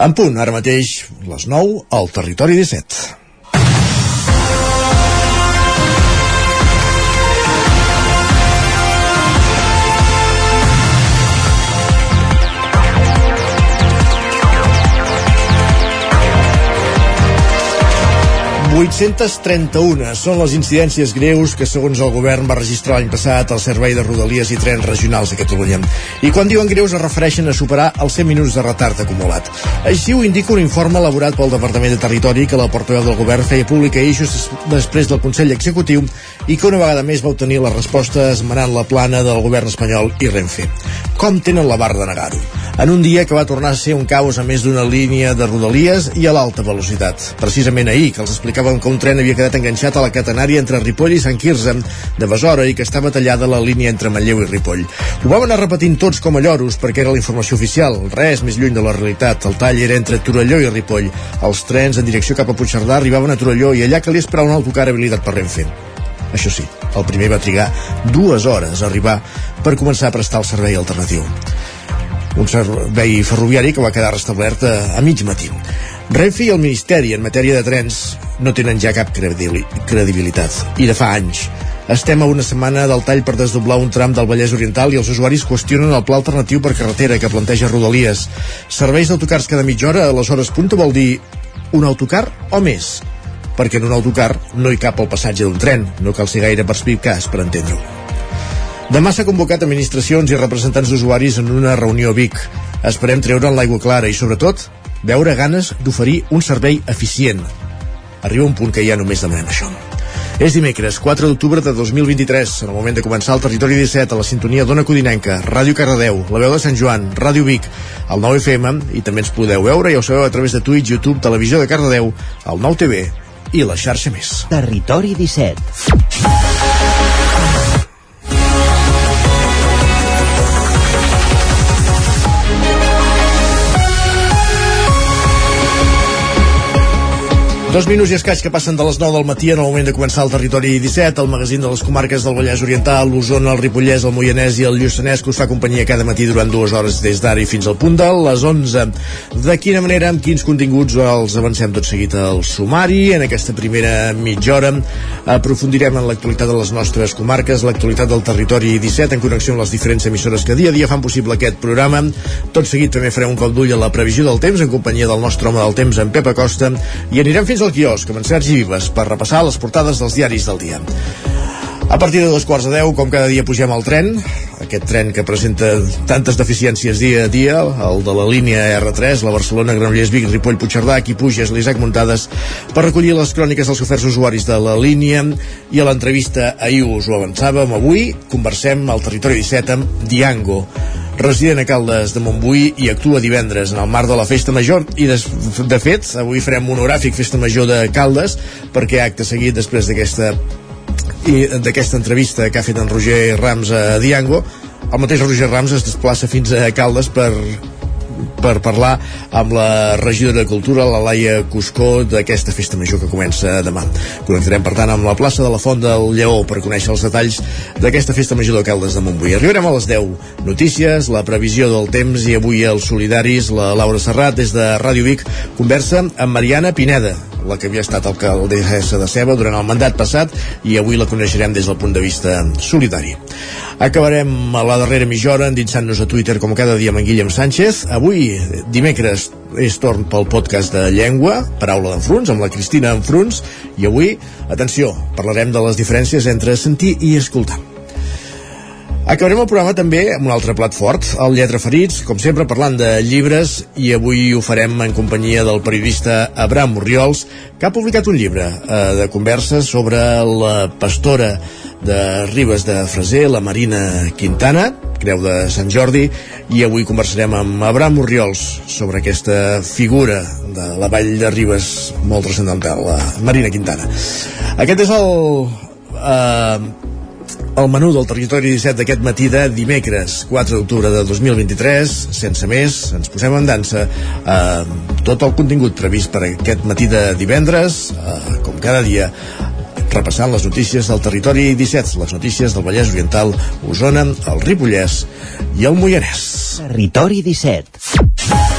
En punt, ara mateix, les 9, al Territori 17. 831 són les incidències greus que, segons el govern, va registrar l'any passat el Servei de Rodalies i Trens Regionals de Catalunya. I quan diuen greus es refereixen a superar els 100 minuts de retard acumulat. Així ho indica un informe elaborat pel Departament de Territori que la portaveu del govern feia pública ahir després del Consell Executiu i que una vegada més va obtenir la resposta esmenant la plana del govern espanyol i Renfe. Com tenen la barra de negar-ho? En un dia que va tornar a ser un caos a més d'una línia de Rodalies i a l'alta velocitat. Precisament ahir, que els explicava explicaven que un tren havia quedat enganxat a la catenària entre Ripoll i Sant Quirze de Besora i que estava tallada la línia entre Manlleu i Ripoll. Ho vam anar repetint tots com a lloros perquè era la informació oficial, res més lluny de la realitat. El tall era entre Torelló i Ripoll. Els trens en direcció cap a Puigcerdà arribaven a Torelló i allà calia esperar un autocar habilitat per Renfe. Això sí, el primer va trigar dues hores a arribar per començar a prestar el servei alternatiu un servei ferroviari que va quedar restablert a, a mig matí. Renfe i el Ministeri en matèria de trens no tenen ja cap credibilitat. I de fa anys. Estem a una setmana del tall per desdoblar un tram del Vallès Oriental i els usuaris qüestionen el pla alternatiu per carretera que planteja Rodalies. Serveis d'autocars cada mitja hora a les hores punta vol dir un autocar o més? Perquè en un autocar no hi cap el passatge d'un tren, no cal ser gaire perspicaç per entendre-ho. Demà s'ha convocat administracions i representants d'usuaris en una reunió a Vic. Esperem treure'n l'aigua clara i, sobretot, veure ganes d'oferir un servei eficient. Arriba un punt que ja només demanem això. És dimecres, 4 d'octubre de 2023, en el moment de començar el Territori 17 a la sintonia d'Ona Codinenca, Ràdio Cardedeu, La Veu de Sant Joan, Ràdio Vic, el 9 FM, i també ens podeu veure, ja ho sabeu, a través de Twitch, YouTube, Televisió de Cardedeu, el 9 TV i la xarxa més. Territori 17. Dos minuts i escaig que passen de les 9 del matí en el moment de començar el territori 17, el magazín de les comarques del Vallès Oriental, l'Osona, el Ripollès, el Moianès i el Lluçanès, que us fa companyia cada matí durant dues hores des d'ara i fins al punt de les 11. De quina manera, amb quins continguts els avancem tot seguit al sumari. En aquesta primera mitja hora aprofundirem en l'actualitat de les nostres comarques, l'actualitat del territori 17, en connexió amb les diferents emissores que dia a dia fan possible aquest programa. Tot seguit també farem un cop d'ull a la previsió del temps en companyia del nostre home del temps, en Pep Acosta, i anirem fins al quiosc amb en Sergi Vives per repassar les portades dels diaris del dia. A partir de dos quarts de deu, com cada dia pugem al tren, aquest tren que presenta tantes deficiències dia a dia, el de la línia R3, la Barcelona, Granollers, Vic, Ripoll, Puigcerdà, aquí puges l'Isaac Muntades per recollir les cròniques dels oferts usuaris de la línia. I a l'entrevista ahir us ho avançàvem, avui conversem al Territori 17 amb Diango, resident a Caldes de Montbui i actua divendres en el marc de la Festa Major. I de, de fet avui farem monogràfic Festa Major de Caldes perquè acte seguit després d'aquesta i d'aquesta entrevista que ha fet en Roger Rams a Diango el mateix Roger Rams es desplaça fins a Caldes per per parlar amb la regidora de Cultura, la Laia Cuscó, d'aquesta festa major que comença demà. Connectarem, per tant, amb la plaça de la Font del Lleó per conèixer els detalls d'aquesta festa major de Caldes de Montbui. Arribarem a les 10 notícies, la previsió del temps i avui els solidaris, la Laura Serrat, des de Ràdio Vic, conversa amb Mariana Pineda, la que havia estat alcaldessa de Ceba durant el mandat passat i avui la coneixerem des del punt de vista solidari. Acabarem a la darrera mitja hora endinsant-nos a Twitter com cada dia amb en Guillem Sánchez. Avui, dimecres, és torn pel podcast de llengua, Paraula d'Enfruns, amb la Cristina Enfruns, i avui, atenció, parlarem de les diferències entre sentir i escoltar. Acabarem el programa també amb un altre plat fort, el Lletra Ferits, com sempre parlant de llibres, i avui ho farem en companyia del periodista Abraham Oriols, que ha publicat un llibre eh, de converses sobre la pastora de Ribes de Freser, la Marina Quintana, Creu de Sant Jordi, i avui conversarem amb Abraham Oriols sobre aquesta figura de la vall de Ribes molt transcendental, la Marina Quintana. Aquest és el... Eh, el menú del territori 17 d'aquest matí de dimecres 4 d'octubre de 2023 sense més, ens posem en dansa eh, tot el contingut previst per aquest matí de divendres eh, com cada dia repassant les notícies del territori 17 les notícies del Vallès Oriental Osona, el Ripollès i el Moianès. Territori 17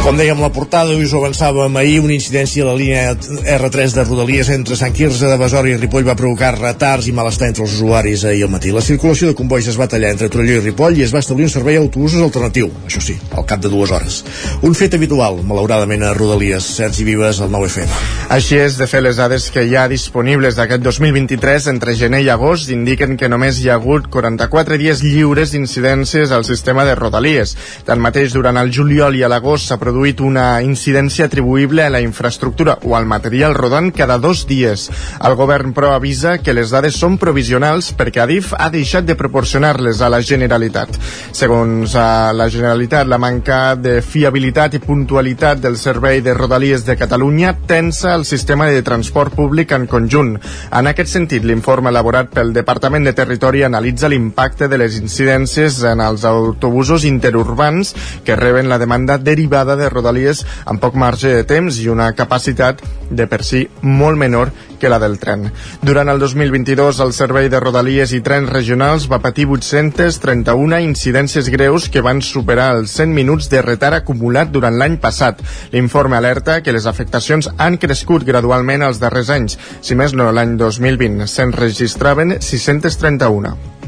Com dèiem, la portada us ho avançàvem ahir, una incidència a la línia R3 de Rodalies entre Sant Quirze de Besora i Ripoll va provocar retards i malestar entre els usuaris ahir al matí. La circulació de convois es va tallar entre Torelló i Ripoll i es va establir un servei d'autobusos alternatiu, això sí, al cap de dues hores. Un fet habitual, malauradament, a Rodalies. Sergi Vives, al 9FM. Així és, de fer les dades que hi ha disponibles d'aquest 2023 entre gener i agost indiquen que només hi ha hagut 44 dies lliures d'incidències al sistema de Rodalies. Tanmateix, durant el juliol i l'agost s'ha produït una incidència atribuïble a la infraestructura o al material rodant cada dos dies. El govern, però, avisa que les dades són provisionals perquè Adif ha deixat de proporcionar-les a la Generalitat. Segons la Generalitat, la manca de fiabilitat i puntualitat del servei de Rodalies de Catalunya tensa el sistema de transport públic en conjunt. En aquest sentit, l'informe elaborat pel Departament de Territori analitza l'impacte de les incidències en els autobusos interurbans que reben la demanda derivada de Rodalies amb poc marge de temps i una capacitat de per si molt menor que la del tren. Durant el 2022, el servei de Rodalies i trens regionals va patir 831 incidències greus que van superar els 100 minuts de retard acumulat durant l'any passat. L'informe alerta que les afectacions han crescut gradualment els darrers anys. Si més no, l'any 2020 se'n registraven 631.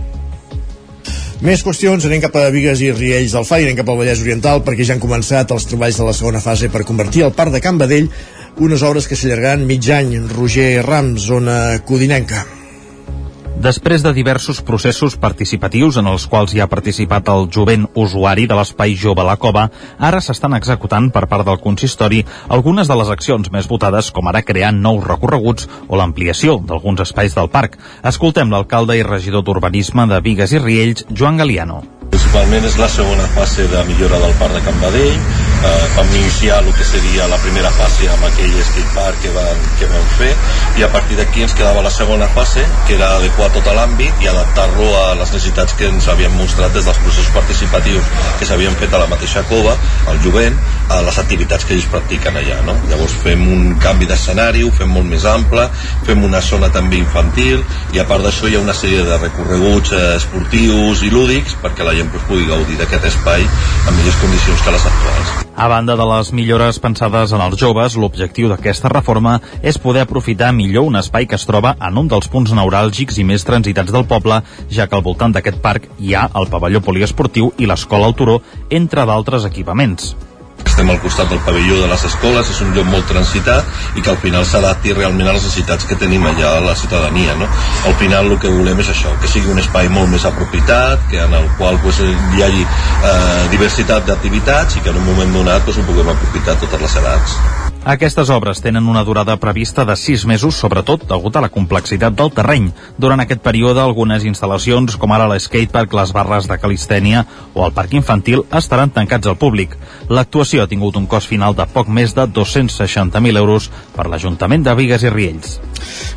Més qüestions, anem cap a Vigues i Riells del Fai, anem cap al Vallès Oriental perquè ja han començat els treballs de la segona fase per convertir el parc de Can Badell unes obres que s'allargaran mig any. Roger Rams, zona codinenca. Després de diversos processos participatius en els quals hi ha participat el jovent usuari de l'Espai Jove La Cova, ara s'estan executant per part del consistori algunes de les accions més votades, com ara crear nous recorreguts o l'ampliació d'alguns espais del parc. Escoltem l'alcalde i regidor d'Urbanisme de Vigues i Riells, Joan Galiano. Principalment és la segona fase de millora del parc de Can Badell. Eh, vam iniciar el que seria la primera fase amb aquell skate park que vam, que vam fer i a partir d'aquí ens quedava la segona fase que era adequar tot l'àmbit i adaptar-lo a les necessitats que ens havien mostrat des dels processos participatius que s'havien fet a la mateixa cova, al jovent, a les activitats que ells practiquen allà. No? Llavors fem un canvi d'escenari, ho fem molt més ample, fem una zona també infantil i a part d'això hi ha una sèrie de recorreguts eh, esportius i lúdics perquè la gent pues, pugui gaudir d'aquest espai en millors condicions que les actuals. A banda de les millores pensades en els joves, l'objectiu d'aquesta reforma és poder aprofitar millor un espai que es troba en un dels punts neuràlgics i més transitats del poble, ja que al voltant d'aquest parc hi ha el pavelló poliesportiu i l'escola al turó, entre d'altres equipaments. Estem al costat del pavelló de les escoles, és un lloc molt transitat i que al final s'adapti realment a les necessitats que tenim allà a la ciutadania. No? Al final el que volem és això, que sigui un espai molt més apropitat, que en el qual pues, hi hagi eh, diversitat d'activitats i que en un moment donat pues, ho puguem aprofitar totes les edats. Aquestes obres tenen una durada prevista de 6 mesos, sobretot degut a la complexitat del terreny. Durant aquest període, algunes instal·lacions, com ara l'skatepark, les barres de calistènia o el parc infantil, estaran tancats al públic. L'actuació ha tingut un cost final de poc més de 260.000 euros per l'Ajuntament de Vigues i Riells.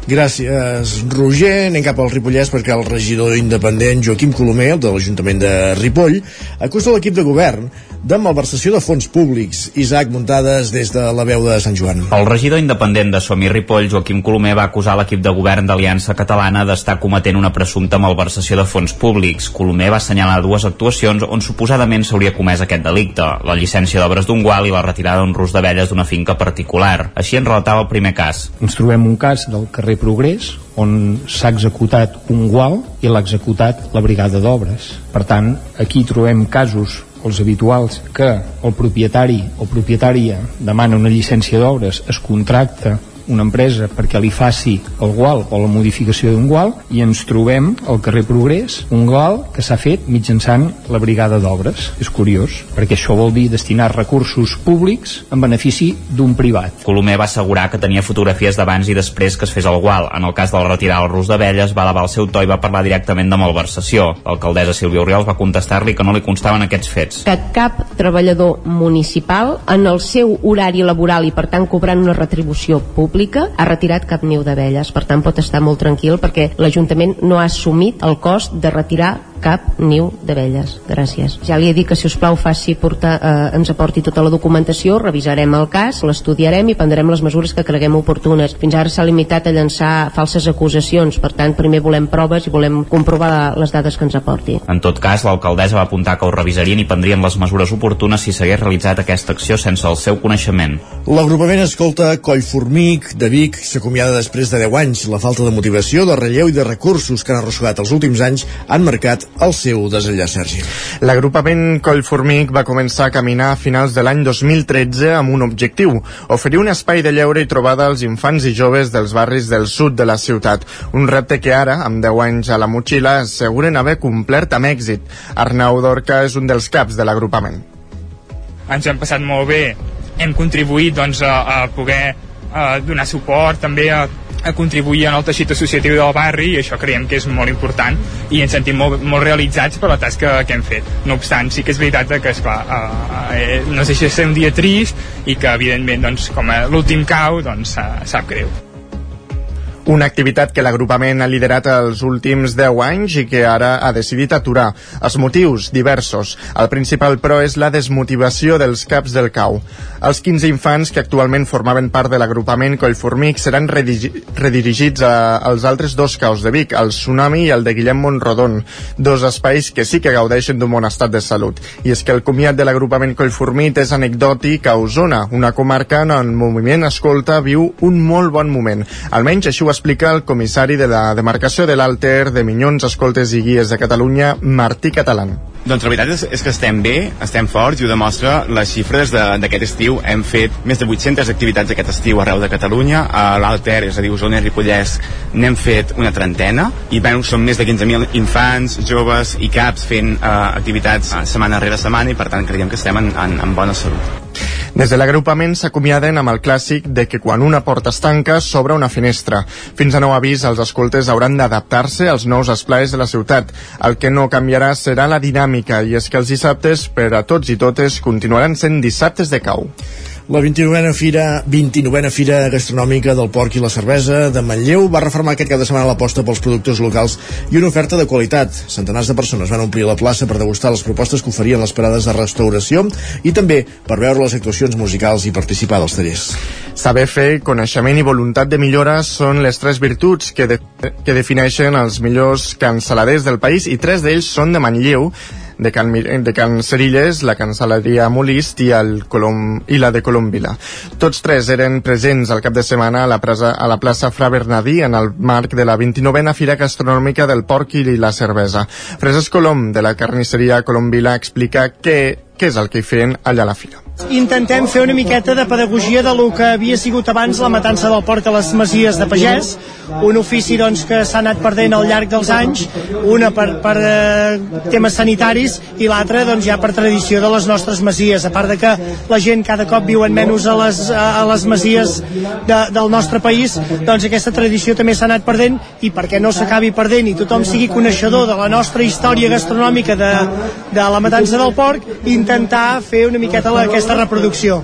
Gràcies, Roger. Anem cap al Ripollès perquè el regidor independent Joaquim Colomer, de l'Ajuntament de Ripoll, acusa l'equip de govern de malversació de fons públics. Isaac Muntades des de la veu de Sant Joan. El regidor independent de Somi Ripoll, Joaquim Colomer, va acusar l'equip de govern d'Aliança Catalana d'estar cometent una presumpta malversació de fons públics. Colomer va assenyalar dues actuacions on suposadament s'hauria comès aquest delicte, la llicència d'obres d'un gual i la retirada d'un rus d'abelles d'una finca particular. Així en relatava el primer cas. Ens trobem un cas del carrer Progrés, on s'ha executat un gual i l'ha executat la brigada d'obres. Per tant, aquí trobem casos els habituals que el propietari o propietària demana una llicència d'obres, es contracta una empresa perquè li faci el gual o la modificació d'un gual i ens trobem al carrer Progrés un gual que s'ha fet mitjançant la brigada d'obres. És curiós, perquè això vol dir destinar recursos públics en benefici d'un privat. Colomer va assegurar que tenia fotografies d'abans i després que es fes el gual. En el cas de la retirada del rus d'abelles va elevar el seu to i va parlar directament de malversació. L'alcaldessa Sílvia Oriols va contestar-li que no li constaven aquests fets. Que cap treballador municipal en el seu horari laboral i per tant cobrant una retribució pública pública ha retirat cap niu d'abelles. Per tant, pot estar molt tranquil perquè l'Ajuntament no ha assumit el cost de retirar cap niu d'abelles. Gràcies. Ja li he dit que si us plau faci portar, eh, ens aporti tota la documentació, revisarem el cas, l'estudiarem i prendrem les mesures que creguem oportunes. Fins ara s'ha limitat a llançar falses acusacions, per tant primer volem proves i volem comprovar les dades que ens aporti. En tot cas, l'alcaldessa va apuntar que ho revisarien i prendrien les mesures oportunes si s'hagués realitzat aquesta acció sense el seu coneixement. L'agrupament escolta Collformic de Vic s'acomiada després de 10 anys. La falta de motivació, de relleu i de recursos que han arrossegat els últims anys han marcat el seu desenllaç, Sergi. L'agrupament Collformic va començar a caminar a finals de l'any 2013 amb un objectiu, oferir un espai de lleure i trobada als infants i joves dels barris del sud de la ciutat. Un repte que ara, amb 10 anys a la motxilla, asseguren haver complert amb èxit. Arnau Dorca és un dels caps de l'agrupament. Ens hem passat molt bé, hem contribuït doncs, a, a poder a donar suport també a, a contribuir en el teixit associatiu del barri i això creiem que és molt important i ens sentim molt, molt realitzats per la tasca que hem fet. No obstant, sí que és veritat que, esclar, eh, eh, no deixa de ser un dia trist i que, evidentment, doncs, com a l'últim cau, doncs, eh, sap greu. Una activitat que l'agrupament ha liderat els últims 10 anys i que ara ha decidit aturar. Els motius, diversos. El principal, però, és la desmotivació dels caps del cau. Els 15 infants que actualment formaven part de l'agrupament Collformic seran redirigits a, als altres dos caus de Vic, el Tsunami i el de Guillem Montrodon, dos espais que sí que gaudeixen d'un bon estat de salut. I és que el comiat de l'agrupament Collformic és anecdòtic a Osona, una comarca on el moviment escolta viu un molt bon moment. Almenys així ho explica el comissari de la demarcació de l'Alter de Minyons, Escoltes i Guies de Catalunya, Martí Catalán. Doncs la veritat és, és que estem bé, estem forts i ho demostra les xifres d'aquest estiu. Hem fet més de 800 activitats aquest estiu arreu de Catalunya. A l'Alter, és a dir, Osona i Ripollès, n'hem fet una trentena i bueno, són més de 15.000 infants, joves i caps fent uh, activitats uh, setmana rere setmana i per tant creiem que estem en, en, en bona salut. Des de l'agrupament s'acomiaden amb el clàssic de que quan una porta es tanca s'obre una finestra. Fins a nou avís, els escoltes hauran d'adaptar-se als nous esplais de la ciutat. El que no canviarà serà la dinàmica i és que els dissabtes per a tots i totes continuaran sent dissabtes de cau. La 29a Fira, 29a Fira Gastronòmica del Porc i la Cervesa de Manlleu va reformar aquest cap de setmana l'aposta pels productors locals i una oferta de qualitat. Centenars de persones van omplir la plaça per degustar les propostes que oferien les parades de restauració i també per veure les actuacions musicals i participar dels tallers. Saber fer, coneixement i voluntat de millora són les tres virtuts que, de, que defineixen els millors cansaladers del país i tres d'ells són de Manlleu de Can, de Can Cerilles, la cancel·leria Molist i, el Colom, i la de Colombila. Tots tres eren presents al cap de setmana a la, presa, a la plaça Fra Bernadí en el marc de la 29a Fira Gastronòmica del Porc i la Cervesa. Frases Colom, de la carnisseria Colombila, explica què, què és el que hi feien allà a la fira intentem fer una miqueta de pedagogia de lo que havia sigut abans la matança del porc a les masies de pagès, un ofici doncs, que s'ha anat perdent al llarg dels anys, una per, per eh, temes sanitaris i l'altra doncs, ja per tradició de les nostres masies, a part de que la gent cada cop viuen menys a les, a les masies de, del nostre país, doncs aquesta tradició també s'ha anat perdent. I perquè no s'acabi perdent i tothom sigui coneixedor de la nostra història gastronòmica de, de la matança del porc, intentar fer una miqueta la, aquesta aquesta reproducció.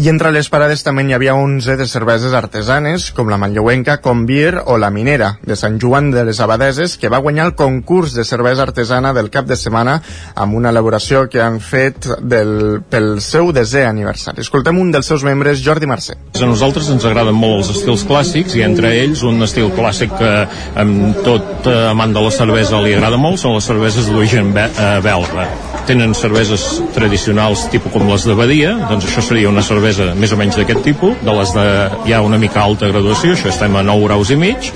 I entre les parades també hi havia 11 de cerveses artesanes, com la manlleuenca, Convier o la Minera, de Sant Joan de les Abadeses, que va guanyar el concurs de cervesa artesana del cap de setmana amb una elaboració que han fet del, pel seu desè aniversari. Escoltem un dels seus membres, Jordi Mercè. A nosaltres ens agraden molt els estils clàssics i entre ells un estil clàssic que amb tot amant de la cervesa li agrada molt són les cerveses d'origen belga. Tenen cerveses tradicionals tipus com les de Badia, doncs això seria una cervesa més o menys d'aquest tipus, de les de ja una mica alta graduació, això estem a 9 graus i mig,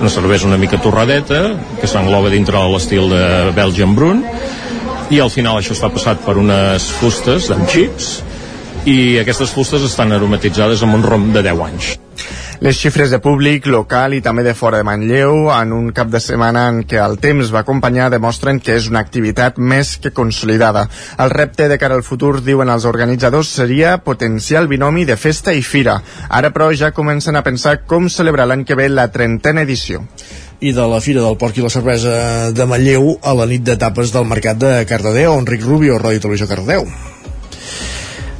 una cervesa una mica torradeta, que s'engloba dintre de l'estil de Belgian Brun, i al final això està passat per unes fustes amb xips, i aquestes fustes estan aromatitzades amb un rom de 10 anys. Les xifres de públic local i també de fora de Manlleu en un cap de setmana en què el temps va acompanyar demostren que és una activitat més que consolidada. El repte de cara al futur, diuen els organitzadors, seria potenciar el binomi de festa i fira. Ara, però, ja comencen a pensar com celebrar l'any que ve la trentena edició i de la Fira del Porc i la Cervesa de Manlleu a la nit d'etapes del Mercat de Cardedeu. Enric Rubio, Ràdio Televisió Cardedeu.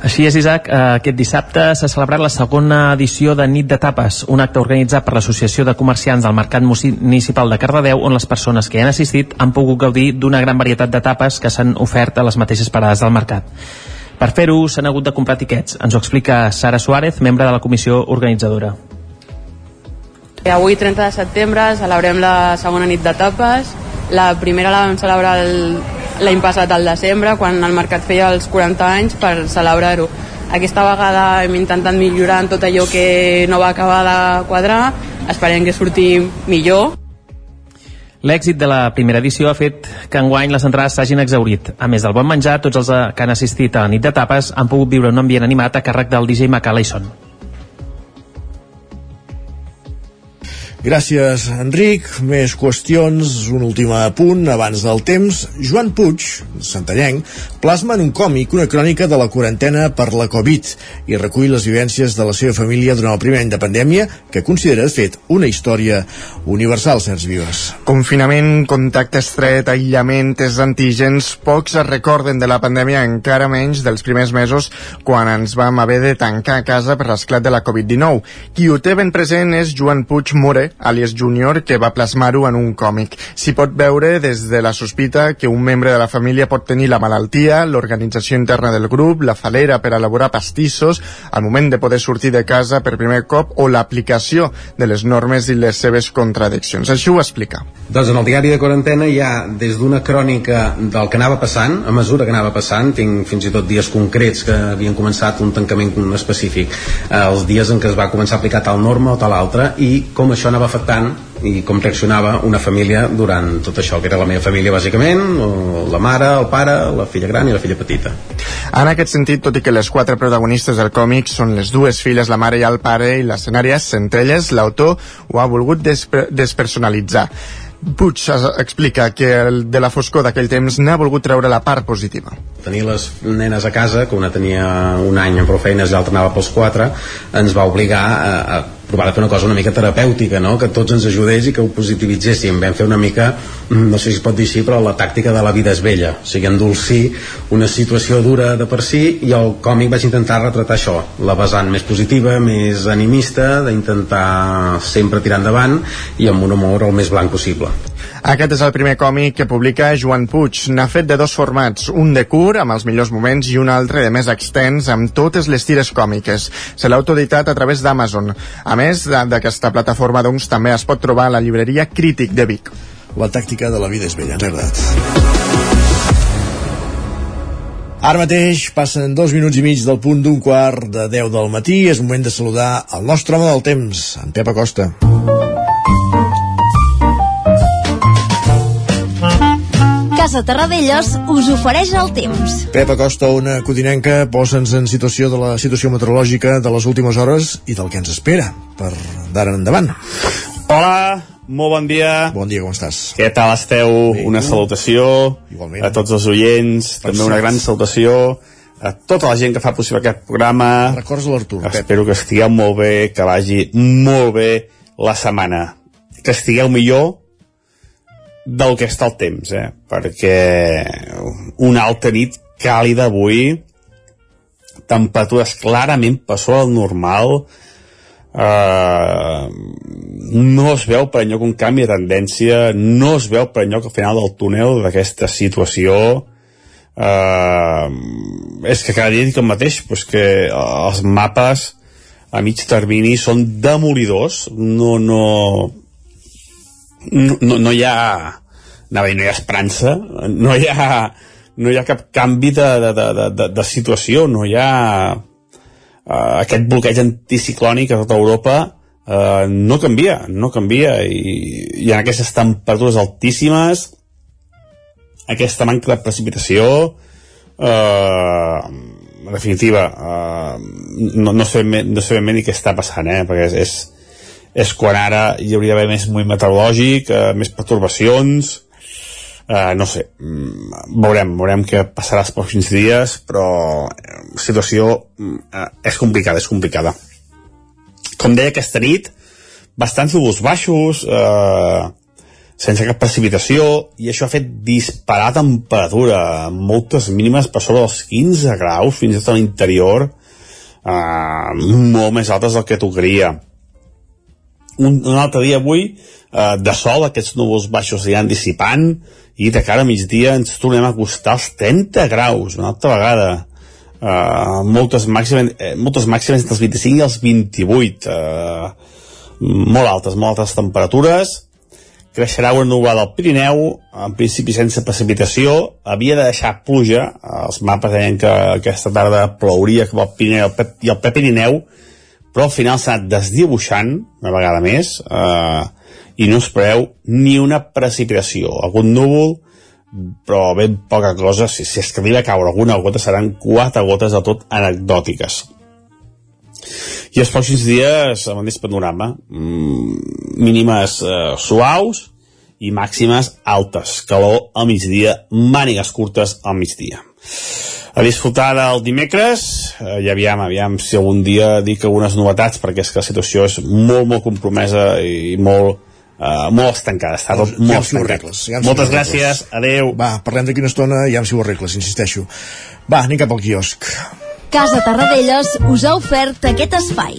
Així és, Isaac, eh, aquest dissabte s'ha celebrat la segona edició de Nit de Tapes, un acte organitzat per l'Associació de Comerciants del Mercat Municipal de Cardedeu, on les persones que hi han assistit han pogut gaudir d'una gran varietat de tapes que s'han ofert a les mateixes parades del mercat. Per fer-ho s'han hagut de comprar tiquets. Ens ho explica Sara Suárez, membre de la comissió organitzadora. Avui, 30 de setembre, celebrem la segona nit de tapes. La primera la vam celebrar l'any passat al desembre, quan el mercat feia els 40 anys per celebrar-ho. Aquesta vegada hem intentat millorar en tot allò que no va acabar de quadrar. Esperem que surti millor. L'èxit de la primera edició ha fet que enguany les entrades s'hagin exaurit. A més del bon menjar, tots els que han assistit a la nit de tapes han pogut viure un ambient animat a càrrec del DJ Macalaison. Gràcies, Enric. Més qüestions, un últim punt abans del temps. Joan Puig, santallenc, plasma en un còmic una crònica de la quarantena per la Covid i recull les vivències de la seva família durant el primer any de pandèmia que considera, de fet, una història universal, Sergi Vives. Confinament, contacte estret, aïllament, tests antígens, pocs es recorden de la pandèmia, encara menys dels primers mesos quan ens vam haver de tancar a casa per l'esclat de la Covid-19. Qui ho té ben present és Joan Puig More, alias Junior, que va plasmar-ho en un còmic. S'hi pot veure des de la sospita que un membre de la família pot tenir la malaltia, l'organització interna del grup, la falera per elaborar pastissos, al moment de poder sortir de casa per primer cop o l'aplicació de les normes i les seves contradiccions. Així ho explica. Doncs en el diari de quarantena hi ha des d'una crònica del que anava passant, a mesura que anava passant, tinc fins i tot dies concrets que havien començat un tancament específic, eh, els dies en què es va començar a aplicar tal norma o tal altra, i com això anava afectant i com reaccionava una família durant tot això, que era la meva família bàsicament, la mare, el pare, la filla gran i la filla petita. En aquest sentit, tot i que les quatre protagonistes del còmic són les dues filles, la mare i el pare, i l'escenari és entre elles, l'autor ho ha volgut desper despersonalitzar. Puig explica que el de la foscor d'aquell temps n'ha volgut treure la part positiva. Tenir les nenes a casa, que una tenia un any amb prou feines i l'altra anava pels quatre, ens va obligar a, a provar de fer una cosa una mica terapèutica, no? que tots ens ajudés i que ho positivitzéssim. Vam fer una mica, mm, no sé si es pot dir així, però la tàctica de la vida és vella. O sigui, endolcir una situació dura de per si i el còmic vaig intentar retratar això, la vessant més positiva, més animista, d'intentar sempre tirar endavant i amb un humor el més blanc possible. Aquest és el primer còmic que publica Joan Puig. N'ha fet de dos formats, un de curt, amb els millors moments, i un altre de més extens, amb totes les tires còmiques. Se l'ha autoeditat a través d'Amazon. Més d'aquesta plataforma, doncs, també es pot trobar a la llibreria Crític de Vic. La tàctica de la vida és bella, veritat. Ara mateix passen dos minuts i mig del punt d'un quart de 10 del matí. És moment de saludar el nostre home del temps, en Pep Acosta. Casa Terradellos us ofereix el temps. Pep Acosta, una codinenca, posa'ns en situació de la situació meteorològica de les últimes hores i del que ens espera per d'ara en endavant. Hola, molt bon dia. Bon dia, com estàs? Què tal esteu? Bé, una salutació Igualment. a tots els oients, per també una gran salutació a tota la gent que fa possible aquest programa. Records l'Artur, Espero que estigueu molt bé, que vagi molt bé la setmana. Que estigueu millor del que està el temps, eh? perquè una altra nit càlida avui, temperatures clarament per sobre del normal, eh, no es veu per enlloc un canvi de tendència, no es veu per enlloc al final del túnel d'aquesta situació, eh, és que cada dia dic el mateix, pues que els mapes a mig termini són demolidors, no, no, no, no, hi ha anava dir, no hi ha esperança no hi ha, no hi ha cap canvi de, de, de, de, de situació no hi ha uh, aquest bloqueig anticiclònic a tota Europa uh, no canvia no canvia i, i en aquestes temperatures altíssimes aquesta manca de precipitació uh, en definitiva uh, no, no, sé ben, no sé ben bé ni què està passant eh? perquè és, és és quan ara hi hauria d'haver més moviment meteorològic, eh, més pertorbacions, eh, no sé, mm, veurem, veurem què passarà els pròxims dies, però la situació eh, és complicada, és complicada. Com deia aquesta nit, bastants núvols baixos, eh, sense cap precipitació i això ha fet disparar temperatura moltes mínimes per sobre dels 15 graus fins i tot a l'interior uh, molt més altes del que tocaria un, un altre dia avui uh, de sol, aquests núvols baixos aniran dissipant i de cara a migdia ens tornem a acostar als 30 graus una altra vegada. Uh, moltes, màximes, eh, moltes màximes entre els 25 i els 28 uh, molt altes, molt altes temperatures. Creixerà una nublada al Pirineu, en principi sense precipitació, havia de deixar pluja, els mapes deien que aquesta tarda plouria cap al Pirineu i al Pirineu, però al final s'ha anat desdibuixant, una vegada més, eh, i no es preveu ni una precipitació. Algun núvol, però ben poca cosa, si, si és que arriba a caure alguna gota, seran quatre gotes de tot anecdòtiques. I els pròxims dies, amb aquest panorama, mmm, mínimes eh, suaus i màximes altes. Calor al migdia, mànigues curtes al migdia. A disfrutar del dimecres, eh, i aviam, aviam si algun dia dic algunes novetats, perquè és que la situació és molt, molt compromesa i molt, Uh, molt estancada, està tot ja molt estancat. ja si Moltes gràcies, adeu. Va, parlem d'aquí una estona, ja si ho arregles, insisteixo. Va, anem cap al quiosc. Casa Tarradellas us ha ofert aquest espai.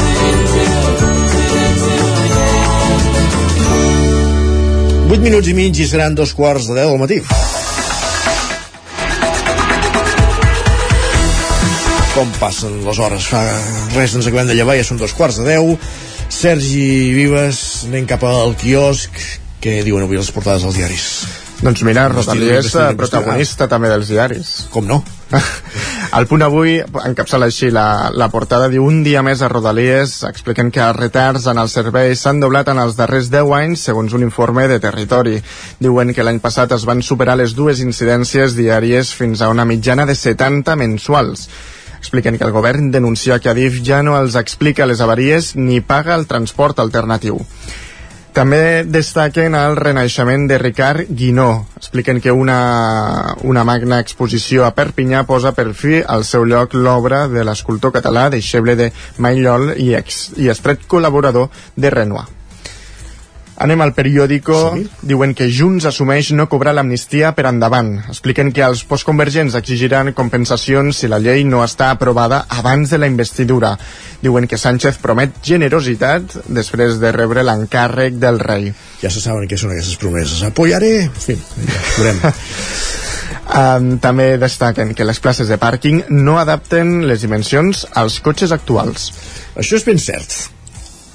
8 minuts i mig i seran dos quarts de 10 del matí. Com passen les hores? Fa res, ens acabem de llevar, ja són dos quarts de 10. Sergi Vives, anem cap al quiosc. Què diuen avui les portades dels diaris? Doncs mira, Estic Rosalí és eh, protagonista també dels diaris. Com no? El punt avui encapçala així la, la portada diu un dia més a Rodalies expliquen que els retards en els serveis s'han doblat en els darrers 10 anys segons un informe de territori. Diuen que l'any passat es van superar les dues incidències diàries fins a una mitjana de 70 mensuals. Expliquen que el govern denuncia que Adif ja no els explica les avaries ni paga el transport alternatiu. També destaquen el renaixement de Ricard Guinó. Expliquen que una, una magna exposició a Perpinyà posa per fi al seu lloc l'obra de l'escultor català, deixeble de Maillol i, ex, i estret col·laborador de Renoir. Anem al periòdico. Sí. Diuen que Junts assumeix no cobrar l'amnistia per endavant. Expliquen que els postconvergents exigiran compensacions si la llei no està aprovada abans de la investidura. Diuen que Sánchez promet generositat després de rebre l'encàrrec del rei. Ja se saben què són aquestes promeses. Apoyaré! En fi, ja veurem. Um, també destaquen que les places de pàrquing no adapten les dimensions als cotxes actuals. Això és ben cert.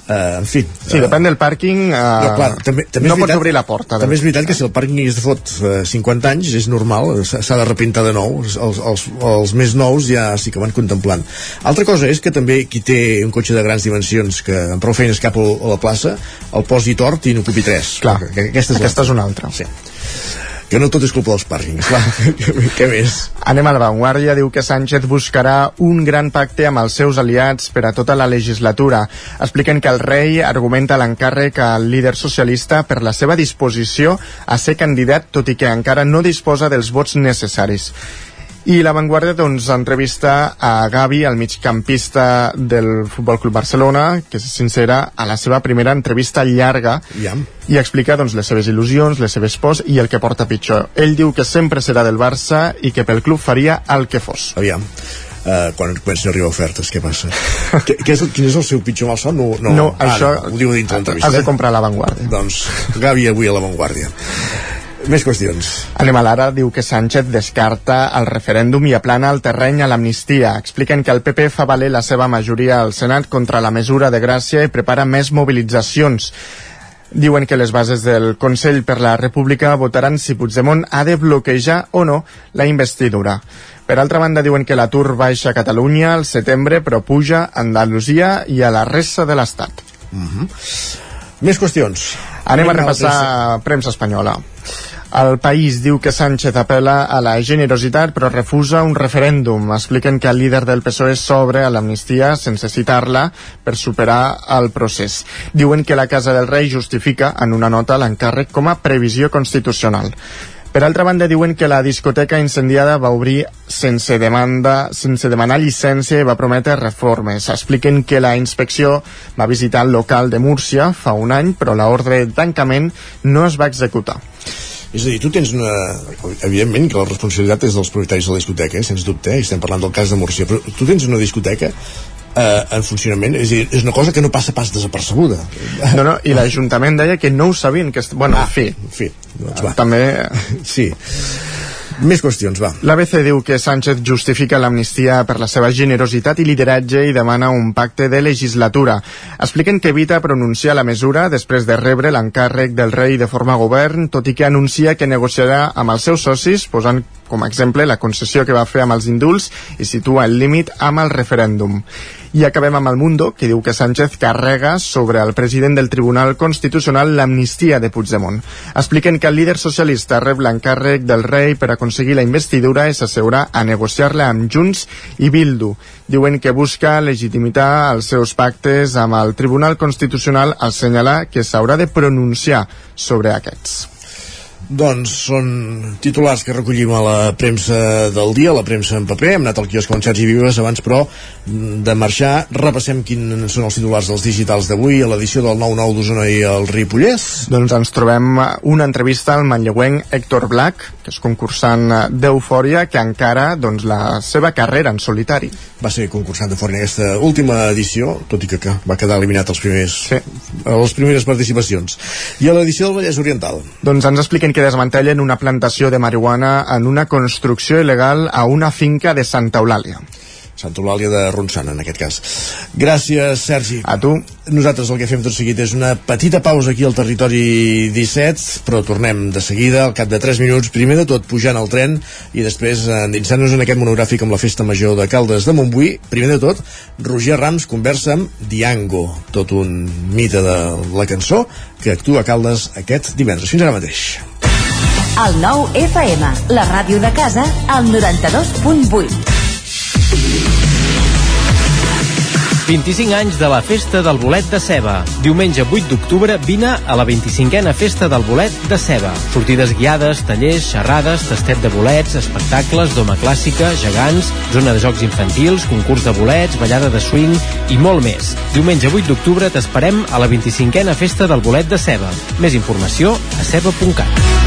Uh, en fi Sí, depèn del pàrquing uh, no, clar, també, també no és pots veritat, obrir la porta també és veritat. que si el pàrquing de fot uh, 50 anys és normal, s'ha de repintar de nou els, els, els més nous ja sí que van contemplant. Altra cosa és que també qui té un cotxe de grans dimensions que amb prou feines cap a la plaça el posi tort i n'ocupi tres. Clar, que, aquesta és, aquesta és una altra. Sí que no tot és culpa dels pàrquings, clar. Què més? Anem a la Vanguardia, diu que Sánchez buscarà un gran pacte amb els seus aliats per a tota la legislatura. Expliquen que el rei argumenta l'encàrrec al líder socialista per la seva disposició a ser candidat, tot i que encara no disposa dels vots necessaris. I la Vanguardia doncs entrevista a Gavi, el migcampista del Futbol Club Barcelona, que és sincera a la seva primera entrevista llarga ja. i explica doncs, les seves il·lusions, les seves pors i el que porta pitjor. Ell diu que sempre serà del Barça i que pel club faria el que fos. Aviam. Uh, quan comencin a arribar ofertes, què passa? què, què és, quin és el seu pitjor malson? No, no, No, ah, això no, ho diu dintre l'entrevista. has de comprar la Vanguardia. Doncs Gavi avui a la Vanguardia. Més qüestions. Anem a l'ara, diu que Sánchez descarta el referèndum i aplana el terreny a l'amnistia. Expliquen que el PP fa valer la seva majoria al Senat contra la mesura de Gràcia i prepara més mobilitzacions. Diuen que les bases del Consell per la República votaran si Puigdemont ha de bloquejar o no la investidura. Per altra banda, diuen que l'atur baixa a Catalunya al setembre, però puja a Andalusia i a la resta de l'Estat. Uh -huh. Més qüestions. Anem Anem a repassar premsa espanyola. El país diu que Sánchez apela a la generositat però refusa un referèndum. Expliquen que el líder del PSOE s'obre a l'amnistia sense citar-la per superar el procés. Diuen que la Casa del Rei justifica en una nota l'encàrrec com a previsió constitucional. Per altra banda, diuen que la discoteca incendiada va obrir sense demanda, sense demanar llicència i va prometre reformes. Expliquen que la inspecció va visitar el local de Múrcia fa un any, però l'ordre de tancament no es va executar. És a dir, tu tens una... Evidentment que la responsabilitat és dels propietaris de la discoteca, eh? sens dubte, eh? estem parlant del cas de Múrcia, però tu tens una discoteca eh, en funcionament, és dir, és una cosa que no passa pas desapercebuda. No, no, i l'Ajuntament deia que no ho sabien, que... est- Bueno, Ah, en fi, en fi doncs va. també... Sí. Més qüestions, va. L'ABC diu que Sánchez justifica l'amnistia per la seva generositat i lideratge i demana un pacte de legislatura. Expliquen que evita pronunciar la mesura després de rebre l'encàrrec del rei de forma govern, tot i que anuncia que negociarà amb els seus socis, posant com a exemple la concessió que va fer amb els indults i situa el límit amb el referèndum. I acabem amb el Mundo, que diu que Sánchez carrega sobre el president del Tribunal Constitucional l'amnistia de Puigdemont. Expliquen que el líder socialista rep l'encàrrec del rei per aconseguir la investidura i s'asseurà a negociar-la amb Junts i Bildu. Diuen que busca legitimitar els seus pactes amb el Tribunal Constitucional al senyalar que s'haurà de pronunciar sobre aquests. Doncs són titulars que recollim a la premsa del dia, la premsa en paper. Hem anat al quiosc amb Sergi Vives abans, però mm, de marxar repassem quins són els titulars dels digitals d'avui a l'edició del 9-9 d'Osona i el Ripollès. Doncs ens trobem una entrevista al manlleuenc Héctor Black, que és concursant d'Eufòria, que encara doncs, la seva carrera en solitari. Va ser concursant de fora en aquesta última edició, tot i que, va quedar eliminat als primers, sí. a les primeres participacions. I a l'edició del Vallès Oriental. Doncs ens expliquen que desmantellen una plantació de marihuana en una construcció il·legal a una finca de Santa Eulàlia. Santa Eulàlia de Ronçana, en aquest cas. Gràcies, Sergi. A tu. Nosaltres el que fem tot seguit és una petita pausa aquí al territori 17, però tornem de seguida, al cap de 3 minuts, primer de tot pujant al tren i després endinsant-nos en aquest monogràfic amb la Festa Major de Caldes de Montbui. Primer de tot, Roger Rams conversa amb Diango, tot un mite de la cançó que actua a Caldes aquest divendres. Fins ara mateix. El nou FM, la ràdio de casa, al 92.8. 25 anys de la Festa del Bolet de Ceba. Diumenge 8 d'octubre vine a la 25a Festa del Bolet de Ceba. Sortides guiades, tallers, xerrades, tastet de bolets, espectacles, doma clàssica, gegants, zona de jocs infantils, concurs de bolets, ballada de swing i molt més. Diumenge 8 d'octubre t'esperem a la 25a Festa del Bolet de Ceba. Més informació a ceba.cat.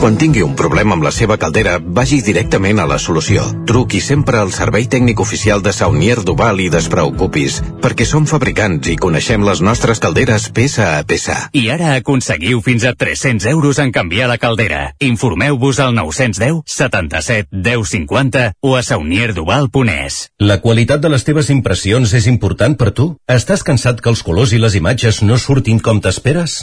Quan tingui un problema amb la seva caldera, vagi directament a la solució. Truqui sempre al servei tècnic oficial de Saunier Duval i despreocupis, perquè som fabricants i coneixem les nostres calderes peça a peça. I ara aconseguiu fins a 300 euros en canviar la caldera. Informeu-vos al 910 77 10 50 o a saunierduval.es. La qualitat de les teves impressions és important per tu? Estàs cansat que els colors i les imatges no surtin com t'esperes?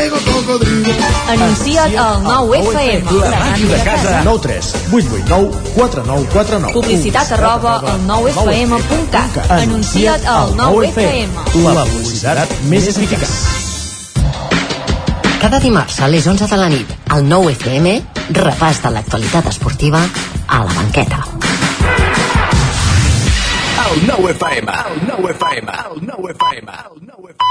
Anuncia't al 9FM. La màquina de casa. 9 3 8 8 9 4 9 4 9 Publicitat arroba al 9FM.cat. Anuncia't al 9FM. La publicitat més eficaç. Cada dimarts a les 11 de la nit, al 9FM, repàs de l'actualitat esportiva a la banqueta. El 9 FM, el 9 FM, el 9 FM, el 9 FM.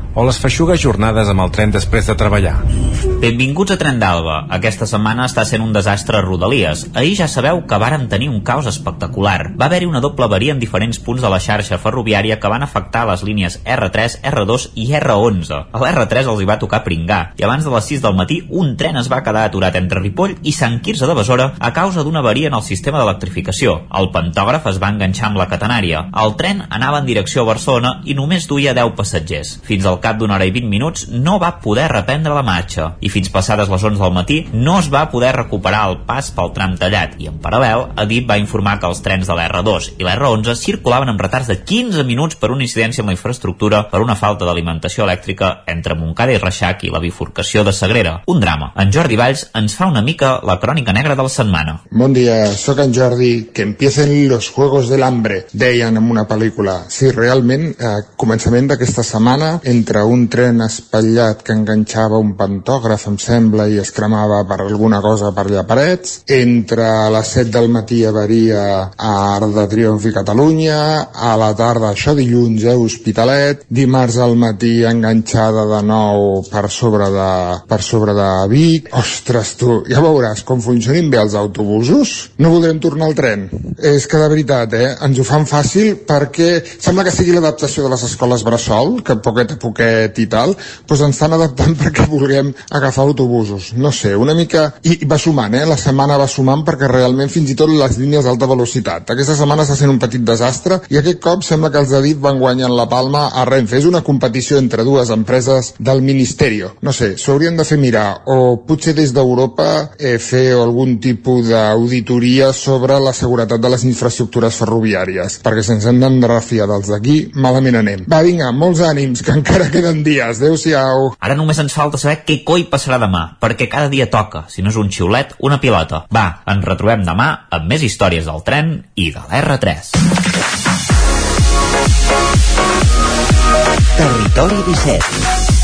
o les feixugues jornades amb el tren després de treballar. Benvinguts a Tren d'Alba. Aquesta setmana està sent un desastre a Rodalies. Ahir ja sabeu que vàrem tenir un caos espectacular. Va haver-hi una doble avaria en diferents punts de la xarxa ferroviària que van afectar les línies R3, R2 i R11. A l'R3 els hi va tocar pringar i abans de les 6 del matí un tren es va quedar aturat entre Ripoll i Sant Quirze de Besora a causa d'una avaria en el sistema d'electrificació. El pantògraf es va enganxar amb la catenària. El tren anava en direcció a Barcelona i només duia 10 passatgers. Fins al cap d'una hora i 20 minuts no va poder reprendre la marxa i fins passades les 11 del matí no es va poder recuperar el pas pel tram tallat i en paral·lel Adif va informar que els trens de l'R2 i l'R11 circulaven amb retards de 15 minuts per una incidència amb la infraestructura per una falta d'alimentació elèctrica entre Montcada i Reixac i la bifurcació de Sagrera. Un drama. En Jordi Valls ens fa una mica la crònica negra de la setmana. Bon dia, sóc en Jordi. Que empiecen los Juegos del Hambre, deien en una pel·lícula. Sí, realment, a començament d'aquesta setmana, entre un tren espatllat que enganxava un pantògraf, em sembla, i es cremava per alguna cosa per allà parets, entre les 7 del matí avaria a Art de Triomf i Catalunya, a la tarda, això dilluns, a Hospitalet, dimarts al matí enganxada de nou per sobre de, per sobre de Vic. Ostres, tu, ja veuràs, com funcionin bé els autobusos, no voldrem tornar al tren. És que de veritat, eh, ens ho fan fàcil perquè sembla que sigui l'adaptació de les escoles Bressol, que poquet a poquet i tal, doncs ens estan adaptant perquè vulguem agafar autobusos. No sé, una mica... I, i va sumant, eh? La setmana va sumant perquè realment fins i tot les línies d'alta velocitat. Aquesta setmana està sent un petit desastre i aquest cop sembla que els de DIF van guanyant la palma a Renfe. És una competició entre dues empreses del Ministerio. No sé, s'haurien de fer mirar o potser des d'Europa eh, fer algun tipus d'auditoria sobre la seguretat de les infraestructures ferroviàries, perquè si ens hem de refiar dels d'aquí, malament anem. Va, vinga, molts ànims, que encara queden dies. Adéu-siau. Ara només ens falta saber què coi passarà demà, perquè cada dia toca, si no és un xiulet, una pilota. Va, ens retrobem demà amb més històries del tren i de l'R3. Territori 17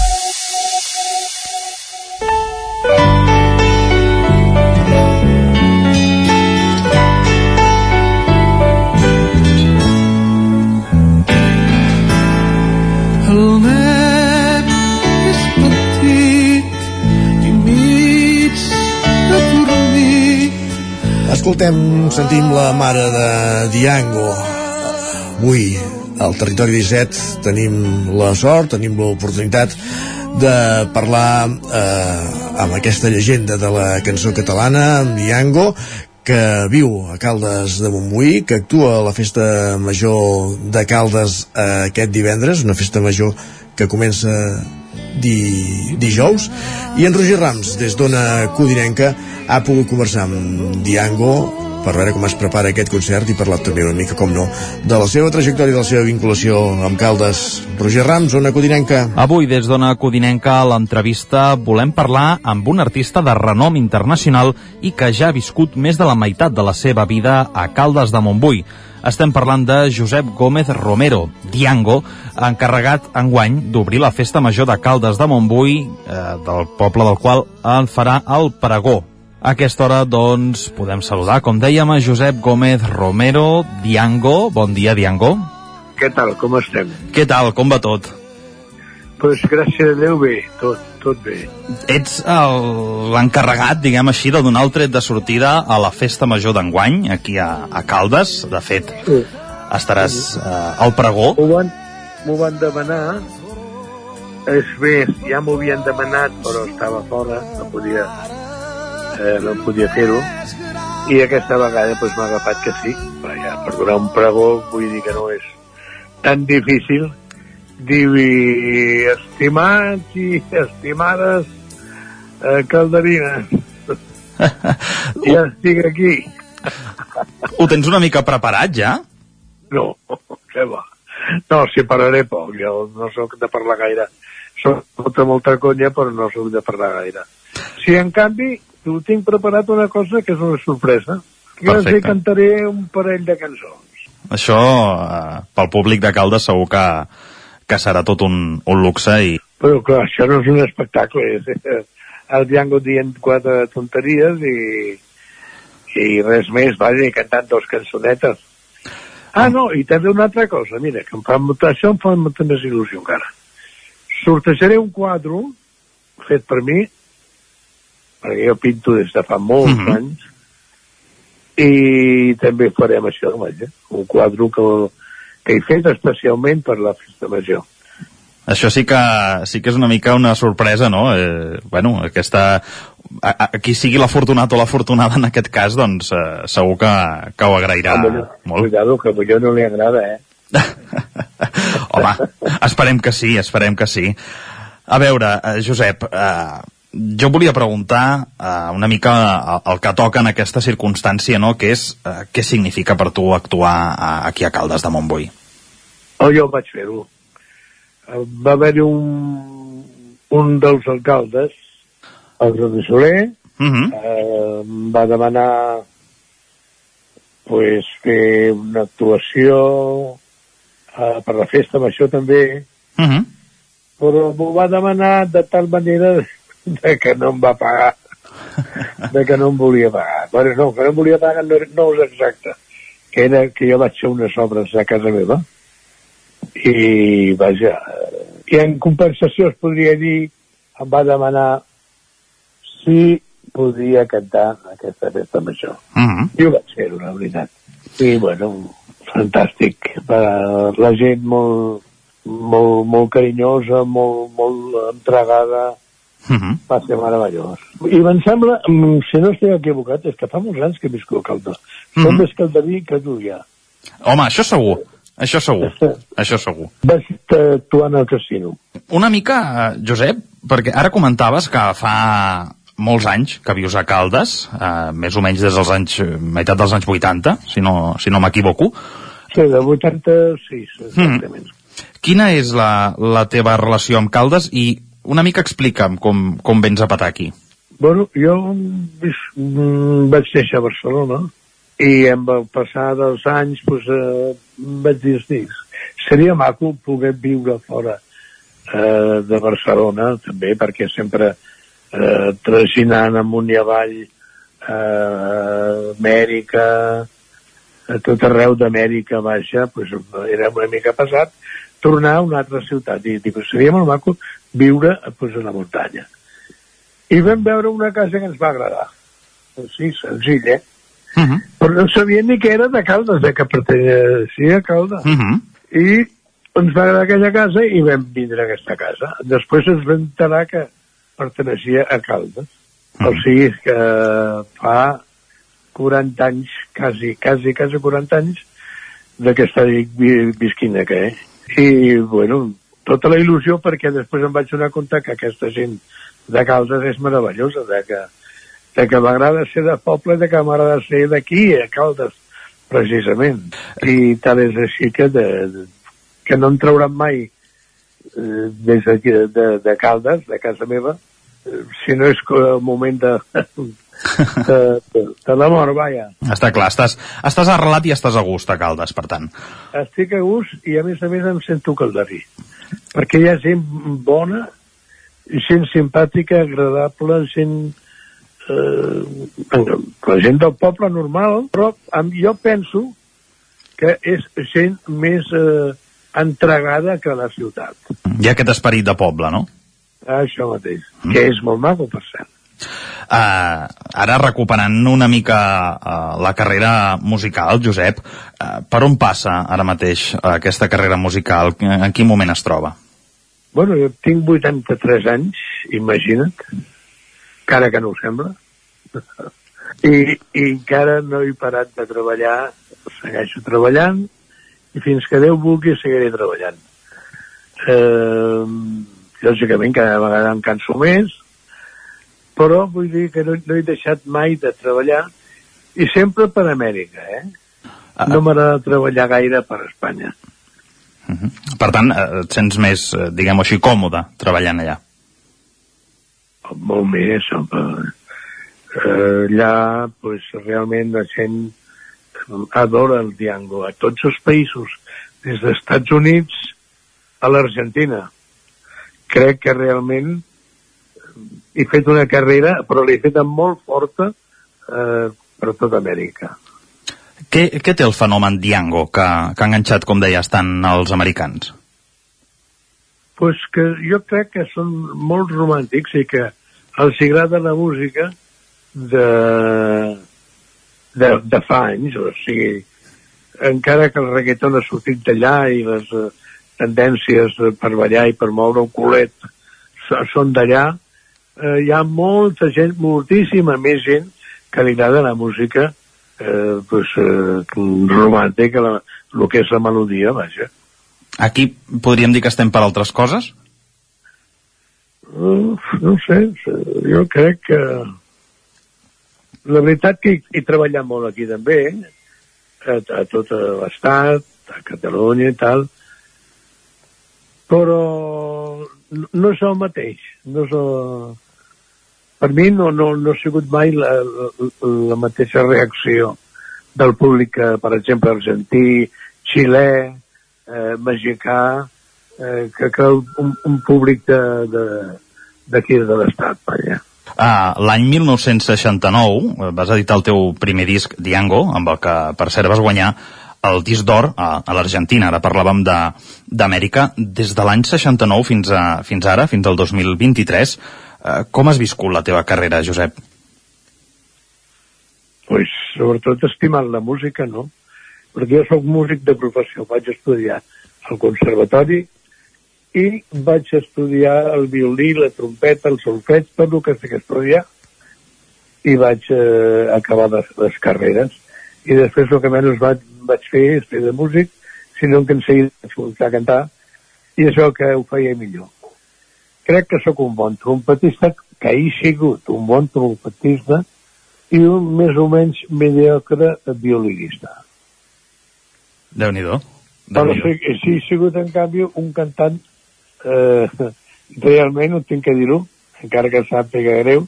Escoltem, sentim la mare de Diango. Avui, al Territori 17, tenim la sort, tenim l'oportunitat de parlar eh, amb aquesta llegenda de la cançó catalana, amb Diango, que viu a Caldes de Montbui, que actua a la festa major de Caldes eh, aquest divendres, una festa major que comença di, dijous, i en Roger Rams, des d'Ona Codinenca, ha pogut conversar amb Diango per veure com es prepara aquest concert i parlar també una mica, com no, de la seva trajectòria, de la seva vinculació amb Caldes. Roger Rams, Ona Codinenca. Avui, des d'Ona Codinenca, a l'entrevista volem parlar amb un artista de renom internacional i que ja ha viscut més de la meitat de la seva vida a Caldes de Montbui. Estem parlant de Josep Gómez Romero, Diango, encarregat enguany d'obrir la festa major de Caldes de Montbui, eh, del poble del qual en farà el pregó. A aquesta hora, doncs, podem saludar, com dèiem, a Josep Gómez Romero, Diango. Bon dia, Diango. Què tal, com estem? Què tal, com va tot? Pues gràcies a Déu bé, tot, tot bé. Ets l'encarregat, diguem així, de donar el tret de sortida a la festa major d'enguany, aquí a, a Caldes. De fet, Sí. estaràs eh, al pregó. M'ho van, van demanar, és més, ja m'ho havien demanat, però estava fora, no podia, eh, no podia fer-ho, i aquesta vegada doncs, m'ha agafat que sí, però ja, per donar un pregó vull dir que no és tan difícil dir estimats i estimades eh, calderines. ja estic aquí. Ho tens una mica preparat, ja? No, què va. No, si parlaré poc, jo no sóc de parlar gaire. Soc molta, molta conya, però no sóc de parlar gaire. Si, en canvi, ho tinc preparat una cosa que és una sorpresa. Que els Perfecte. cantaré un parell de cançons. Això, eh, pel públic de Caldes, segur que, que serà tot un, un luxe i... Però, clar, això no és un espectacle, és el Django dient quatre tonteries i, i res més, vaja, i cantant dos cançonetes. Ah, no, i també una altra cosa, mira, que em fa molta, això em fa molta més il·lusió encara. Sortejaré un quadre fet per mi, perquè jo pinto des de fa molts Mhm. anys, i també farem això, vaja, un quadre que, que he fet especialment per la festa major. Això sí que, sí que és una mica una sorpresa, no? Eh, bueno, aquesta... A, a, qui sigui l'afortunat o l'afortunada en aquest cas, doncs eh, segur que, que ho agrairà Home, no, molt. Cuidado, que a no li agrada, eh? Home, esperem que sí, esperem que sí. A veure, eh, Josep, eh, jo volia preguntar eh, una mica el, el que toca en aquesta circumstància, no?, que és eh, què significa per tu actuar eh, aquí a Caldes de Montbui. Oh, jo vaig fer-ho. Eh, Va haver-hi un, un dels alcaldes, el Jordi Soler, Uh -huh. eh, va demanar pues, fer una actuació eh, per la festa major també, Uh -huh. però m'ho va demanar de tal manera de que no em va pagar de que no em volia pagar bueno, no, que no em volia pagar no, no és exacte que era que jo vaig fer unes obres a casa meva i vaja i en compensació es podria dir em va demanar si podia cantar aquesta festa major Uh -huh. jo vaig fer-ho, la veritat. I, bueno, fantàstic. Va, la gent molt, molt, molt carinyosa, molt, molt entregada, Uh -huh. va ser meravellós. I em sembla, mm, si no estic equivocat, és que fa molts anys que visc a Calda. Som Mhm. més calderí que ja. Home, això segur, això segur, això segur. Vaig actuar al casino. Una mica, eh, Josep, perquè ara comentaves que fa molts anys que vius a Caldes, eh, més o menys des dels anys, meitat dels anys 80, si no, si no m'equivoco. Sí, de 86, exactament. Quina és la, la teva relació amb Caldes i una mica explica'm com, com vens a petar aquí. Bueno, jo mm, vaig néixer a Barcelona i amb el passar dels anys pues, eh, vaig dir, "Hosti, seria maco poder viure fora eh, de Barcelona també perquè sempre eh, traginant amunt i avall eh, Amèrica a tot arreu d'Amèrica baixa pues, era una mica pesat tornar a una altra ciutat i dic, seria molt maco viure pues, a la muntanya i vam veure una casa que ens va agradar. Sí, senzill, eh? Uh -huh. Però no sabia ni que era de Caldes, de que pertanyia a Caldes. Uh -huh. I ens va agradar aquella casa i vam vindre a aquesta casa. Després ens vam enterar que perteneixia a Caldes. O sigui que fa 40 anys, quasi, quasi, quasi 40 anys, de que està vi- visquint aquí, eh? I, bueno, tota la il·lusió perquè després em vaig donar compte que aquesta gent de Caldes és meravellosa, de que, de que m'agrada ser de poble, de que m'agrada ser d'aquí, a Caldes, precisament. I tal és així que, de, de, que no em trauran mai eh, des d'aquí, de, de, de Caldes, de casa meva, eh, si no és el moment de, de, de, de la mort, vaja. Està clar, estàs, estàs arrelat i estàs a gust a Caldes, per tant. Estic a gust i a més a més em sento calderí. Perquè hi ha gent bona, gent simpàtica, agradable, gent... Eh, la gent del poble normal, però amb, jo penso que és gent més eh, entregada que la ciutat. Hi ha aquest esperit de poble, no? Això mateix, que és molt maco, per cert. Uh, ara recuperant una mica uh, la carrera musical, Josep, uh, per on passa ara mateix uh, aquesta carrera musical? En quin moment es troba? Bueno, jo tinc 83 anys, imagina't, encara que no ho sembla, i, i encara no he parat de treballar, segueixo treballant, i fins que Déu vulgui seguiré treballant. Eh, lògicament cada vegada em canso més, però vull dir que no, no he deixat mai de treballar i sempre per Amèrica, eh? No m'agrada treballar gaire per Espanya. Per tant, eh, et sents més, eh, diguem-ho així, còmode treballant allà. molt més home. eh, allà pues, realment la gent adora el Diango a tots els països des dels Estats Units a l'Argentina crec que realment he fet una carrera però l'he feta molt forta eh, per tota Amèrica Què, què té el fenomen Diango que, que ha enganxat, com deies, tant els americans? pues que jo crec que són molt romàntics i que els agrada la música de, de, de fa anys, o sigui, encara que el reggaeton ha sortit d'allà i les eh, tendències per ballar i per moure un culet són d'allà, eh, hi ha molta gent, moltíssima més gent que li agrada la música eh, pues, eh, romàntica, la, el que és la melodia, vaja. Aquí podríem dir que estem per altres coses? Uf, no sé, jo crec que la veritat que hi, hi treballat molt aquí també, a, a tot l'estat, a Catalunya i tal, però no, no és el mateix. No és el... Per mi no, no, no ha sigut mai la, la, la mateixa reacció del públic, eh, per exemple, argentí, xilè, eh, mexicà, eh, que, que un, un públic de- de- d'aquí de, de l'estat, vaja. Ah, L'any 1969 eh, vas editar el teu primer disc, Diango, amb el que, per cert, vas guanyar el disc d'or a, a l'Argentina. Ara parlàvem de- d'Amèrica. Des de l'any 69 fins, a, fins ara, fins al 2023, eh, com has viscut la teva carrera, Josep? pues, sobretot estimant la música, no? Perquè jo sóc músic de professió, vaig estudiar al conservatori i vaig estudiar el violí, la trompeta, el solfeig, tot el que sé que estudiar i vaig eh, acabar les, les carreres i després el que menys vaig, vaig fer és fer de músic, sinó que en seguida vaig començar a cantar i el que ho feia millor. Crec que sóc un bon trompetista, que he sigut un bon trompetista i un més o menys mediocre violinista. Déu-n'hi-do. Però sí, sí, he sigut, en canvi, un cantant eh, realment, ho tinc que dir-ho, encara que sàpiga greu,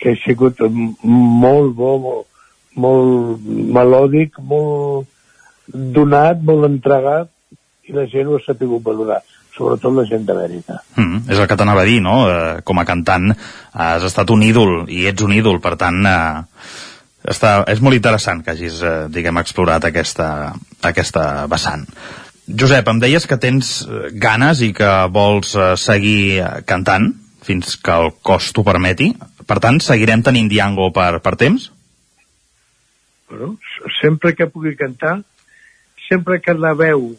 que he sigut molt bo, molt, molt melòdic, molt donat, molt entregat, i la gent ho ha sabut valorar, sobretot la gent d'Amèrica. Mm, és el que t'anava a dir, no? Eh, com a cantant has estat un ídol, i ets un ídol, per tant, eh, està, és molt interessant que hagis, eh, diguem, explorat aquesta, aquesta vessant. Josep, em deies que tens eh, ganes i que vols eh, seguir eh, cantant fins que el cos t'ho permeti. Per tant, seguirem tenint Diango per, per temps? Bueno, sempre que pugui cantar, sempre que la veu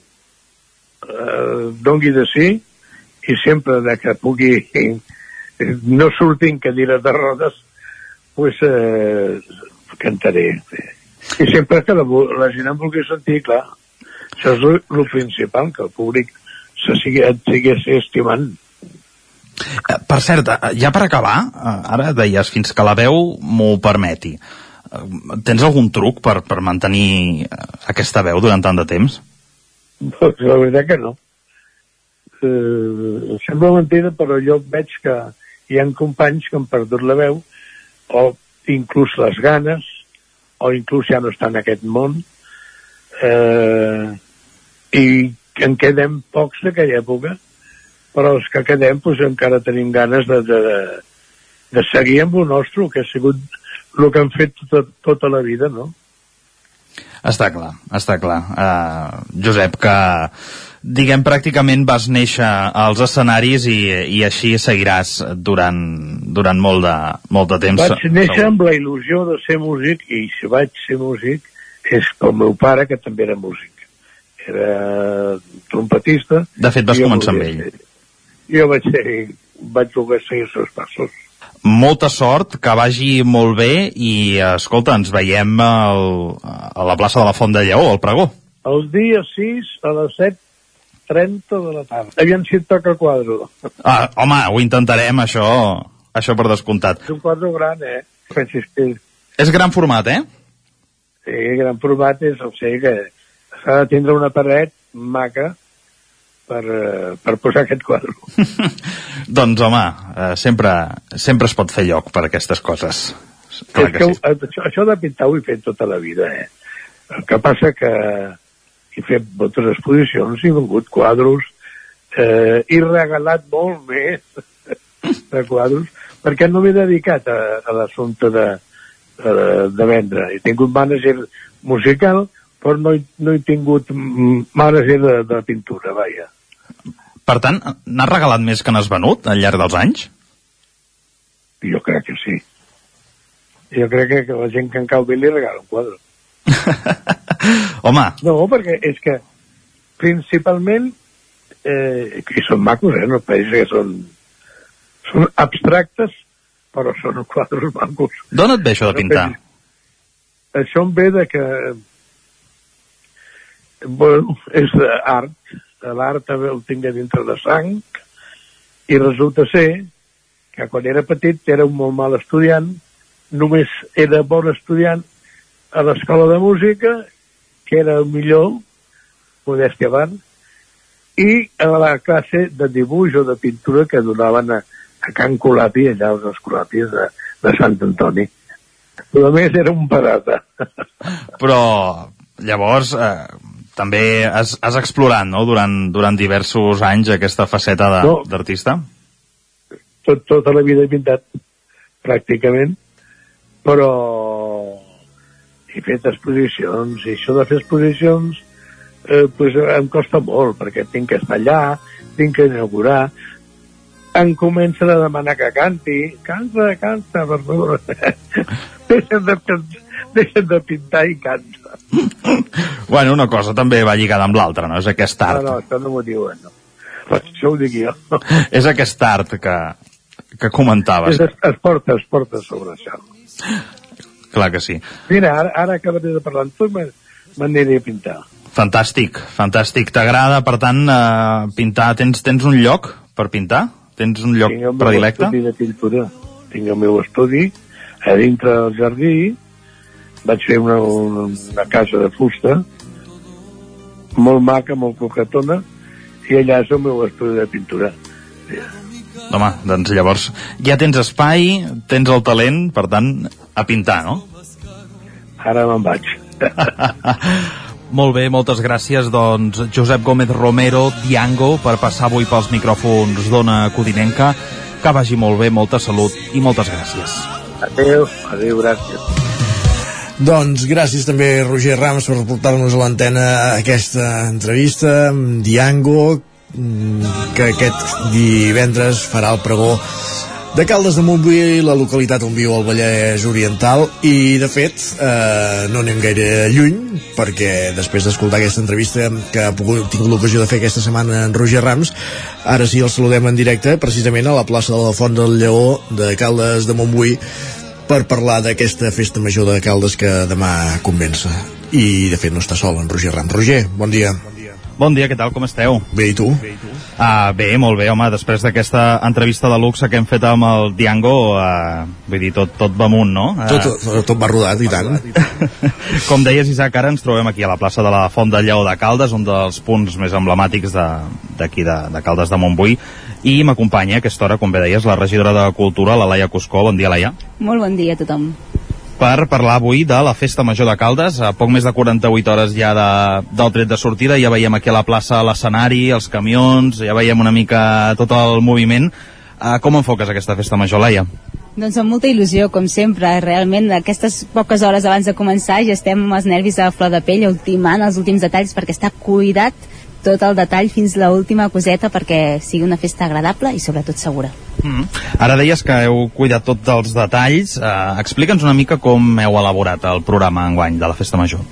eh, dongui de sí, i sempre de que pugui eh, no sortir en cadires de rodes, pues, eh, cantaré. I sempre que la, la gent em vulgui sentir, clar, això és el, principal, que el públic se sigui, et segueixi estimant. Eh, Per cert, eh, ja per acabar, ara deies fins que la veu m'ho permeti. Tens algun truc per, per mantenir aquesta veu durant tant de temps? Doncs la veritat que no. Eh, sembla mentida, però jo veig que hi ha companys que han perdut la veu, o inclús les ganes, o inclús ja no estan en aquest món, eh, i en quedem pocs d'aquella època, però els que quedem doncs, encara tenim ganes de, de, de seguir amb el nostre, que ha sigut el que han fet tota, tota la vida, no? Està clar, està clar. Uh, Josep, que diguem pràcticament vas néixer als escenaris i, i així seguiràs durant, durant molt, de, molt de temps. Vaig néixer amb la il·lusió de ser músic i si vaig ser músic és pel meu pare, que també era músic. Era trompetista. De fet, vas començar amb ell. ser- Jo vaig, ser, vaig voler seguir els seus passos. Molta sort, que vagi molt bé i, escolta, ens veiem al, a la plaça de la Font de Lleó, al Pregó. El dia 6 a les 7.30 de la tarda. Aviam si et toca el quadre. Ah, home, ho intentarem, això, això per descomptat. És un quadre gran, eh? Francisquell. És gran format, eh? Sí, gran format és, o sigui que s'ha de tindre una paret maca per, eh, per posar aquest quadre. Doncs, home, eh, sempre, sempre es pot fer lloc per aquestes coses. Clar que que sí. això, això de pintar ho he fet tota la vida, eh? El que passa que he fet moltes exposicions, he vengut quadros, eh, he regalat molt més de quadros, perquè no m'he dedicat a, a l'assumpte de, de, de vendre. He tingut mànager musical, però no he, no he tingut mànager de, de pintura, vaja. Per tant, n'has regalat més que n'has venut al llarg dels anys? Jo crec que sí. Jo crec que, la gent que en cau bé li regala un quadre. Home, No, perquè és que principalment eh, que són macos, eh? No penso que són, són abstractes, però són quadres macos. d'on et ve això de pintar? Això em ve de que bueno, és art. L'art també el tinc a dintre de sang i resulta ser que quan era petit era un molt mal estudiant, només era bon estudiant a l'escola de música, que era el millor, modèstia avant, i a la classe de dibuix o de pintura que donaven a, a Can Colapi, allà als escolapis de, de Sant Antoni. Però a més era un parata. Però, llavors, eh, també has, has explorat, no?, durant, durant diversos anys aquesta faceta de- No. d'artista? Tot, tota la vida he pintat, pràcticament, però he fet exposicions, i això de fer exposicions eh, pues, em costa molt, perquè tinc que estar allà, tinc que inaugurar, em comencen a demanar que canti, canta, canta, per favor. deixen, de, deixen de pintar i canta. Bueno, una cosa també va lligada amb l'altra, no? És aquest art. No, no, això no m'ho diuen, no. Però això ho dic jo. És aquest art que, que comentaves. Es, es porta, es porta sobre això. Clar que sí. Mira, ara, ara acabaré de parlar amb tu m'aniré a pintar. Fantàstic, fantàstic. T'agrada, per tant, eh, pintar? Tens, tens un lloc per pintar? Tens un lloc Tinc el meu predilecte? estudi de pintura. Tinc el meu estudi a dintre del jardí. Vaig fer una, una, una casa de fusta molt maca, molt coquetona i allà és el meu estudi de pintura. Home, doncs llavors ja tens espai, tens el talent, per tant, a pintar, no? Ara me'n vaig. Molt bé, moltes gràcies, doncs, Josep Gómez Romero, Diango, per passar avui pels micròfons d'Ona Codinenca. Que vagi molt bé, molta salut i moltes gràcies. Adéu, adéu, gràcies. Doncs gràcies també Roger Rams per portar-nos a l'antena aquesta entrevista amb Diango mm, que aquest divendres farà el pregó de Caldes de Montbui, la localitat on viu el Vallès Oriental. I de fet eh, no anem gaire lluny perquè després d'escoltar aquesta entrevista que ha pogut, tingut l'ocasió de fer aquesta setmana en Roger Rams ara sí el saludem en directe precisament a la plaça de la Font del Lleó de Caldes de Montbui per parlar d'aquesta festa major de Caldes que demà comença. I, de fet, no està sol, en Roger Ram. Roger, bon dia. Bon dia, què tal, com esteu? Bé, i tu? Uh, bé, molt bé, home, després d'aquesta entrevista de luxe que hem fet amb el Diango, uh, vull dir, tot, tot va amunt, no? Uh, Tot, tot, tot va rodat, i tant. Com deies, Isaac, ara ens trobem aquí a la plaça de la Font del Lleó de Caldes, un dels punts més emblemàtics de- d'aquí de, de, de Caldes de Montbui, i m'acompanya a aquesta hora, com bé deies, la regidora de Cultura, la Laia Cuscó. Bon dia, Laia. Molt bon dia a tothom. per parlar avui de la Festa Major de Caldes. A poc més de 48 hores ja de, del tret de sortida, ja veiem aquí a la plaça l'escenari, els camions, ja veiem una mica tot el moviment. Uh, com enfoques aquesta Festa Major, Laia? Doncs amb molta il·lusió, com sempre. Realment, aquestes poques hores abans de començar ja estem amb els nervis a flor de pell, ultimant els últims detalls perquè està cuidat tot el detall fins a l'última coseta perquè sigui una festa agradable i sobretot segura. Mm. Ara deies que heu cuidat tots els detalls. Uh, Explica'ns una mica com heu elaborat el programa enguany de la Festa Major.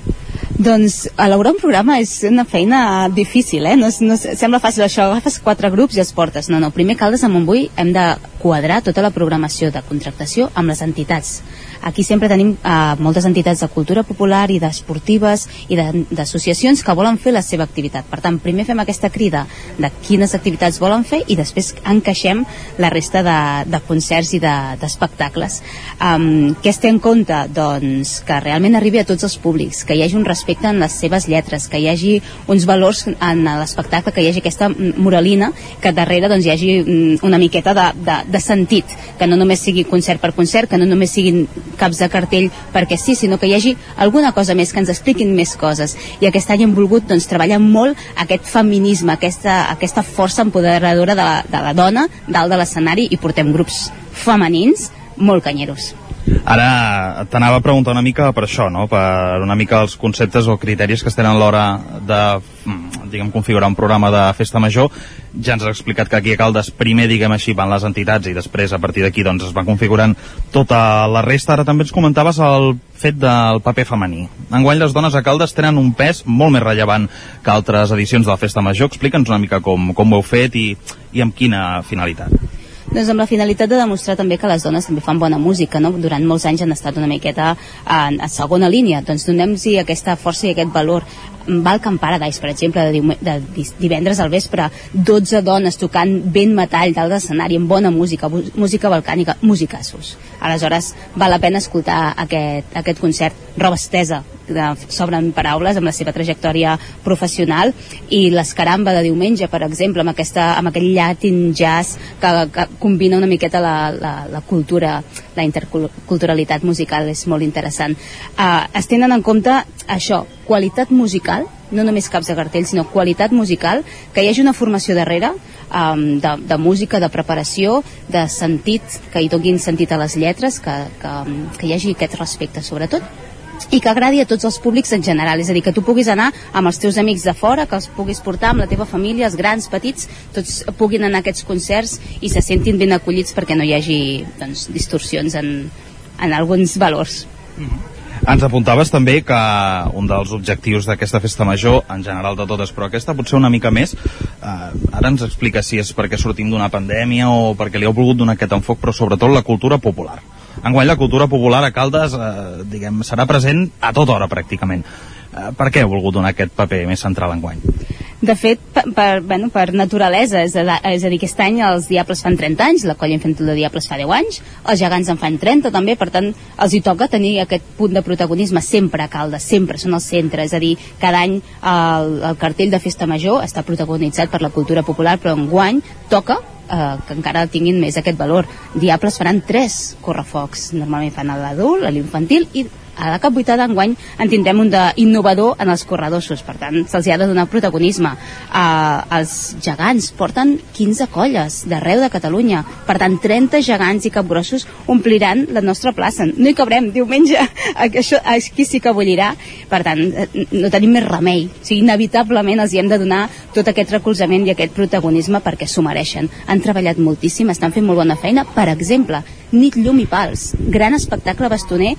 Doncs elaborar un programa és una feina difícil, eh? No, no sembla fàcil això, agafes quatre grups i els portes. No, no, primer Caldes a Montbui hem de quadrar tota la programació de contractació amb les entitats. Aquí sempre tenim eh, moltes entitats de cultura popular i d'esportives i d'associacions que volen fer la seva activitat. Per tant, primer fem aquesta crida de quines activitats volen fer i després encaixem la resta de, de concerts i de- d'espectacles. De, um, què es té en compte? Doncs que realment arribi a tots els públics, que hi hagi un respecte en les seves lletres, que hi hagi uns valors en l'espectacle, que hi hagi aquesta moralina, que darrere doncs, hi hagi mm, una miqueta de, de, de sentit, que no només sigui concert per concert, que no només siguin caps de cartell perquè sí, sinó que hi hagi alguna cosa més, que ens expliquin més coses. I aquest any hem volgut doncs, treballar molt aquest feminisme, aquesta, aquesta força empoderadora de la, de la dona dalt de l'escenari i portem grups femenins molt canyeros. Ara t'anava a preguntar una mica per això, no? per una mica els conceptes o criteris que es tenen a l'hora de mm, diguem, configurar un programa de festa major. Ja ens has explicat que aquí a Caldes primer, diguem així, van les entitats i després a partir d'aquí doncs, es va configurant tota la resta. Ara també ens comentaves el fet del paper femení. Enguany les dones a Caldes tenen un pes molt més rellevant que altres edicions de la festa major. Explica'ns una mica com, com ho heu fet i, i amb quina finalitat. Doncs amb la finalitat de demostrar també que les dones també fan bona música, no? Durant molts anys han estat una miqueta en, a segona línia, doncs donem-los aquesta força i aquest valor. Balkan Paradise, per exemple, de, de divendres al vespre, 12 dones tocant ben metall dalt d'escenari, amb bona música, música balcànica, musicassos. Aleshores, val la pena escoltar aquest, aquest concert. Roba estesa, s'obren paraules amb la seva trajectòria professional i l'escaramba de diumenge, per exemple, amb, aquesta, amb aquell llatin jazz que, que combina una miqueta la, la, la cultura, la interculturalitat musical, és molt interessant. Uh, es tenen en compte això, qualitat musical, no només caps de cartell, sinó qualitat musical, que hi hagi una formació darrere um, de, de música, de preparació, de sentit, que hi donin sentit a les lletres, que, que, que hi hagi aquest respecte, sobretot, i que agradi a tots els públics en general, és a dir, que tu puguis anar amb els teus amics de fora, que els puguis portar amb la teva família, els grans, petits, tots puguin anar a aquests concerts i se sentin ben acollits perquè no hi hagi doncs, distorsions en, en alguns valors. Ens apuntaves també que un dels objectius d'aquesta festa major, en general de totes, però aquesta potser una mica més, eh, ara ens explica si és perquè sortim d'una pandèmia o perquè li heu volgut donar aquest enfoc, però sobretot la cultura popular. Enguany la cultura popular a Caldes, eh, diguem, serà present a tota hora pràcticament. Eh, per què heu volgut donar aquest paper més central enguany? De fet, per, per, bueno, per naturalesa, és a, és a dir, aquest any els Diables fan 30 anys, la colla infantil de Diables fa 10 anys, els gegants en fan 30 també, per tant, els hi toca tenir aquest punt de protagonisme sempre a Caldes, sempre són el centre, és a dir, cada any el, el cartell de Festa Major està protagonitzat per la cultura popular, però enguany toca eh, que encara tinguin més aquest valor. Diables faran tres correfocs, normalment fan l'adult, l'infantil i a la Cap Buitada enguany en tindrem un d'innovador en els corredossos, per tant se'ls ha de donar protagonisme. Uh, els gegants porten 15 colles d'arreu de Catalunya, per tant 30 gegants i capgrossos ompliran la nostra plaça. No hi cabrem, diumenge, això aquí sí que bullirà, per tant eh, no tenim més remei. O sigui, inevitablement els hi hem de donar tot aquest recolzament i aquest protagonisme perquè s'ho mereixen. Han treballat moltíssim, estan fent molt bona feina. Per exemple, Nit, llum i pals, gran espectacle bastoner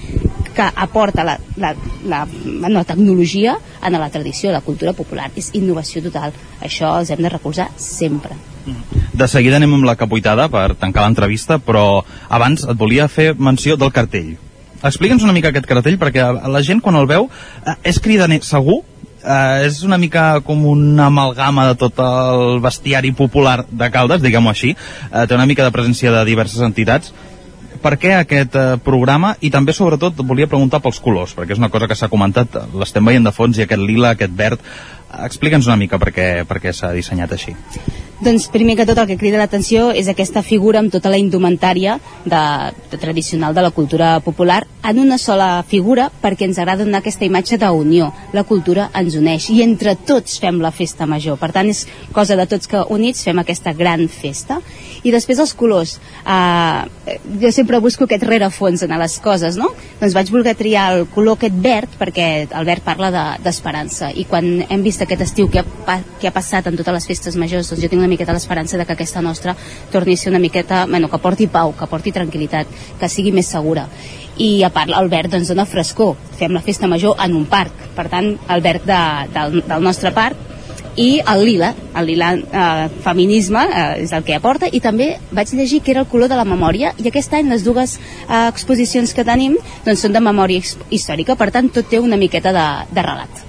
que aporta la, la, la, la tecnologia en la tradició, la cultura popular. És innovació total. Això els hem de recolzar sempre. De seguida anem amb la capuitada per tancar l'entrevista, però abans et volia fer menció del cartell. Explica'ns una mica aquest cartell, perquè la gent quan el veu eh, és cridaner, segur? Eh, és una mica com una amalgama de tot el bestiari popular de Caldes, diguem-ho així. Eh, té una mica de presència de diverses entitats. Per què aquest eh, programa? I també, sobretot, et volia preguntar pels colors, perquè és una cosa que s'ha comentat, l'estem veient de fons, i aquest lila, aquest verd... Explica'ns una mica per què, què s'ha dissenyat així. Doncs primer que tot el que crida l'atenció és aquesta figura amb tota la indumentària de, de tradicional de la cultura popular en una sola figura perquè ens agrada donar aquesta imatge d'unió. La cultura ens uneix i entre tots fem la festa major. Per tant, és cosa de tots que units fem aquesta gran festa. I després els colors. Uh, jo sempre busco aquest rerefons en les coses, no? Doncs vaig voler triar el color aquest verd perquè el verd parla d'esperança. De, I quan hem vist aquest estiu que ha, que ha passat en totes les festes majors, doncs jo tinc una miqueta l'esperança de que aquesta nostra torni a ser una miqueta, bueno, que porti pau, que porti tranquil·litat, que sigui més segura. I a part, el verd doncs dona frescor. Fem la festa major en un parc, per tant, el verd de, del, del nostre parc i el lila, el lila eh, feminisme eh, és el que aporta i també vaig llegir que era el color de la memòria i aquest any les dues eh, exposicions que tenim doncs són de memòria his- històrica, per tant tot té una miqueta de, de relat.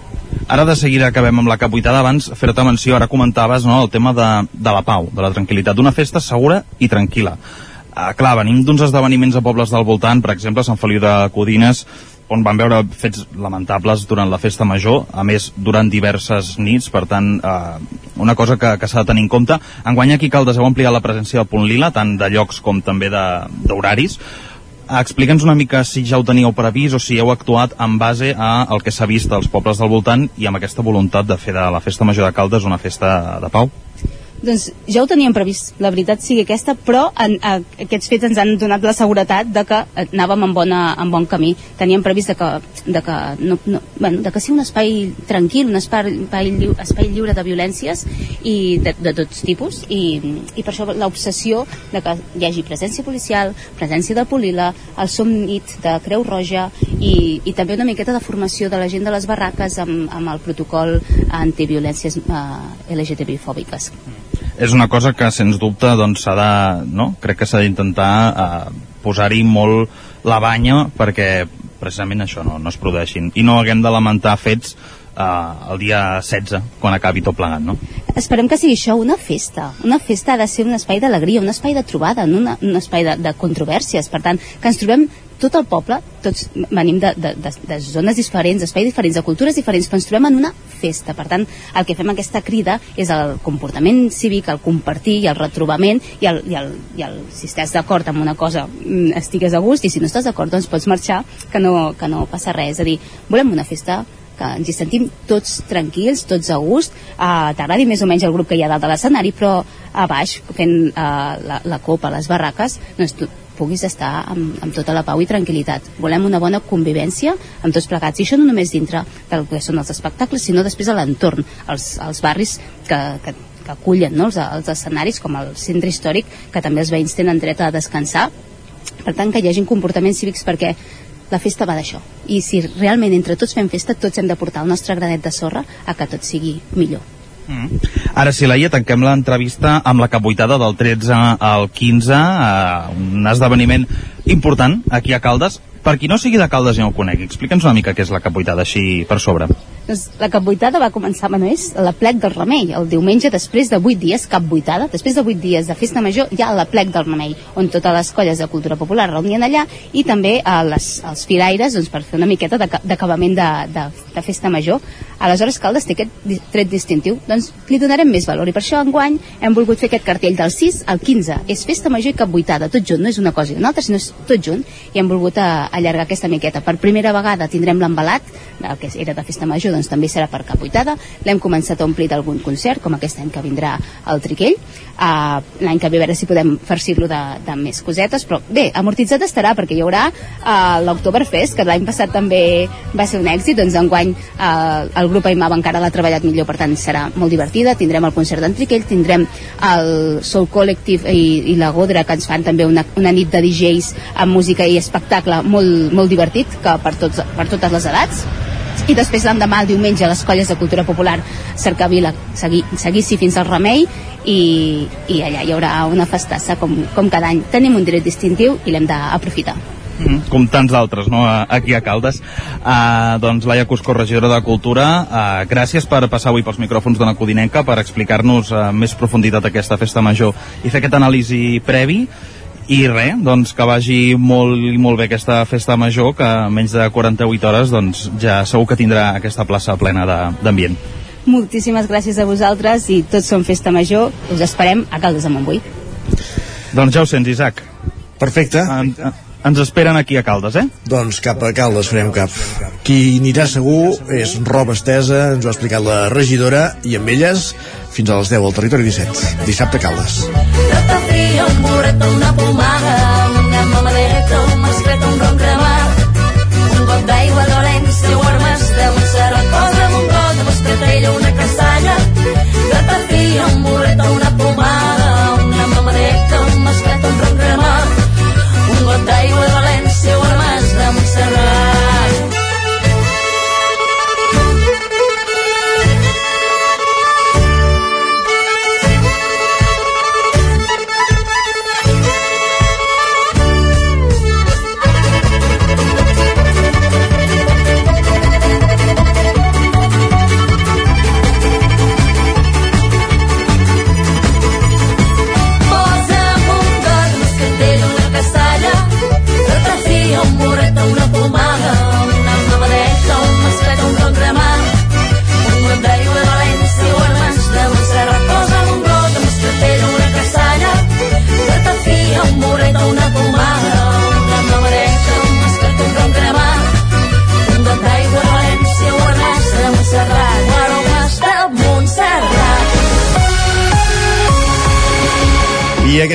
Ara de seguida acabem amb la capuitada, abans fer-te menció, ara comentaves no, el tema de, de la pau, de la tranquil·litat, d'una festa segura i tranquil·la. Uh, clar, venim d'uns esdeveniments a pobles del voltant, per exemple, Sant Feliu de Codines, on van veure fets lamentables durant la festa major, a més durant diverses nits, per tant, eh, una cosa que, que s'ha de tenir en compte. Enguany aquí Caldes heu ampliat la presència del punt lila, tant de llocs com també d'horaris. Explica'ns una mica si ja ho teníeu previst o si heu actuat en base a el que s'ha vist als pobles del voltant i amb aquesta voluntat de fer de la festa major de Caldes una festa de pau. Doncs ja ho teníem previst, la veritat sigui aquesta, però en, a, aquests fets ens han donat la seguretat de que anàvem en, bona, en bon camí. Teníem previst de que, de que, no, no, bueno, de que sigui un espai tranquil, un espai, espai, lliu, espai lliure de violències i de, de tots tipus, i, i per això l'obsessió de que hi hagi presència policial, presència de Polila, el somnit de Creu Roja i, i també una miqueta de formació de la gent de les barraques amb, amb el protocol antiviolències eh, LGTBI-fòbiques. És una cosa que sens dubte doncs s'ha de, no? crec que s'ha d'intentar eh, posar-hi molt la banya perquè precisament això no, no es produeixin i no haguem de lamentar fets eh, el dia 16 quan acabi tot plegat no? Esperem que sigui això una festa. Una festa ha de ser un espai d'alegria, un espai de trobada, no una, un espai de, de controvèrsies. Per tant, que ens trobem tot el poble, tots venim de, de, de, de zones diferents, d'espais diferents, de cultures diferents, però ens trobem en una festa. Per tant, el que fem aquesta crida és el comportament cívic, el compartir i el retrobament i el, i el, i el si estàs d'acord amb una cosa mm, estigues a gust i si no estàs d'acord doncs pots marxar que no, que no passa res. És a dir, volem una festa que ens hi sentim tots tranquils, tots a gust, uh, t'agradi més o menys el grup que hi ha dalt de l'escenari, però a baix, fent uh, la, la copa, les barraques, doncs tu puguis estar amb, amb tota la pau i tranquil·litat. Volem una bona convivència amb tots plegats, i això no només dintre del que són els espectacles, sinó després a l'entorn, als, als barris que, que, que acullen no? els, els escenaris, com el centre històric, que també els veïns tenen dret a descansar, per tant que hi hagin comportaments cívics perquè la festa va d'això i si realment entre tots fem festa tots hem de portar el nostre granet de sorra a que tot sigui millor Ara sí, Laia, tanquem l'entrevista amb la capbuitada del 13 al 15, eh, un esdeveniment important aquí a Caldes. Per qui no sigui de Caldes i no ho conegui, explica'ns una mica què és la capbuitada així per sobre. Doncs la capbuitada va començar, bueno, és la plec del remei, el diumenge després de 8 dies, capbuitada, després de 8 dies de festa major, hi ha la plec del remei, on totes les colles de cultura popular reunien allà i també eh, les, els firaires doncs, per fer una miqueta d'aca- d'acabament de, de, de festa major. Aleshores, Caldes té aquest tret distintiu, doncs li donarem més valor i per això enguany hem volgut fer aquest cartell del 6 al 15. És festa major i capbuitada, tot junt, no és una cosa i una altra, sinó és tot junt i hem volgut eh, allargar aquesta miqueta. Per primera vegada tindrem l'embalat, el que era de festa major, doncs també serà per capbuitada. L'hem començat a omplir d'algun concert, com aquest any que vindrà al Triquell. Uh, L'any que ve a veure si podem farcir-lo de, de més cosetes, però bé, amortitzat estarà perquè hi haurà uh, l'Octoberfest, que l'any passat també va ser un èxit, doncs enguany uh, el grup Aimava encara l'ha treballat millor, per tant serà molt divertida. Tindrem el concert d'en Triquell, tindrem el Soul Collective i, i la Godra, que ens fan també una, una nit de DJs amb música i espectacle molt, molt divertit, que per, tots, per totes les edats i després l'endemà, el diumenge, les colles de cultura popular Cercavila segui, seguissi fins al Remei i, i allà hi haurà una festassa com, com cada any. Tenim un dret distintiu i l'hem d'aprofitar. Mm, com tants d'altres, no?, a- aquí a Caldes. Uh, doncs, Laia Cusco, regidora de Cultura, uh, gràcies per passar avui pels micròfons de la Codinenca, per explicar-nos uh, més profunditat aquesta festa major i fer aquest anàlisi previ. I res, doncs que vagi molt i molt bé aquesta festa major, que en menys de 48 hores doncs, ja segur que tindrà aquesta plaça plena de- d'ambient. Moltíssimes gràcies a vosaltres i tots som festa major. Us esperem a Caldes de Montbui. Doncs ja ho sents, Isaac. Perfecte. En, ens esperen aquí a Caldes, eh? Doncs cap a Caldes farem cap. Qui anirà segur és roba estesa, ens ho ha explicat la regidora, i amb elles fins a les 10 al territori 17. Dissabte a Caldes. un bureto, una pomada.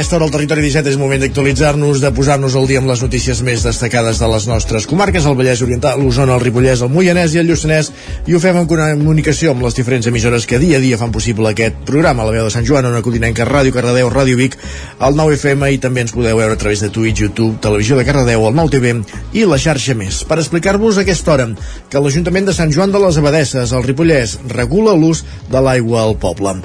Aquesta hora al Territori 17 és moment d'actualitzar-nos, de posar-nos al dia amb les notícies més destacades de les nostres comarques, el Vallès Oriental, l'Osona, el Ripollès, el Moianès i el Lluçanès, i ho fem en comunicació amb les diferents emissores que dia a dia fan possible aquest programa, la veu de Sant Joan, una Codinenca, Ràdio Cardedeu, Ràdio Vic, el 9 FM i també ens podeu veure a través de Twitch, YouTube, Televisió de Cardedeu, el 9 TV i la xarxa més. Per explicar-vos aquesta hora que l'Ajuntament de Sant Joan de les Abadesses, al Ripollès, regula l'ús de l'aigua al poble.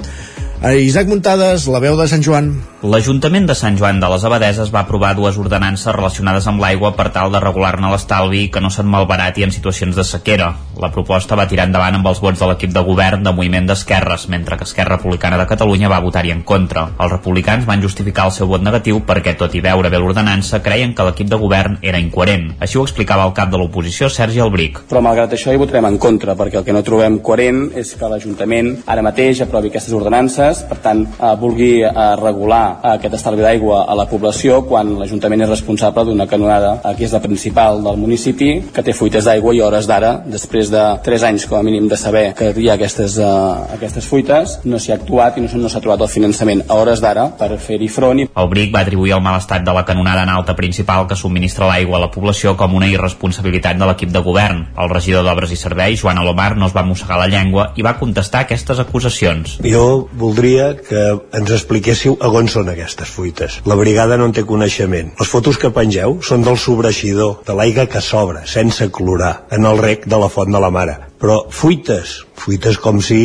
A Isaac Muntades, la veu de Sant Joan. L'Ajuntament de Sant Joan de les Abadeses va aprovar dues ordenances relacionades amb l'aigua per tal de regular-ne l'estalvi que no se'n malbarati en situacions de sequera. La proposta va tirar endavant amb els vots de l'equip de govern de Moviment d'Esquerres, mentre que Esquerra Republicana de Catalunya va votar-hi en contra. Els republicans van justificar el seu vot negatiu perquè, tot i veure bé l'ordenança, creien que l'equip de govern era incoherent. Així ho explicava el cap de l'oposició, Sergi Albric. Però malgrat això hi votarem en contra, perquè el que no trobem coherent és que l'Ajuntament ara mateix aprovi aquestes ordenances, per tant, eh, vulgui eh, regular aquest estalvi d'aigua a la població quan l'Ajuntament és responsable d'una canonada eh, que és la principal del municipi, que té fuites d'aigua i hores d'ara, després de 3 anys com a mínim de saber que hi ha aquestes, uh, aquestes fuites, no s'hi ha actuat i no s'ha trobat el finançament a hores d'ara per fer-hi front. I... El BRIC va atribuir el mal estat de la canonada en alta principal que subministra l'aigua a la població com una irresponsabilitat de l'equip de govern. El regidor d'Obres i Serveis, Joan Alomar, no es va mossegar la llengua i va contestar aquestes acusacions. Jo voldria que ens expliquéssiu a on són aquestes fuites. La brigada no en té coneixement. Les fotos que pengeu són del sobreixidor, de l'aigua que sobra, sense clorar, en el rec de la font de la mare. Però fuites, fuites com si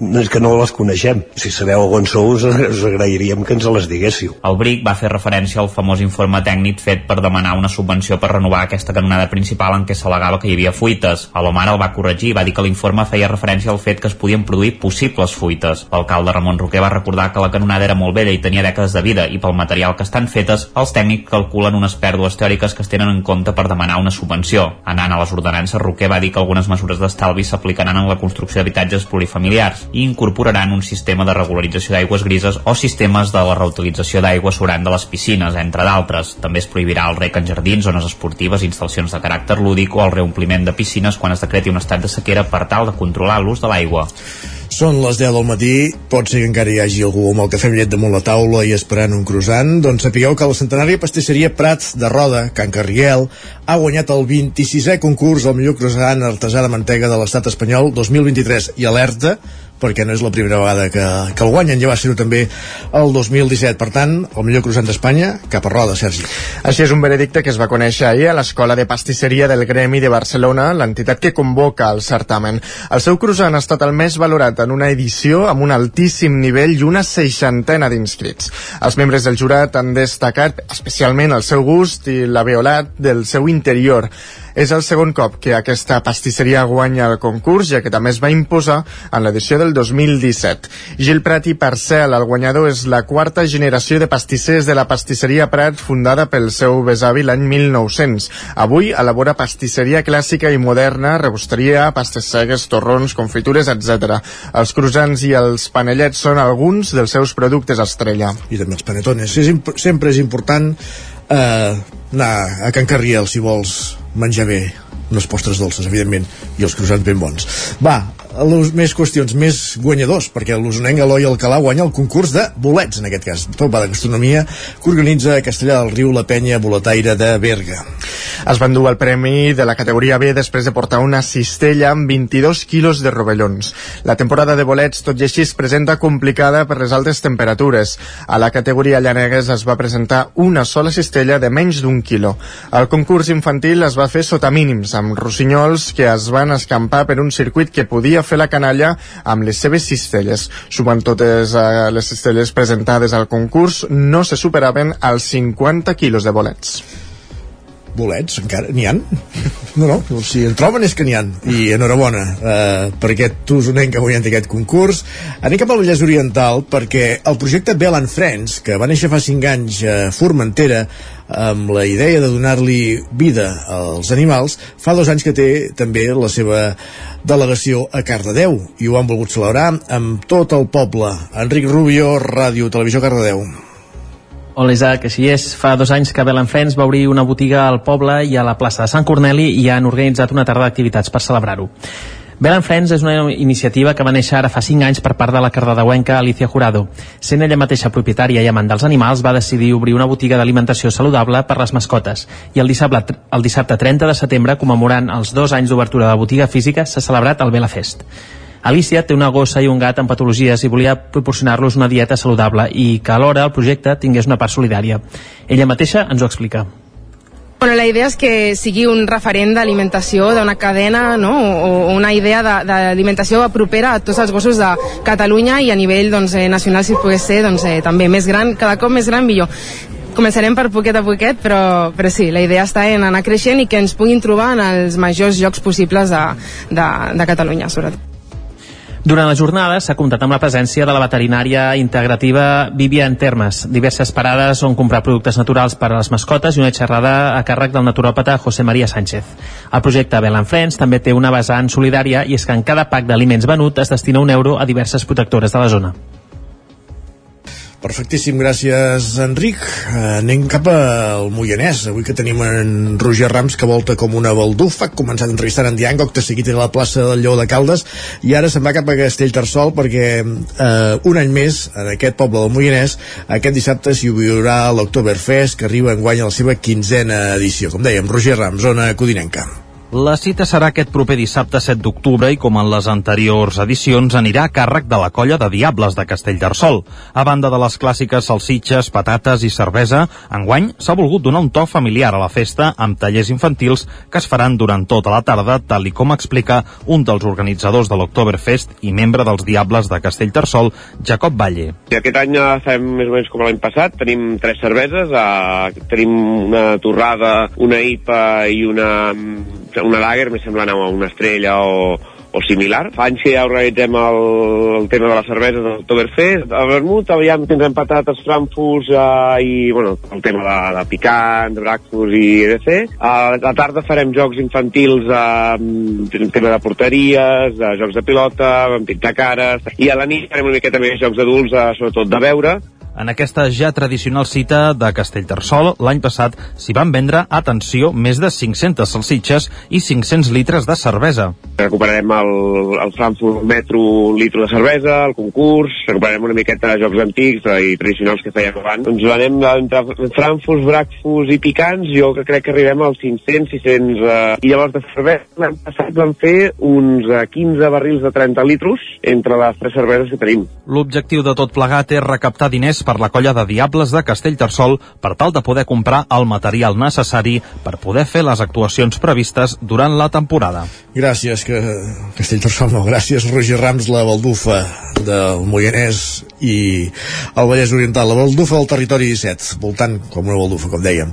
no és que no les coneixem. Si sabeu on sou, us, us agrairíem que ens les diguéssiu. El BRIC va fer referència al famós informe tècnic fet per demanar una subvenció per renovar aquesta canonada principal en què s'al·legava que hi havia fuites. Alomar el va corregir i va dir que l'informe feia referència al fet que es podien produir possibles fuites. L'alcalde Ramon Roquer va recordar que la canonada era molt vella i tenia dècades de vida i pel material que estan fetes, els tècnics calculen unes pèrdues teòriques que es tenen en compte per demanar una subvenció. Anant a les ordenances, Roquer va dir que algunes mesures d'estalvi s'aplicaran en la construcció d'habitatges plurifamiliars i incorporaran un sistema de regularització d'aigües grises o sistemes de la reutilització d'aigua sobrant de les piscines, entre d'altres. També es prohibirà el rec en jardins, zones esportives, instal·lacions de caràcter lúdic o el reompliment de piscines quan es decreti un estat de sequera per tal de controlar l'ús de l'aigua. Són les 10 del matí, pot ser que encara hi hagi algú amb el cafè amb llet damunt la taula i esperant un croissant, doncs sapigueu que la centenària pastisseria Prats de Roda, Can Carriel, ha guanyat el 26è concurs del millor croissant artesà de mantega de l'estat espanyol 2023 i alerta perquè no és la primera vegada que, que el guanyen, ja va ser-ho també el 2017. Per tant, el millor croissant d'Espanya, cap a roda, Sergi. Així és un veredicte que es va conèixer ahir a l'Escola de Pastisseria del Gremi de Barcelona, l'entitat que convoca el certamen. El seu croissant ha estat el més valorat en una edició amb un altíssim nivell i una seixantena d'inscrits. Els membres del jurat han destacat especialment el seu gust i la violat del seu interior. És el segon cop que aquesta pastisseria guanya el concurs, ja que també es va imposar en l'edició del 2017. Gil Prat i Parcel, el guanyador, és la quarta generació de pastissers de la pastisseria Prat, fundada pel seu besavi l'any 1900. Avui elabora pastisseria clàssica i moderna, rebosteria, pastes cegues, torrons, confitures, etc. Els croissants i els panellets són alguns dels seus productes estrella. I també els panetones. És sempre és important eh, anar a Can Carriel si vols menjar bé unes postres dolces, evidentment, i els croissants ben bons. Va, les més qüestions, més guanyadors, perquè l'usonenc Eloi Alcalà guanya el concurs de bolets, en aquest cas, tot va de gastronomia, que organitza a Castellà del Riu la penya boletaire de Berga. Es van dur el premi de la categoria B després de portar una cistella amb 22 quilos de rovellons. La temporada de bolets, tot i així, es presenta complicada per les altes temperatures. A la categoria llanegues es va presentar una sola cistella de menys d'un quilo. El concurs infantil es va fer sota mínims, amb rossinyols que es van escampar per un circuit que podia fer la canalla amb les seves cistelles. Sumant totes eh, les cistelles presentades al concurs, no se superaven els 50 quilos de bolets. Bolets, encara? N'hi han? No, no, si en troben és que n'hi han. I enhorabona eh, per aquest usonenc que guanyat aquest concurs. Anem cap al Vallès Oriental perquè el projecte Bell and Friends que va néixer fa 5 anys a Formentera amb la idea de donar-li vida als animals, fa dos anys que té també la seva delegació a Cardedeu i ho han volgut celebrar amb tot el poble. Enric Rubio, Ràdio Televisió Cardedeu. Hola Isaac, així és. Fa dos anys que Belenfens va obrir una botiga al poble i a la plaça de Sant Corneli i han organitzat una tarda d'activitats per celebrar-ho. Bell and Friends és una iniciativa que va néixer ara fa 5 anys per part de la cardedeuenca Alicia Jurado. Sent ella mateixa propietària i amant dels animals, va decidir obrir una botiga d'alimentació saludable per les mascotes. I el dissabte, el dissabte 30 de setembre, commemorant els dos anys d'obertura de la botiga física, s'ha celebrat el Bella Fest. Alicia té una gossa i un gat amb patologies i volia proporcionar-los una dieta saludable i que alhora el projecte tingués una part solidària. Ella mateixa ens ho explica. Bueno, la idea és que sigui un referent d'alimentació d'una cadena no? o una idea de- d'alimentació propera a tots els gossos de Catalunya i a nivell doncs, eh, nacional si pogués ser doncs, eh, també més gran, cada cop més gran millor començarem per poquet a poquet però, però sí, la idea està en anar creixent i que ens puguin trobar en els majors llocs possibles de, de, de Catalunya sobretot Durant la jornada s'ha comptat amb la presència de la veterinària integrativa Vivian Termes, diverses parades on comprar productes naturals per a les mascotes i una xerrada a càrrec del naturòpata José María Sánchez. El projecte Bell and Friends també té una vessant solidària i és que en cada pack d'aliments venut es destina un euro a diverses protectores de la zona. Perfectíssim, gràcies Enric. Eh, anem cap al Moianès, avui que tenim en Roger Rams que volta com una baldufa, ha començat entrevistant en Diango, que seguit a la plaça del Lleó de Caldes, i ara se'n va cap a Castellterçol perquè eh, un any més, en aquest poble del Moianès, aquest dissabte s'hi viurà l'Octoberfest, que arriba enguany a la seva quinzena edició. Com dèiem, Roger Rams, zona codinenca. La cita serà aquest proper dissabte 7 d'octubre i com en les anteriors edicions anirà a càrrec de la colla de Diables de Castellterçol. A banda de les clàssiques salsitxes, patates i cervesa, enguany s'ha volgut donar un to familiar a la festa amb tallers infantils que es faran durant tota la tarda, tal i com explica un dels organitzadors de l'Octoberfest i membre dels Diables de Castellterçol, Jacob Valle. I aquest any fem més o menys com l'any passat, tenim tres cerveses, eh, tenim una torrada, una IPA i una, una lager, més semblant a una estrella o, o similar. Fa anys que ja organitzem el, el tema de la cervesa de l'Octoberfest. A Vermut aviam tindrem patates, frankfurts eh, i bueno, el tema de, de picant, de brackfurts i etc. A la tarda farem jocs infantils, eh, tema de porteries, de jocs de pilota, pintar cares, i a la nit farem una miqueta més jocs adults, eh, sobretot de beure, En aquesta ja tradicional cita de Castellterçol, l'any passat s'hi van vendre, atenció, més de 500 salsitxes i 500 litres de cervesa. recuperarem el, el Frankfurt Metro litro de cervesa, el concurs, recuperarem una miqueta de jocs antics eh, i tradicionals que fèiem abans. Doncs anem entre Frankfurt, Brackfurt i picants, jo que crec que arribem als 500, 600... Eh, I llavors de cervesa l'any passat vam fer uns eh, 15 barrils de 30 litros entre les tres cerveses que tenim. L'objectiu de tot plegat és recaptar diners per la colla de Diables de Castellterçol per tal de poder comprar el material necessari per poder fer les actuacions previstes durant la temporada. Gràcies, que Castellterçol no, gràcies Roger Rams, la baldufa del Moianès i el Vallès Oriental, la baldufa del territori 17, voltant com una baldufa, com dèiem.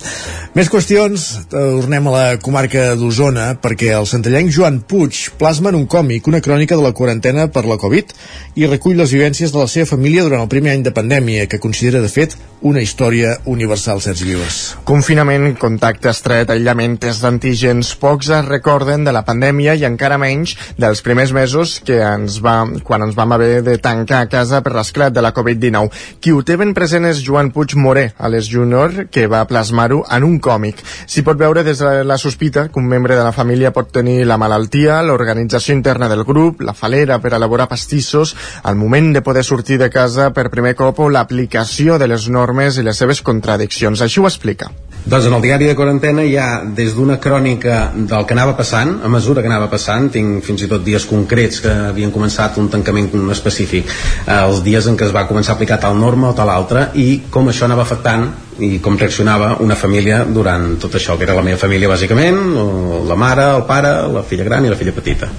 Més qüestions, tornem a la comarca d'Osona, perquè el centellenc Joan Puig plasma en un còmic una crònica de la quarantena per la Covid i recull les vivències de la seva família durant el primer any de pandèmia, que considera, de fet, una història universal, Sergi Vives. Confinament, contacte estret, aïllament, tests d'antígens, pocs es recorden de la pandèmia i encara menys dels primers mesos que ens va, quan ens vam haver de tancar a casa per l'esclat de la Covid-19. Qui ho té ben present és Joan Puig Moré, a les Júnior, que va plasmar-ho en un còmic. S'hi pot veure des de la sospita que un membre de la família pot tenir la malaltia, l'organització interna del grup, la falera per elaborar pastissos, el moment de poder sortir de casa per primer cop o l'aplicació de les normes i les seves contradiccions. Així ho explica. Doncs en el diari de quarantena hi ha des d'una crònica del que anava passant, a mesura que anava passant, tinc fins i tot dies concrets que havien començat un tancament específic, eh, els dies en què es va començar a aplicar tal norma o tal altra, i com això anava afectant i com reaccionava una família durant tot això, que era la meva família bàsicament, la mare, el pare, la filla gran i la filla petita.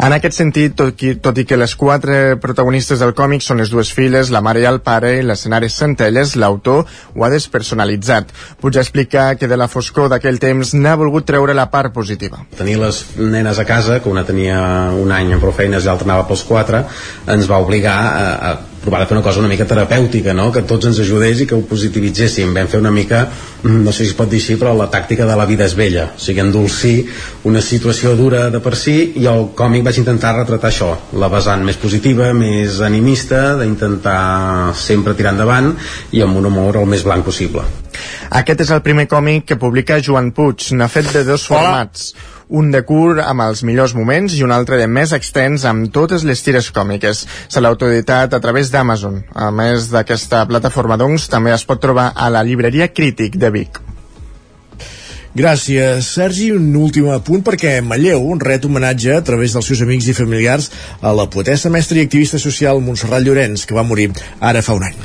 En aquest sentit, tot i, tot i que les quatre protagonistes del còmic són les dues filles, la mare i el pare, i l'escenari Centelles, l'autor ho ha despersonalitzat. Puig explicar que de la foscor d'aquell temps n'ha volgut treure la part positiva. Tenir les nenes a casa, que una tenia un any amb prou feines i l'altra anava pels quatre, ens va obligar a, a provar de fer una cosa una mica terapèutica, no? que tots ens ajudés i que ho positivitzéssim. Vam fer una mica, mm, no sé si es pot dir així, però la tàctica de la vida és vella. O sigui, endolcir una situació dura de per si i el còmic vaig intentar retratar això, la vessant més positiva, més animista, d'intentar sempre tirar endavant i amb un humor el més blanc possible. Aquest és el primer còmic que publica Joan Puig. N'ha fet de dos formats. Un de curt amb els millors moments i un altre de més extens amb totes les tires còmiques. Se l'ha autoeditat a través d'Amazon. A més d'aquesta plataforma, doncs, també es pot trobar a la llibreria Crític de Vic. Gràcies, Sergi. Un últim apunt perquè Malleu ret homenatge a través dels seus amics i familiars a la poetessa, mestra i activista social Montserrat Llorenç, que va morir ara fa un any.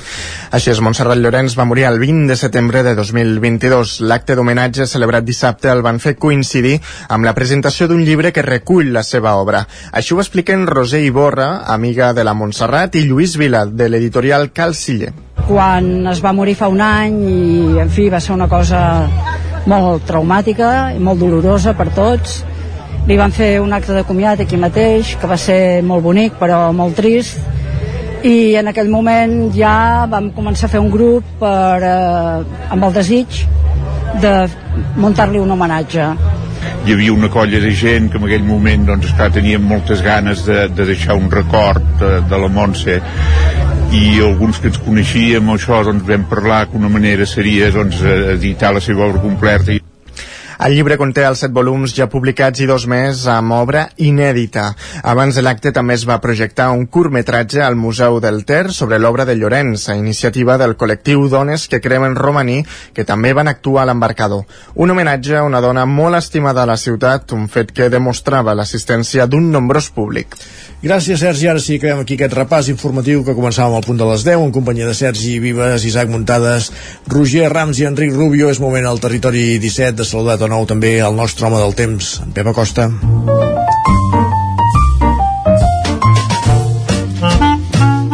Així és, Montserrat Llorenç va morir el 20 de setembre de 2022. L'acte d'homenatge celebrat dissabte el van fer coincidir amb la presentació d'un llibre que recull la seva obra. Així ho expliquen Roser Iborra, amiga de la Montserrat, i Lluís Vila, de l'editorial Calcille. quan es va morir fa un any i en fi va ser una cosa molt traumàtica i molt dolorosa per tots. Li van fer un acte de comiat aquí mateix que va ser molt bonic però molt trist. I en aquell moment ja vam començar a fer un grup per, eh, amb el desig de muntar-li un homenatge. Hi havia una colla de gent que en aquell moment doncs, esclar, tenien moltes ganes de, de deixar un record de, de la Montse i alguns que ens coneixíem això doncs vam parlar que una manera seria doncs, editar la seva obra completa i El llibre conté els set volums ja publicats i dos més amb obra inèdita. Abans de l'acte també es va projectar un curtmetratge al Museu del Ter sobre l'obra de Llorenç, a iniciativa del col·lectiu Dones que cremen romaní, que també van actuar a l'embarcador. Un homenatge a una dona molt estimada a la ciutat, un fet que demostrava l'assistència d'un nombrós públic. Gràcies, Sergi. Ara sí que acabem aquí aquest repàs informatiu que començàvem al punt de les 10 en companyia de Sergi Vives, Isaac Muntades, Roger Rams i Enric Rubio. És moment al territori 17 de saludar de nou també el nostre home del temps, en Pep Acosta.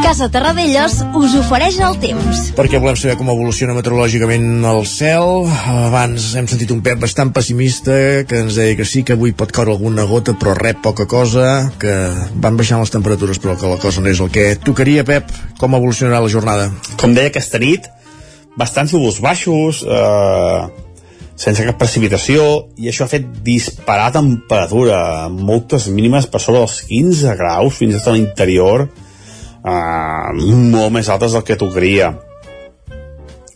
Casa Terradellos us ofereix el temps. perquè volem saber com evoluciona meteorològicament el cel. Abans hem sentit un Pep bastant pessimista que ens deia que sí, que avui pot caure alguna gota, però rep poca cosa, que van baixant les temperatures, però que la cosa no és el que tocaria, Pep. Com evolucionarà la jornada? com deia aquesta nit, bastants núvols baixos, eh, sense cap precipitació, i això ha fet disparar temperatura, moltes mínimes per sobre dels 15 graus, fins i tot a l'interior, eh, molt més altes del que tocaria.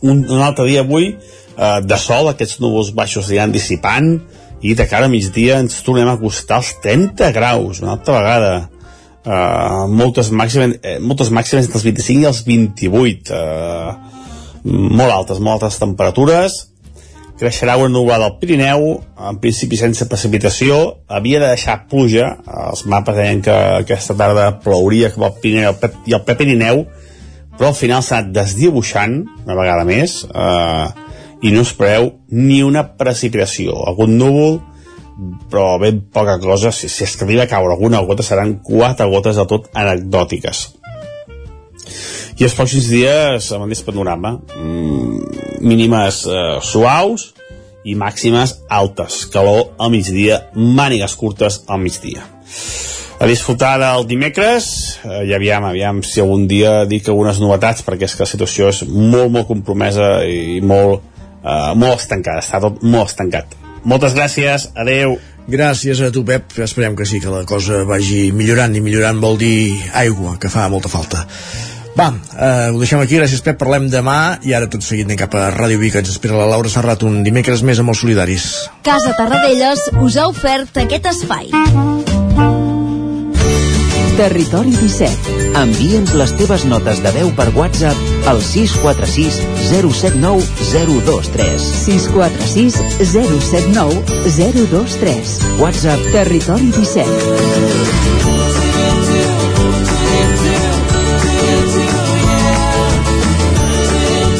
Un, un altre dia avui, eh, de sol, aquests núvols baixos aniran dissipant, i de cara a migdia ens tornem a acostar als 30 graus, una altra vegada. Uh, moltes, màximes, eh, moltes màximes entre els 25 i els 28 uh, molt altes, molt altes temperatures creixerà una nublada al Pirineu en principi sense precipitació. Havia de deixar pluja els mapes deien que aquesta tarda plouria cap al Pirineu i al Pirineu però al final s'ha anat desdibuixant una vegada més eh, i no es preveu ni una precipitació. Algun núvol però ben poca cosa, si, si és que arriba a caure alguna gota seran quatre gotes de tot anecdòtiques i els pròxims dies amb aquest panorama mm, mínimes eh, suaus i màximes altes. Calor al migdia, mànigues curtes al migdia. A disfrutar del dimecres. Eh, i aviam, aviam si algun dia dic algunes novetats perquè és que la situació és molt, molt compromesa i molt, eh, molt estancada. Està tot molt estancat. Moltes gràcies, adeu Gràcies a tu, Pep. Esperem que sí, que la cosa vagi millorant, i millorant vol dir aigua, que fa molta falta. Va, eh, ho deixem aquí, gràcies Pep, parlem demà i ara tot seguit anem cap a Ràdio Vic, ens espera la Laura Serrat un dimecres més amb els solidaris. Casa Tarradellas us ha ofert aquest espai. Territori 17. Envia'ns les teves notes de veu per WhatsApp al 646 079 023. 646 079 023. WhatsApp Territori 17.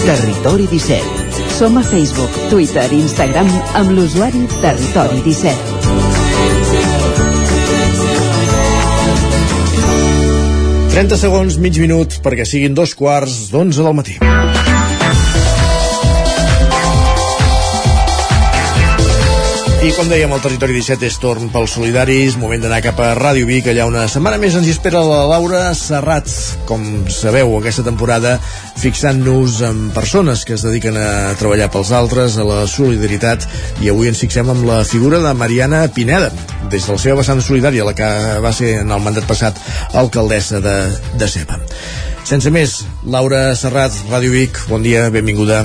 Territori 17. Som a Facebook, Twitter i Instagram amb l'usuari Territori 17. 30 segons, mig minut, perquè siguin dos quarts d'onze del matí. I com dèiem, el Territori 17 és torn pels solidaris, moment d'anar cap a Ràdio Vic, allà una setmana més ens hi espera la Laura Serrat, com sabeu, aquesta temporada fixant-nos en persones que es dediquen a treballar pels altres, a la solidaritat, i avui ens fixem amb la figura de Mariana Pineda, des de la seva vessant solidària, la que va ser en el mandat passat alcaldessa de, de Ceba. Sense més, Laura Serrat, Ràdio Vic, bon dia, benvinguda.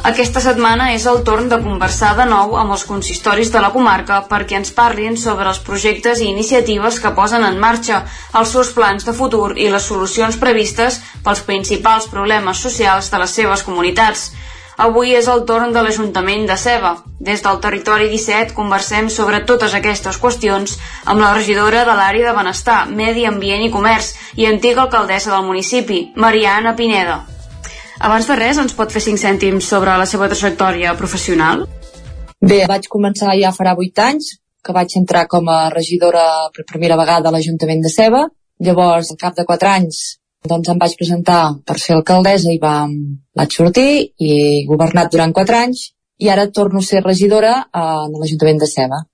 Aquesta setmana és el torn de conversar de nou amb els consistoris de la comarca perquè ens parlin sobre els projectes i iniciatives que posen en marxa, els seus plans de futur i les solucions previstes pels principals problemes socials de les seves comunitats. Avui és el torn de l'Ajuntament de Ceba. Des del territori 17 conversem sobre totes aquestes qüestions amb la regidora de l'àrea de Benestar, Medi Ambient i Comerç i antiga alcaldessa del municipi, Mariana Pineda. Abans de res, ens pot fer 5 cèntims sobre la seva trajectòria professional? Bé, vaig començar ja farà 8 anys, que vaig entrar com a regidora per primera vegada a l'Ajuntament de Ceba. Llavors, al cap de 4 anys, doncs em vaig presentar per ser alcaldessa i va, vaig sortir i he governat durant 4 anys i ara torno a ser regidora a, a l'Ajuntament de Ceba.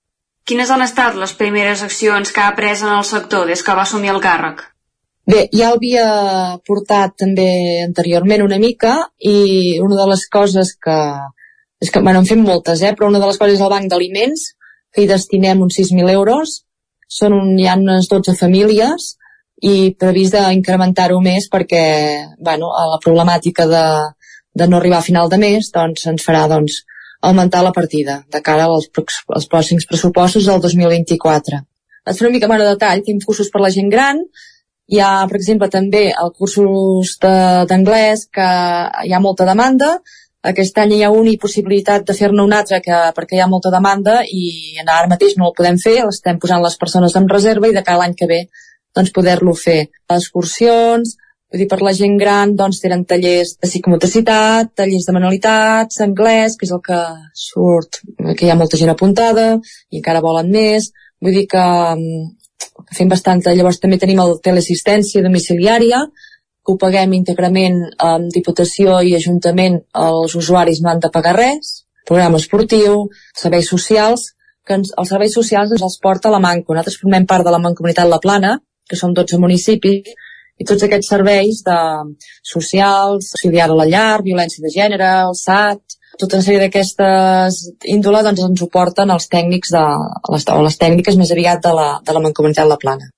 Quines han estat les primeres accions que ha pres en el sector des que va assumir el càrrec? Bé, ja ho havia portat també anteriorment una mica i una de les coses que... És que, bueno, en fem moltes, eh? però una de les coses és el banc d'aliments, que hi destinem uns 6.000 euros. Són un, hi ha unes 12 famílies i previst d'incrementar-ho més perquè bueno, a la problemàtica de, de no arribar a final de mes doncs, ens farà doncs, augmentar la partida de cara als, als pròxims pressupostos del 2024. Et faré una mica de detall, tenim cursos per la gent gran, hi ha, per exemple, també el cursos d'anglès que hi ha molta demanda. Aquest any hi ha una possibilitat de fer-ne un altre que, perquè hi ha molta demanda i ara mateix no el podem fer, l'estem posant les persones en reserva i de cada any que ve doncs poder-lo fer. Excursions, vull dir, per la gent gran doncs tenen tallers de psicomotricitat, tallers de manualitats, anglès, que és el que surt, que hi ha molta gent apuntada i encara volen més. Vull dir que fem bastant. Llavors també tenim el teleassistència domiciliària, que ho paguem íntegrament amb Diputació i Ajuntament, els usuaris no han de pagar res, programa esportiu, serveis socials, que ens, els serveis socials ens els porta la Manco. Nosaltres formem part de la Mancomunitat La Plana, que som 12 municipis, i tots aquests serveis de socials, auxiliar a la llar, violència de gènere, el SAT, tota una sèrie d'aquestes índola doncs, ens ho porten els tècnics de, les, o les tècniques més aviat de la, de la Mancomunitat La Plana.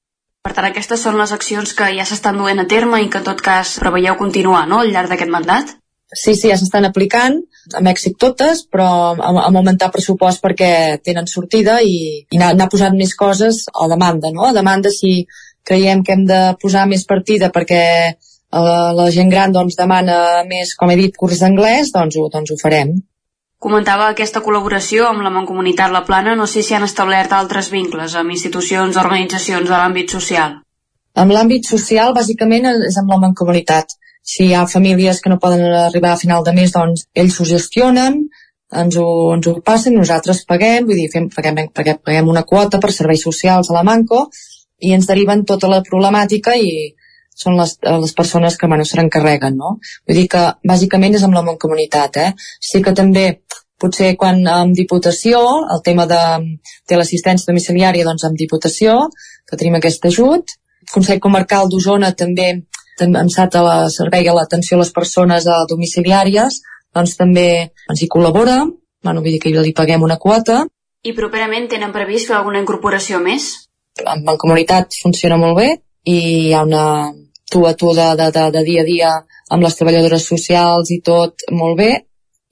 Per tant, aquestes són les accions que ja s'estan duent a terme i que en tot cas preveieu continuar no, al llarg d'aquest mandat? Sí, sí, ja s'estan aplicant, amb èxit totes, però amb, amb augmentar pressupost perquè tenen sortida i, i anar, anar posant més coses a demanda, no? A demanda si creiem que hem de posar més partida perquè eh, la gent gran doncs, demana més, com he dit, curs d'anglès, doncs, ho, doncs ho farem. Comentava aquesta col·laboració amb la Mancomunitat La Plana, no sé si han establert altres vincles amb institucions o organitzacions de l'àmbit social. Amb l'àmbit social, bàsicament, és amb la Mancomunitat. Si hi ha famílies que no poden arribar a final de mes, doncs ells ho gestionen, ens ho, ens ho passen, nosaltres paguem, vull dir, fem, paguem, paguem, paguem una quota per serveis socials a la Manco i ens deriven tota la problemàtica i, són les, eh, les persones que bueno, se n'encarreguen, no? Vull dir que bàsicament és amb la Mancomunitat, eh? Sí que també potser quan amb Diputació, el tema de, de l'assistència domiciliària, doncs amb Diputació, que tenim aquest ajut. Consell Comarcal d'Osona també hem estat a la servei a l'atenció a les persones a domiciliàries, doncs també ens hi col·labora, bueno, vull dir que li paguem una quota. I properament tenen previst fer alguna incorporació més? En Mancomunitat funciona molt bé i hi ha una, tu a tu de, de, de, de dia a dia amb les treballadores socials i tot molt bé.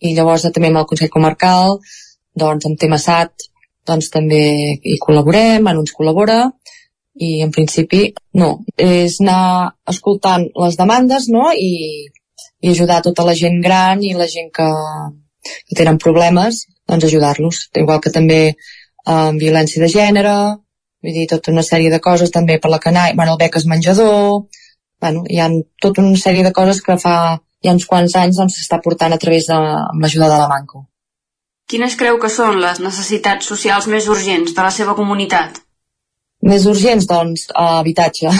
I llavors també amb el Consell Comarcal doncs amb tema SAT doncs també hi col·laborem, en uns col·labora i en principi no, és anar escoltant les demandes no? I, i ajudar tota la gent gran i la gent que, que tenen problemes doncs ajudar-los, igual que també amb violència de gènere vull dir, tota una sèrie de coses també per la canalla, bueno, el beques menjador bueno, hi ha tota una sèrie de coses que fa ja uns quants anys doncs, s'està portant a través de l'ajuda de la Manco. Quines creu que són les necessitats socials més urgents de la seva comunitat? Més urgents, doncs, habitatge.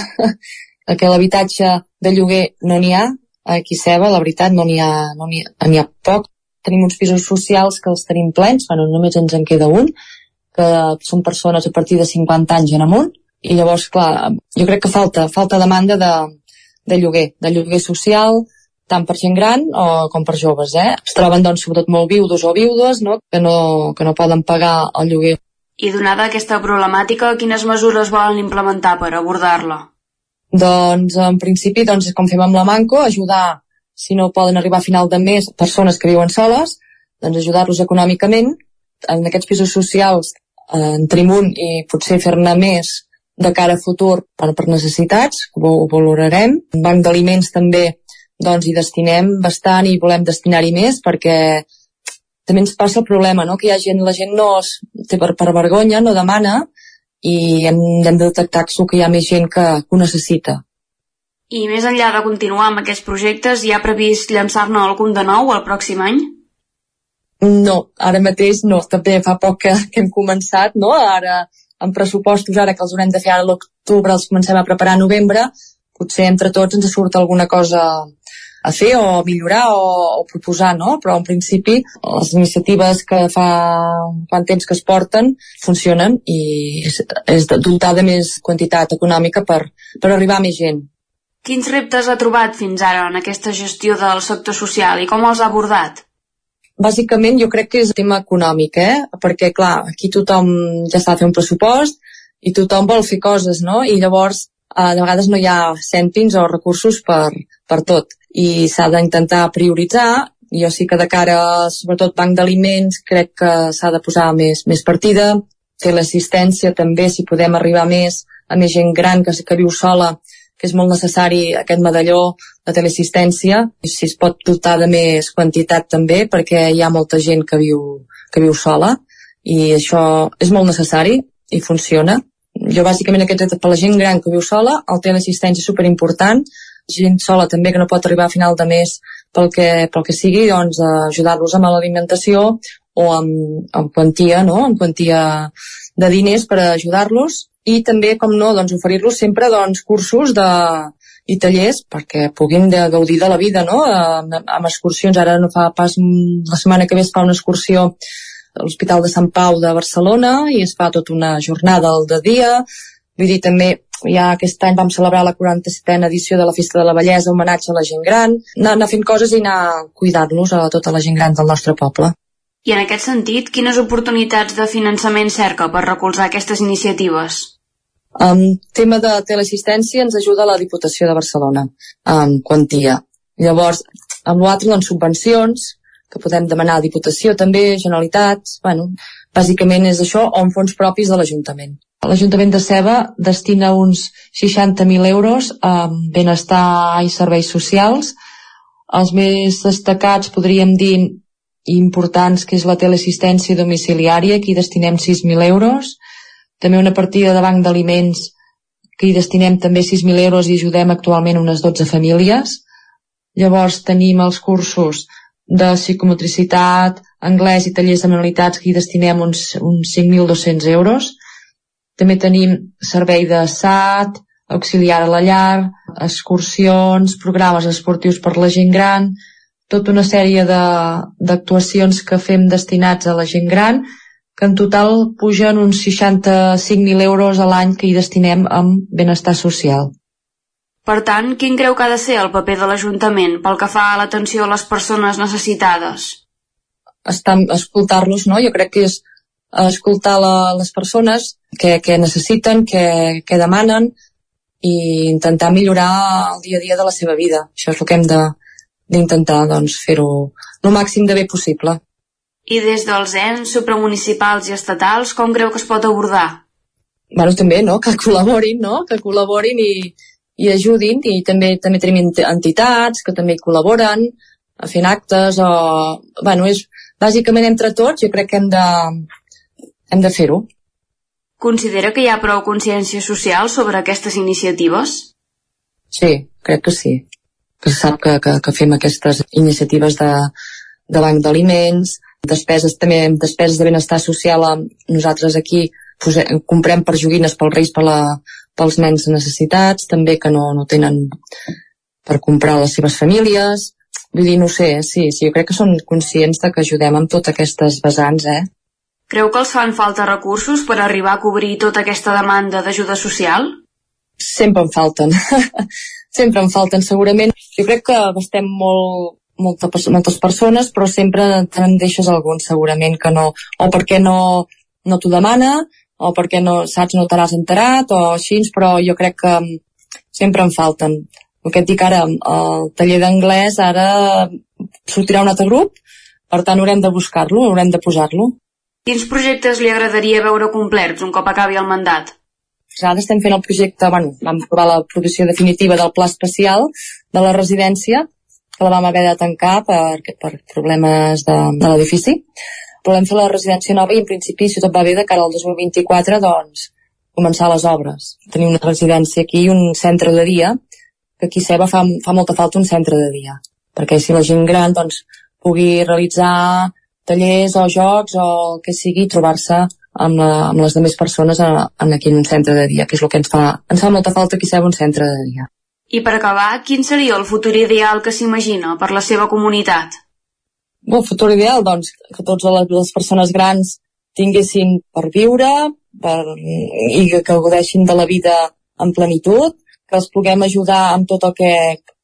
que l'habitatge de lloguer no n'hi ha, aquí a Ceba, la veritat, no n'hi ha, no n'hi ha, ha poc. Tenim uns pisos socials que els tenim plens, bueno, només ens en queda un, que són persones a partir de 50 anys en amunt, i llavors, clar, jo crec que falta, falta demanda de, de lloguer, de lloguer social, tant per gent gran o com per joves, eh? Es troben, doncs, sobretot molt viudos o viudes, no? Que, no, que no poden pagar el lloguer. I donada aquesta problemàtica, quines mesures volen implementar per abordar-la? Doncs, en principi, doncs, com fem amb la Manco, ajudar si no poden arribar a final de mes persones que viuen soles, doncs ajudar-los econòmicament. En aquests pisos socials en tenim un i potser fer-ne més de cara a futur per, per necessitats, ho, ho valorarem. En banc d'aliments també doncs hi destinem bastant i volem destinar-hi més perquè també ens passa el problema, no? que hi ha gent, la gent no es, té per, per vergonya, no demana i hem, hem de detectar que hi ha més gent que, que ho necessita. I més enllà de continuar amb aquests projectes, hi ha previst llançar-ne algun de nou el pròxim any? No, ara mateix no. També fa poc que, que hem començat, no? Ara, amb pressupostos, ara que els haurem de fer ara a l'octubre, els comencem a preparar a novembre, potser entre tots ens surt alguna cosa a fer o millorar o, o proposar, no? Però en principi les iniciatives que fa quant temps que es porten funcionen i és, és dotar de més quantitat econòmica per, per arribar a més gent. Quins reptes ha trobat fins ara en aquesta gestió del sector social i com els ha abordat? Bàsicament jo crec que és tema econòmic, eh? Perquè, clar, aquí tothom ja s'ha de fer un pressupost i tothom vol fer coses, no? I llavors eh, de vegades no hi ha cèntims o recursos per, per tot i s'ha d'intentar prioritzar jo sí que de cara, sobretot banc d'aliments, crec que s'ha de posar més, més partida, fer l'assistència també, si podem arribar més a més gent gran que, que viu sola, que és molt necessari aquest medalló de teleassistència, i si es pot dotar de més quantitat també, perquè hi ha molta gent que viu, que viu sola, i això és molt necessari i funciona. Jo bàsicament aquest per la gent gran que viu sola, el teleassistència és superimportant, gent sola també que no pot arribar a final de mes pel que, pel que sigui, doncs ajudar-los amb l'alimentació o amb, amb quantia, no? amb quantia de diners per ajudar-los i també, com no, doncs, oferir-los sempre doncs, cursos de, i tallers perquè puguin de gaudir de la vida no? amb, amb excursions, ara no fa pas la setmana que ve es fa una excursió a l'Hospital de Sant Pau de Barcelona i es fa tota una jornada al de dia vull dir també ja aquest any vam celebrar la 47a edició de la Festa de la Bellesa, homenatge a la gent gran, anar, anar fent coses i anar cuidant-los a tota la gent gran del nostre poble. I en aquest sentit, quines oportunitats de finançament cerca per recolzar aquestes iniciatives? En um, tema de teleassistència ens ajuda la Diputació de Barcelona, amb quantia. Llavors, amb l'altre, doncs, subvencions, que podem demanar a Diputació també, Generalitats, bueno, bàsicament és això, o en fons propis de l'Ajuntament. L'Ajuntament de Ceba destina uns 60.000 euros a benestar i serveis socials. Els més destacats podríem dir importants que és la teleassistència domiciliària, aquí destinem 6.000 euros. També una partida de banc d'aliments que hi destinem també 6.000 euros i ajudem actualment unes 12 famílies. Llavors tenim els cursos de psicomotricitat, anglès i tallers de manualitats que hi destinem uns, uns 5.200 euros també tenim servei de SAT, auxiliar a la llar, excursions, programes esportius per la gent gran, tota una sèrie d'actuacions que fem destinats a la gent gran, que en total pugen uns 65.000 euros a l'any que hi destinem amb benestar social. Per tant, quin creu que ha de ser el paper de l'Ajuntament pel que fa a l'atenció a les persones necessitades? Escoltar-los, no? Jo crec que és escoltar la, les persones que, que necessiten, que, que demanen i intentar millorar el dia a dia de la seva vida. Això és el que hem d'intentar doncs, fer-ho el màxim de bé possible. I des dels ens supramunicipals i estatals, com creu que es pot abordar? Bueno, també, no?, que col·laborin, no?, que col·laborin i, i ajudin, i també també tenim entitats que també col·laboren, fent actes, o... Bueno, és, bàsicament entre tots jo crec que hem de, hem de fer-ho. Considera que hi ha prou consciència social sobre aquestes iniciatives? Sí, crec que sí. Que se sap que, que, que fem aquestes iniciatives de, de banc d'aliments, despeses també, despeses de benestar social, nosaltres aquí posem, comprem per joguines pels reis per la, pels nens necessitats, també que no, no tenen per comprar les seves famílies. Vull dir, no sé, sí, sí, jo crec que són conscients de que ajudem amb totes aquestes vessants, eh? Creu que els fan falta recursos per arribar a cobrir tota aquesta demanda d'ajuda social? Sempre en falten. sempre en falten, segurament. Jo crec que estem molt, molta, moltes persones, però sempre te'n deixes algun, segurament, que no... O perquè no, no t'ho demana, o perquè no, saps, no te l'has enterat, o així, però jo crec que sempre en falten. El que et dic ara, el taller d'anglès ara sortirà un altre grup, per tant haurem de buscar-lo, haurem de posar-lo. Quins projectes li agradaria veure complerts un cop acabi el mandat? Ara estem fent el projecte, bueno, vam provar l'aprovació definitiva del pla especial de la residència, la vam haver de tancar per, per problemes de, de l'edifici. Però vam fer la residència nova i en principi, si tot va bé, de cara al 2024, doncs, començar les obres. Tenim una residència aquí i un centre de dia, que aquí Ceba fa, fa molta falta un centre de dia, perquè si la gent gran doncs, pugui realitzar tallers o jocs o el que sigui, trobar-se amb, la, amb les demés persones a, en aquí un centre de dia, que és el que ens fa, ens fa molta falta aquí Ceba un centre de dia. I per acabar, quin seria el futur ideal que s'imagina per la seva comunitat? El futur ideal, doncs, que tots les, persones grans tinguessin per viure per, i que, gaudeixin de la vida en plenitud, que els puguem ajudar amb tot el que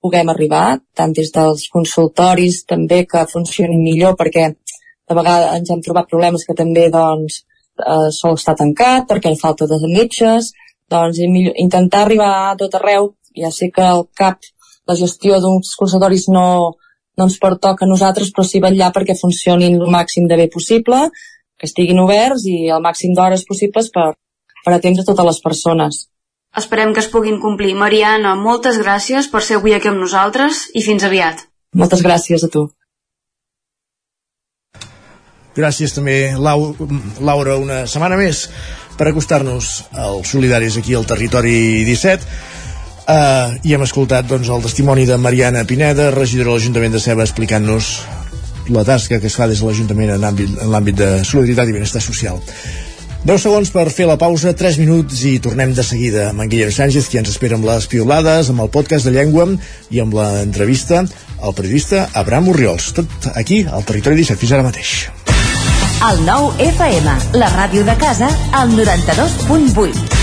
puguem arribar, tant des dels consultoris també que funcionin millor, perquè de vegades ens hem trobat problemes que també doncs, eh, sol estar tancat perquè falta de metges, doncs intentar arribar a tot arreu ja sé que el CAP, la gestió d'uns consultoris no, no ens pertoca a nosaltres, però sí vetllar perquè funcionin el màxim de bé possible, que estiguin oberts i el màxim d'hores possibles per, per atendre totes les persones. Esperem que es puguin complir. Mariana, moltes gràcies per ser avui aquí amb nosaltres i fins aviat. Moltes gràcies a tu. Gràcies també, Laura, una setmana més per acostar-nos als solidaris aquí al Territori 17 Uh, I hem escoltat doncs, el testimoni de Mariana Pineda, regidora de l'Ajuntament de Ceba, explicant-nos la tasca que es fa des de l'Ajuntament en l'àmbit de solidaritat i benestar social. 10 segons per fer la pausa, 3 minuts i tornem de seguida amb en Guillem Sánchez, qui ens espera amb les piolades, amb el podcast de llengua i amb l'entrevista al periodista Abraham Urriols. Tot aquí, al Territori 17, fins ara mateix. El nou FM, la ràdio de casa, al 92.8.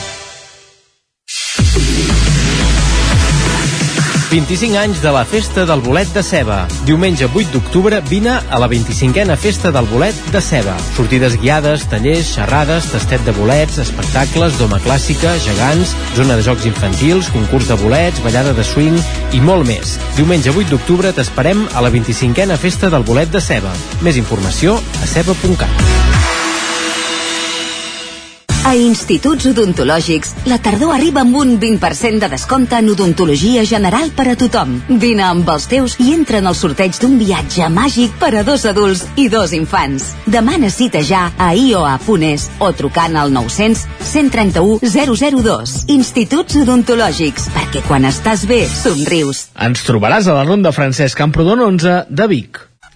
25 anys de la Festa del Bolet de Ceba. Diumenge 8 d'octubre vine a la 25a Festa del Bolet de Ceba. Sortides guiades, tallers, xerrades, tastet de bolets, espectacles, doma clàssica, gegants, zona de jocs infantils, concurs de bolets, ballada de swing i molt més. Diumenge 8 d'octubre t'esperem a la 25a Festa del Bolet de Ceba. Més informació a ceba.cat. A Instituts Odontològics, la tardor arriba amb un 20% de descompte en odontologia general per a tothom. Vine amb els teus i entra en el sorteig d'un viatge màgic per a dos adults i dos infants. Demana cita ja a ioa.es o trucant al 900 131 002. Instituts Odontològics, perquè quan estàs bé, somrius. Ens trobaràs a la Ronda Francesc Camprodon 11 de Vic.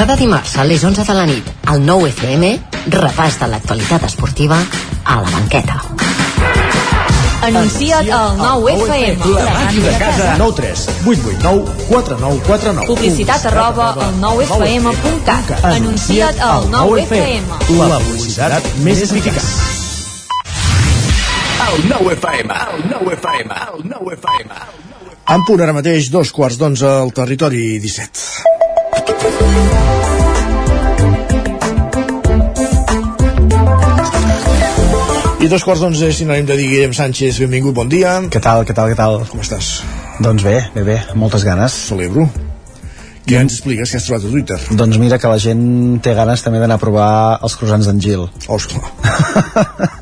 Cada dimarts a les 11 de la nit, al 9 FM, repàs de l'actualitat esportiva a la banqueta. Anuncia't al 9 FM. La màquina de casa. 9 3 8 8 9 4 9 4 9. Publicitat arroba al 9fm.cat. Anuncia't al 9 FM. La publicitat més eficaç. El nou FM, el nou FM, el nou FM. En punt ara mateix, dos quarts d'onze al territori 17. I dos quarts d'onze, sinònim de dir Guillem Sánchez, benvingut, bon dia. Què tal, què tal, què tal? Com estàs? Doncs bé, bé, bé, moltes ganes. Celebro. Què ens expliques que has trobat a Twitter? Doncs mira que la gent té ganes també d'anar a provar els croissants d'en Gil. Oh, esclar.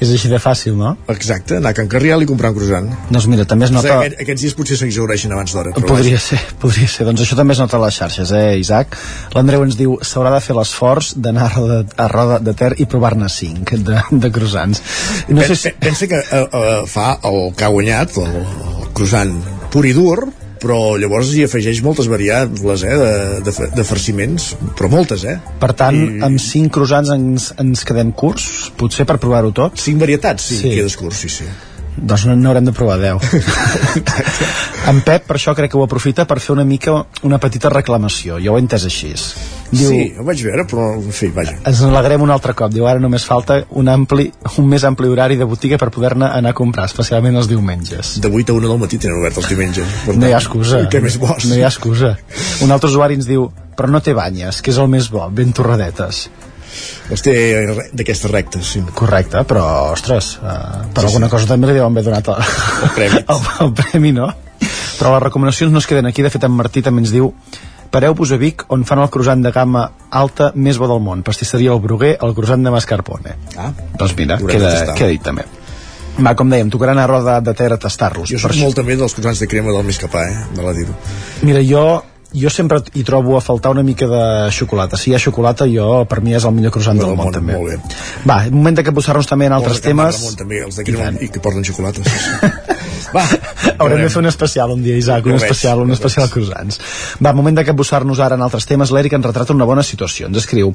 És així de fàcil, no? Exacte, anar a Can Carrial i comprar un croissant. Doncs mira, també es nota... Aquest, aquests dies potser s'exaureixen abans d'hora. Podria vaja. ser, podria ser. Doncs això també es nota a les xarxes, eh, Isaac? L'Andreu ens diu, s'haurà de fer l'esforç d'anar a Roda, a Roda de Ter i provar-ne cinc de, de croissants. No sé si... Pensa que uh, uh, fa el que ha guanyat, el, el croissant pur i dur, però llavors hi afegeix moltes variables eh, de, de, de farciments, però moltes, eh? Per tant, amb cinc croissants ens, ens quedem curts, potser per provar-ho tot? Cinc varietats, sí, quedes curt, sí, sí. Doncs no n'haurem de provar 10. en Pep, per això crec que ho aprofita per fer una mica una petita reclamació. Jo ho he entès així. Diu, Sí, ho vaig veure, però, en fi, vaja. ens n'alegrem un altre cop. Diu, ara només falta un, ampli, un més ampli horari de botiga per poder-ne anar a comprar, especialment els diumenges. De 8 a 1 del matí tenen obert els diumenges. Per No hi ha excusa. Què més vols? No hi ha excusa. Un altre usuari ens diu, però no té banyes, que és el més bo, ben torradetes. Els té d'aquestes rectes, sí. Correcte, però, ostres, uh, per Sí, alguna sí. cosa també li deuen haver donat el, el premi. el, el premi, no? Però les recomanacions no es queden aquí. De fet, en Martí també ens diu Pareu-vos a Vic, on fan el croissant de gamma alta més bo del món. Pastisseria El Bruguer, el croissant de mascarpone. Ah, doncs mira, queda, queda dit també. Va, com dèiem, tocarà anar a Roda de Ter a tastar-los. Jo soc molt també dels croissants de crema del més capà, eh? De la dir-ho. Mira, jo jo sempre hi trobo a faltar una mica de xocolata. Si hi ha xocolata, jo, per mi és el millor croissant del món, també. Molt bé. Va, moment de capbussar-nos també en altres temes. Ramon, també, els de crema i, que porten xocolata. Sí, sí. Va, Haurem de fer un especial un dia, Isaac, un especial, un especial croissants. Va, moment de capbussar-nos ara en altres temes. L'Eric ens retrata una bona situació. Ens escriu,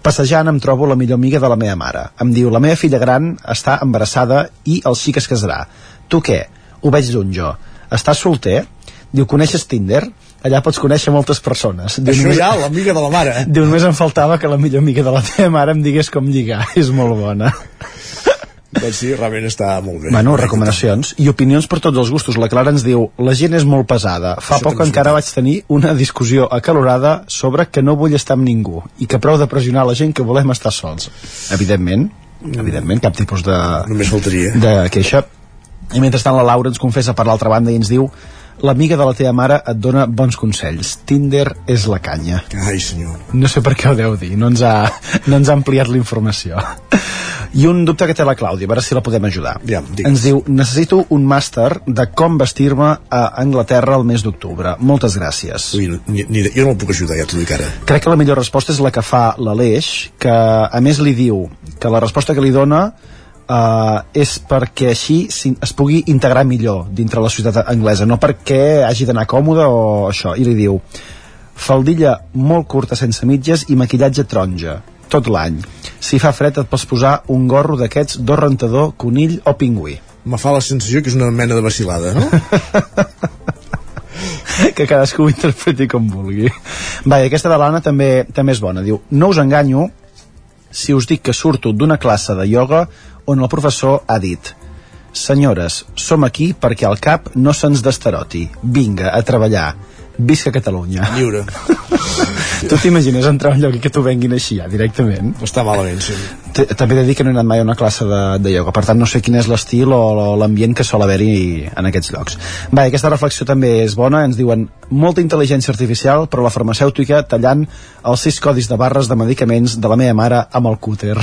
passejant em trobo la millor amiga de la meva mare. Em diu, la meva filla gran està embarassada i el xic es casarà. Tu què? Ho veig lluny jo. Estàs solter? Diu, coneixes Tinder? Allà pots conèixer moltes persones. Diu, Això només- ja, l'amiga de la mare. Diu, només em faltava que la millor amiga de la teva mare em digués com lligar. És molt bona. Doncs sí, realment està molt bé. Bueno, recomanacions i opinions per tots els gustos. La Clara ens diu la gent és molt pesada. Fa Això poc encara vaig tenir una discussió acalorada sobre que no vull estar amb ningú i que prou de pressionar la gent que volem estar sols. Evidentment, evidentment, cap tipus de, Només faltaria. de queixa. I mentrestant la Laura ens confessa per l'altra banda i ens diu l'amiga de la teva mare et dona bons consells. Tinder és la canya. Ai, senyor. No sé per què ho deu dir, no ens ha, no ens ha ampliat la informació. I un dubte que té la Clàudia, a veure si la podem ajudar. Ja, digues. Ens diu, necessito un màster de com vestir-me a Anglaterra el mes d'octubre. Moltes gràcies. Ui, ni, ni, jo no el puc ajudar, ja t'ho dic ara. Crec que la millor resposta és la que fa l'Aleix, que a més li diu que la resposta que li dona uh, és perquè així es pugui integrar millor dintre la societat anglesa, no perquè hagi d'anar còmode o això. I li diu faldilla molt curta sense mitges i maquillatge taronja tot l'any. Si fa fred et pots posar un gorro d'aquests d'or rentador, conill o pingüí. Me fa la sensació que és una mena de vacilada, no? que cadascú ho interpreti com vulgui. Va, i aquesta de l'Anna també, també és bona. Diu, no us enganyo si us dic que surto d'una classe de ioga on el professor ha dit Senyores, som aquí perquè al cap no se'ns destaroti. Vinga, a treballar. Visca Catalunya. Lliure. tu t'imagines entrar a un lloc i que t'ho venguin així ja, directament? Està malament, sí. T- També he de dir que no he anat mai a una classe de, de ioga, per tant no sé quin és l'estil o l'ambient que sol haver-hi en aquests llocs. Va, aquesta reflexió també és bona, ens diuen molta intel·ligència artificial, però la farmacèutica tallant els sis codis de barres de medicaments de la meva mare amb el cúter.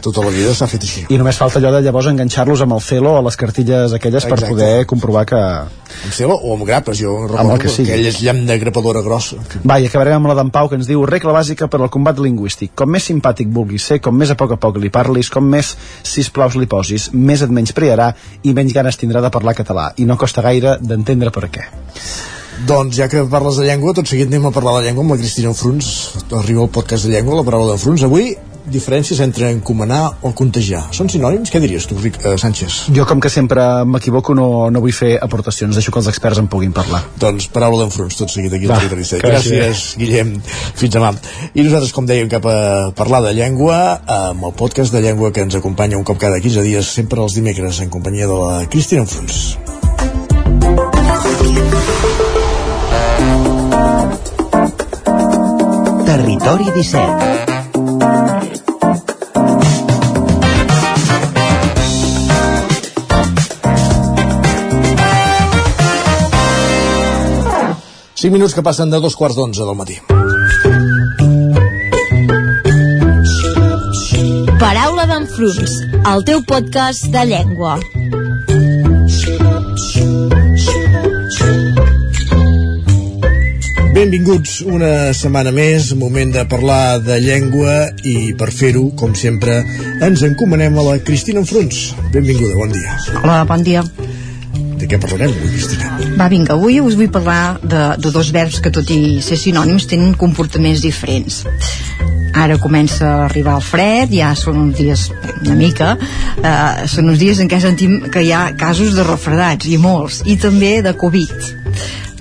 Tota la vida s'ha fet així. I només falta allò de llavors enganxar-los amb el celo o les cartilles aquelles per Exacte. poder comprovar que... Amb celo o amb grapes, jo Amb recordo el que sigui. aquell llamp de grapadora grossa. Va, i acabarem amb la d'en Pau que ens diu regla bàsica per al combat lingüístic. Com més simpàtic vulguis ser, com més a poc a poc li parlis, com més sisplau li posis, més et menysprearà i menys ganes tindrà de parlar català. I no costa gaire d'entendre per què. Doncs ja que parles de llengua, tot seguit anem a parlar de llengua amb la Cristina Fruns. Arriba el podcast de llengua, la paraula de Fruns. Avui diferències entre encomanar o contagiar. Són sinònims? Què diries tu, Ric, eh, Sánchez? Jo, com que sempre m'equivoco, no, no vull fer aportacions. Deixo que els experts en puguin parlar. Doncs paraula d'enfronts, tot seguit aquí al Va, Territori 17. que Gràcies, gràcies. Guillem. Fins demà. I nosaltres, com dèiem, cap a parlar de llengua, amb el podcast de llengua que ens acompanya un cop cada 15 dies, sempre els dimecres, en companyia de la Cristina Enfruns. Territori 17 5 minuts que passen de dos quarts d'onze del matí. Paraula d'enfruns, el teu podcast de llengua. Benvinguts una setmana més, moment de parlar de llengua i per fer-ho, com sempre, ens encomanem a la Cristina Enfruns. Benvinguda, bon dia. Hola, bon dia. Què parlarem avui, Cristina? Va, vinga, avui us vull parlar de, de dos verbs que, tot i ser sinònims, tenen comportaments diferents. Ara comença a arribar el fred, ja són uns dies una mica, eh, són uns dies en què sentim que hi ha casos de refredats, i molts, i també de Covid.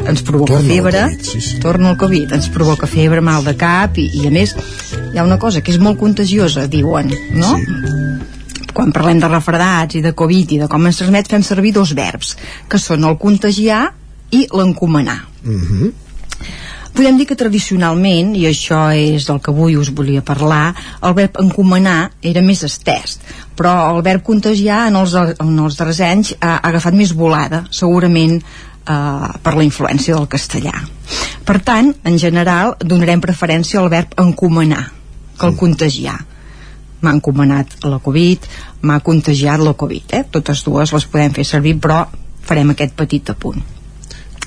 Ens provoca Torna el febre, Covid, sí, sí. torna el Covid, ens provoca febre, mal de cap, i, i a més hi ha una cosa que és molt contagiosa, diuen, no? Sí quan parlem de refredats i de Covid i de com ens transmet, fem servir dos verbs, que són el contagiar i l'encomanar. Mm -hmm. Podem dir que tradicionalment, i això és del que avui us volia parlar, el verb encomanar era més estès, però el verb contagiar en els, en els darrers anys ha, ha agafat més volada, segurament eh, per la influència del castellà. Per tant, en general, donarem preferència al verb encomanar que el contagiar m'ha encomanat la Covid, m'ha contagiat la Covid, eh? totes dues les podem fer servir, però farem aquest petit apunt.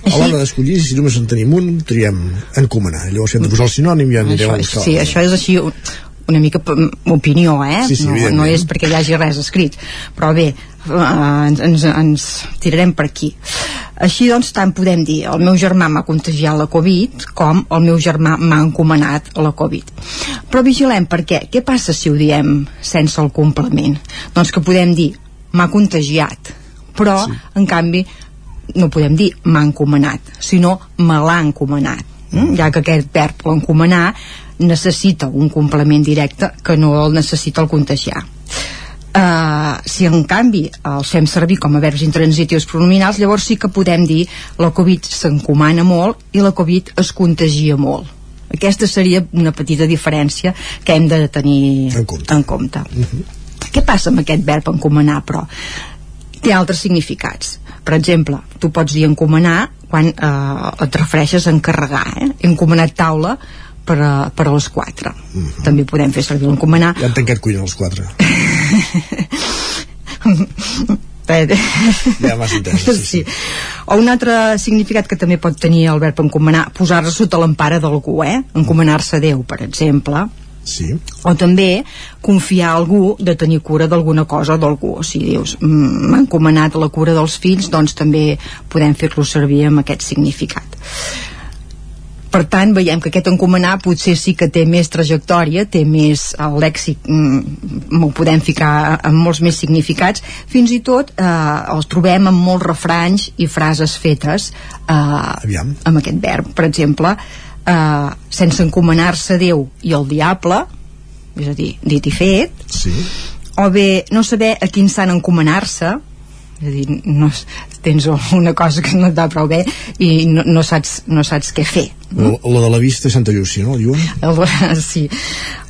A l'hora d'escollir, si només en tenim un, triem encomanar. Llavors, si hem de posar el sinònim, ja anirem això, a buscar. Sí, això és així un- una mica p- opinió, eh? Sí, sí, no, no és perquè hi hagi res escrit. Però bé, eh, ens, ens, ens tirarem per aquí. Així doncs, tant podem dir, el meu germà m'ha contagiat la Covid com el meu germà m'ha encomanat la Covid. Però vigilem perquè, què passa si ho diem sense el complement? Doncs que podem dir, m'ha contagiat, però, sí. en canvi, no podem dir m'ha encomanat, sinó me l'ha encomanat, mm? ja que aquest verb l'encomanar necessita un complement directe que no el necessita el contagiar. Uh, si en canvi els fem servir com a verbs intransitius pronominals llavors sí que podem dir la Covid s'encomana molt i la Covid es contagia molt aquesta seria una petita diferència que hem de tenir en compte, en compte. Uh -huh. què passa amb aquest verb encomanar però? té altres significats per exemple, tu pots dir encomanar quan eh, et refereixes a encarregar eh? he encomanat taula per a, per a les 4 uh -huh. també podem fer servir l'encomanar Ja han tancat cuina a les 4. Ja m'has entès, sí, sí. sí. O un altre significat que també pot tenir el verb encomanar, posar-se sota l'empara d'algú, eh? Encomanar-se a Déu, per exemple. Sí. O també confiar a algú de tenir cura d'alguna cosa o d'algú. Si dius, "Mm, m'ha encomanat la cura dels fills, doncs també podem fer-lo servir amb aquest significat. Per tant, veiem que aquest encomanar potser sí que té més trajectòria, té més el lèxic, mm, ho podem ficar amb molts més significats, fins i tot eh, els trobem amb molts refranys i frases fetes eh, amb aquest verb. Per exemple, eh, sense encomanar-se a Déu i al diable, és a dir, dit i fet, sí. o bé no saber a quin sant encomanar-se, és a dir, no, tens una cosa que no et va prou bé i no, no, saps, no saps què fer La, la de la vista és Santa Llúcia, no? Diuen? el, sí.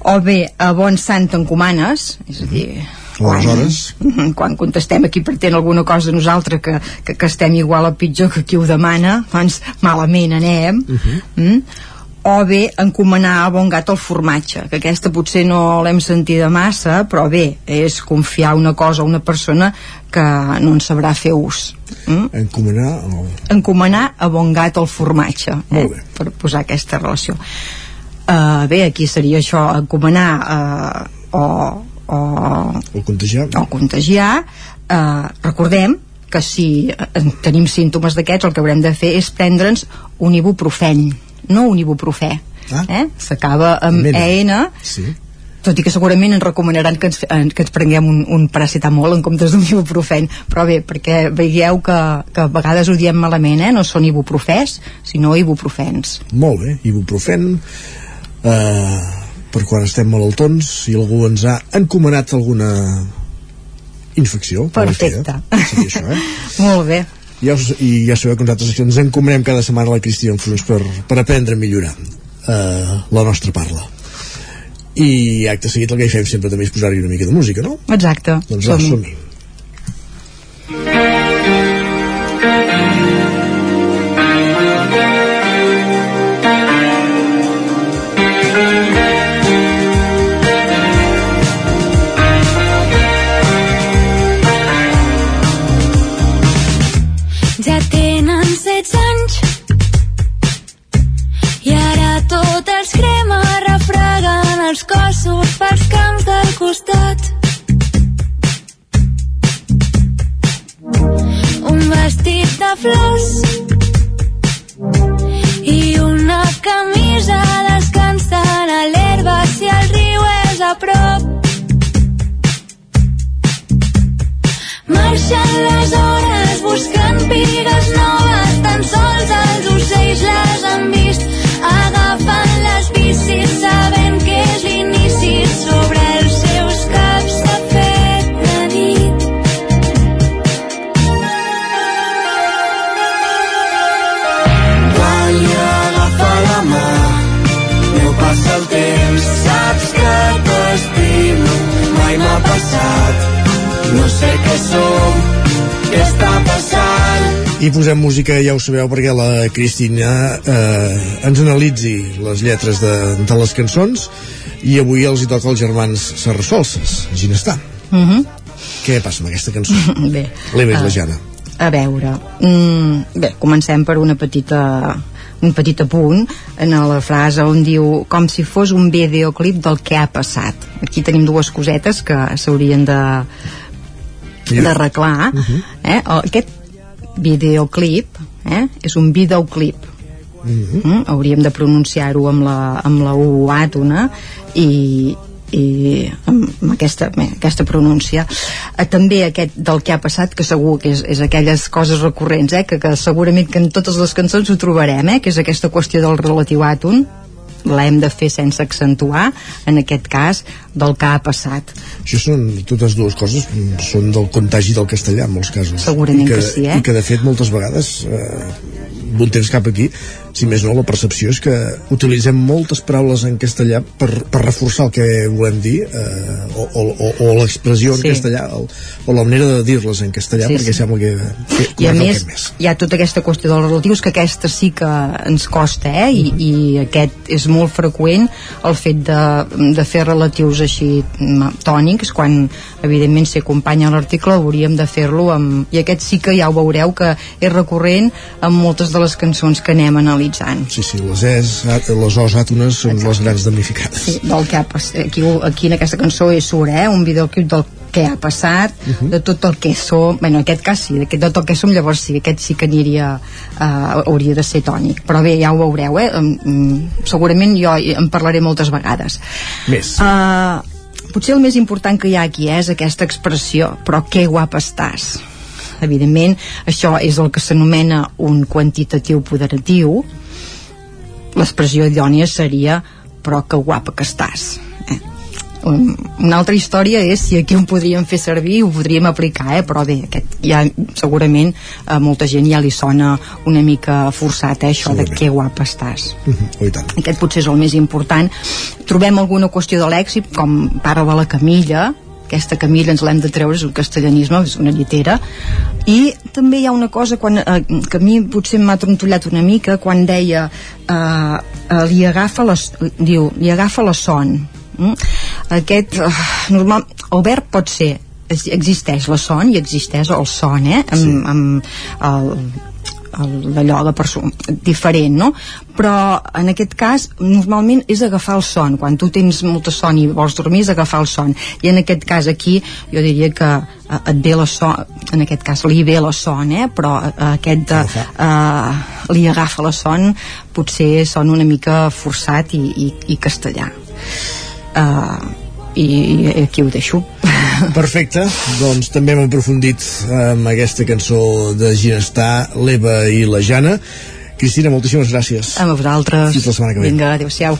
o bé a bon sant t'encomanes és a dir Aleshores? quan, quan contestem aquí pretén alguna cosa de nosaltres que, que, que estem igual o pitjor que qui ho demana doncs malament anem Uh -huh. mm? O bé encomanar a bon gat el formatge que aquesta potser no l'hem sentida massa però bé, és confiar una cosa a una persona que no en sabrà fer ús mm? Encomanar... O... encomanar a bon gat el formatge eh? Molt bé. per posar aquesta relació uh, bé, aquí seria això encomanar uh, o, o, o contagiar, o contagiar uh, recordem que si tenim símptomes d'aquests el que haurem de fer és prendre'ns un ibuprofeny no un ibuprofè Ah. eh? s'acaba amb Mena. EN Sí. tot i que segurament ens recomanaran que ens, que ens prenguem un, un paracetamol en comptes d'un ibuprofen però bé, perquè veieu que, que a vegades ho diem malament, eh? no són ibuprofès sinó ibuprofens molt bé, ibuprofen eh, per quan estem malaltons si algú ens ha encomanat alguna infecció perfecte fer, això, eh? molt bé ja us, i ja sabeu que nosaltres ens encomanem cada setmana a la Cristina Enfruns per, per aprendre a millorar eh, la nostra parla. I acte seguit el que hi fem sempre també és posar-hi una mica de música, no? Exacte, doncs va, som-hi. Ja música, ja ho sabeu, perquè la Cristina eh, ens analitzi les lletres de, de les cançons i avui els hi toca als germans Serrasolses, Ginestar. mm -hmm. Què passa amb aquesta cançó? bé L'Eva i Ah. la Jana. A veure, mm, bé, comencem per una petita un petit apunt en la frase on diu com si fos un videoclip del que ha passat. Aquí tenim dues cosetes que s'haurien de d'arreglar. Uh -huh. eh? Aquest videoclip eh? és un videoclip. Uh -huh. mm? Hauríem de pronunciar-ho amb, la, amb la U àtona i, i amb amb aquesta, bé, aquesta pronúncia eh, també aquest del que ha passat que segur que és, és aquelles coses recurrents eh, que, que segurament que en totes les cançons ho trobarem eh, que és aquesta qüestió del relatiu àton l'hem de fer sense accentuar en aquest cas del que ha passat Això són, totes dues coses són del contagi del castellà en molts casos. Segurament I que, que sí, eh? I que de fet moltes vegades eh, temps cap aquí si més no la percepció és que utilitzem moltes paraules en castellà per, per reforçar el que volem dir eh, o, o, o, o l'expressió en Sí. castellà o, o la manera de dir-les en castellà Sí, perquè sí. sembla que, que, i a més, més. hi ha tota aquesta qüestió dels relatius que aquesta sí que ens costa eh? I, i aquest és molt freqüent el fet de, de fer relatius així mm, tònics quan evidentment si acompanya l'article hauríem de fer-lo amb... i aquest sí que ja ho veureu que és recurrent en moltes de les cançons que anem analitzant Sí, sí, les es, les os àtones són les grans damnificades. sí, del que ha passat aquí, aquí en aquesta cançó és surt eh? un videoclip del que ha passat uh -huh. de tot el que som bueno, en aquest cas sí, de tot el que som llavors sí, aquest sí que aniria uh, hauria de ser tònic però bé, ja ho veureu eh? segurament jo en parlaré moltes vegades Més. uh, potser el més important que hi ha aquí és aquesta expressió però que guapa estàs evidentment això és el que s'anomena un quantitatiu poderatiu l'expressió idònia seria però que guapa que estàs eh? Un- una altra història és si aquí ho podríem fer servir ho podríem aplicar, eh? però bé aquest ja segurament a molta gent ja li sona una mica forçat eh? això de que guapa estàs Uh -huh. oh, aquest potser és el més important trobem alguna qüestió de lèxic com parla de la Camilla aquesta Camilla ens l'hem de treure, és un castellanisme és una llitera i també hi ha una cosa quan, eh, que a mi potser m'ha trontollat una mica quan deia eh, eh, li agafa la, diu, li agafa la son mm? aquest eh, normal, el verb pot ser existeix la son i existeix el son eh? amb, sí. amb el- d'allò de persona diferent, no? Però en aquest cas normalment és agafar el son quan tu tens molta son i vols dormir és agafar el son i en aquest cas aquí jo diria que eh, et ve la son en aquest cas li ve la son eh? però eh, aquest de, eh, li agafa la son potser sona una mica forçat i, i, i castellà eh, i, aquí ho deixo Perfecte, doncs també hem aprofundit amb aquesta cançó de Ginestar, l'Eva i la Jana. Cristina, moltíssimes gràcies. a vosaltres Fins la setmana que ve. vinga, adeu-siau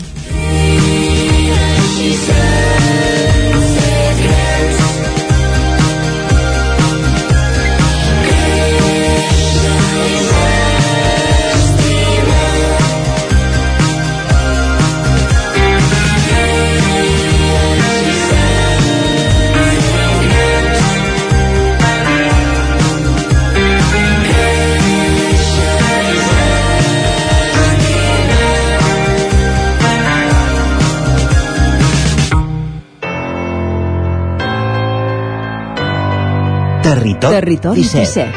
Territori, Territori 17. 17.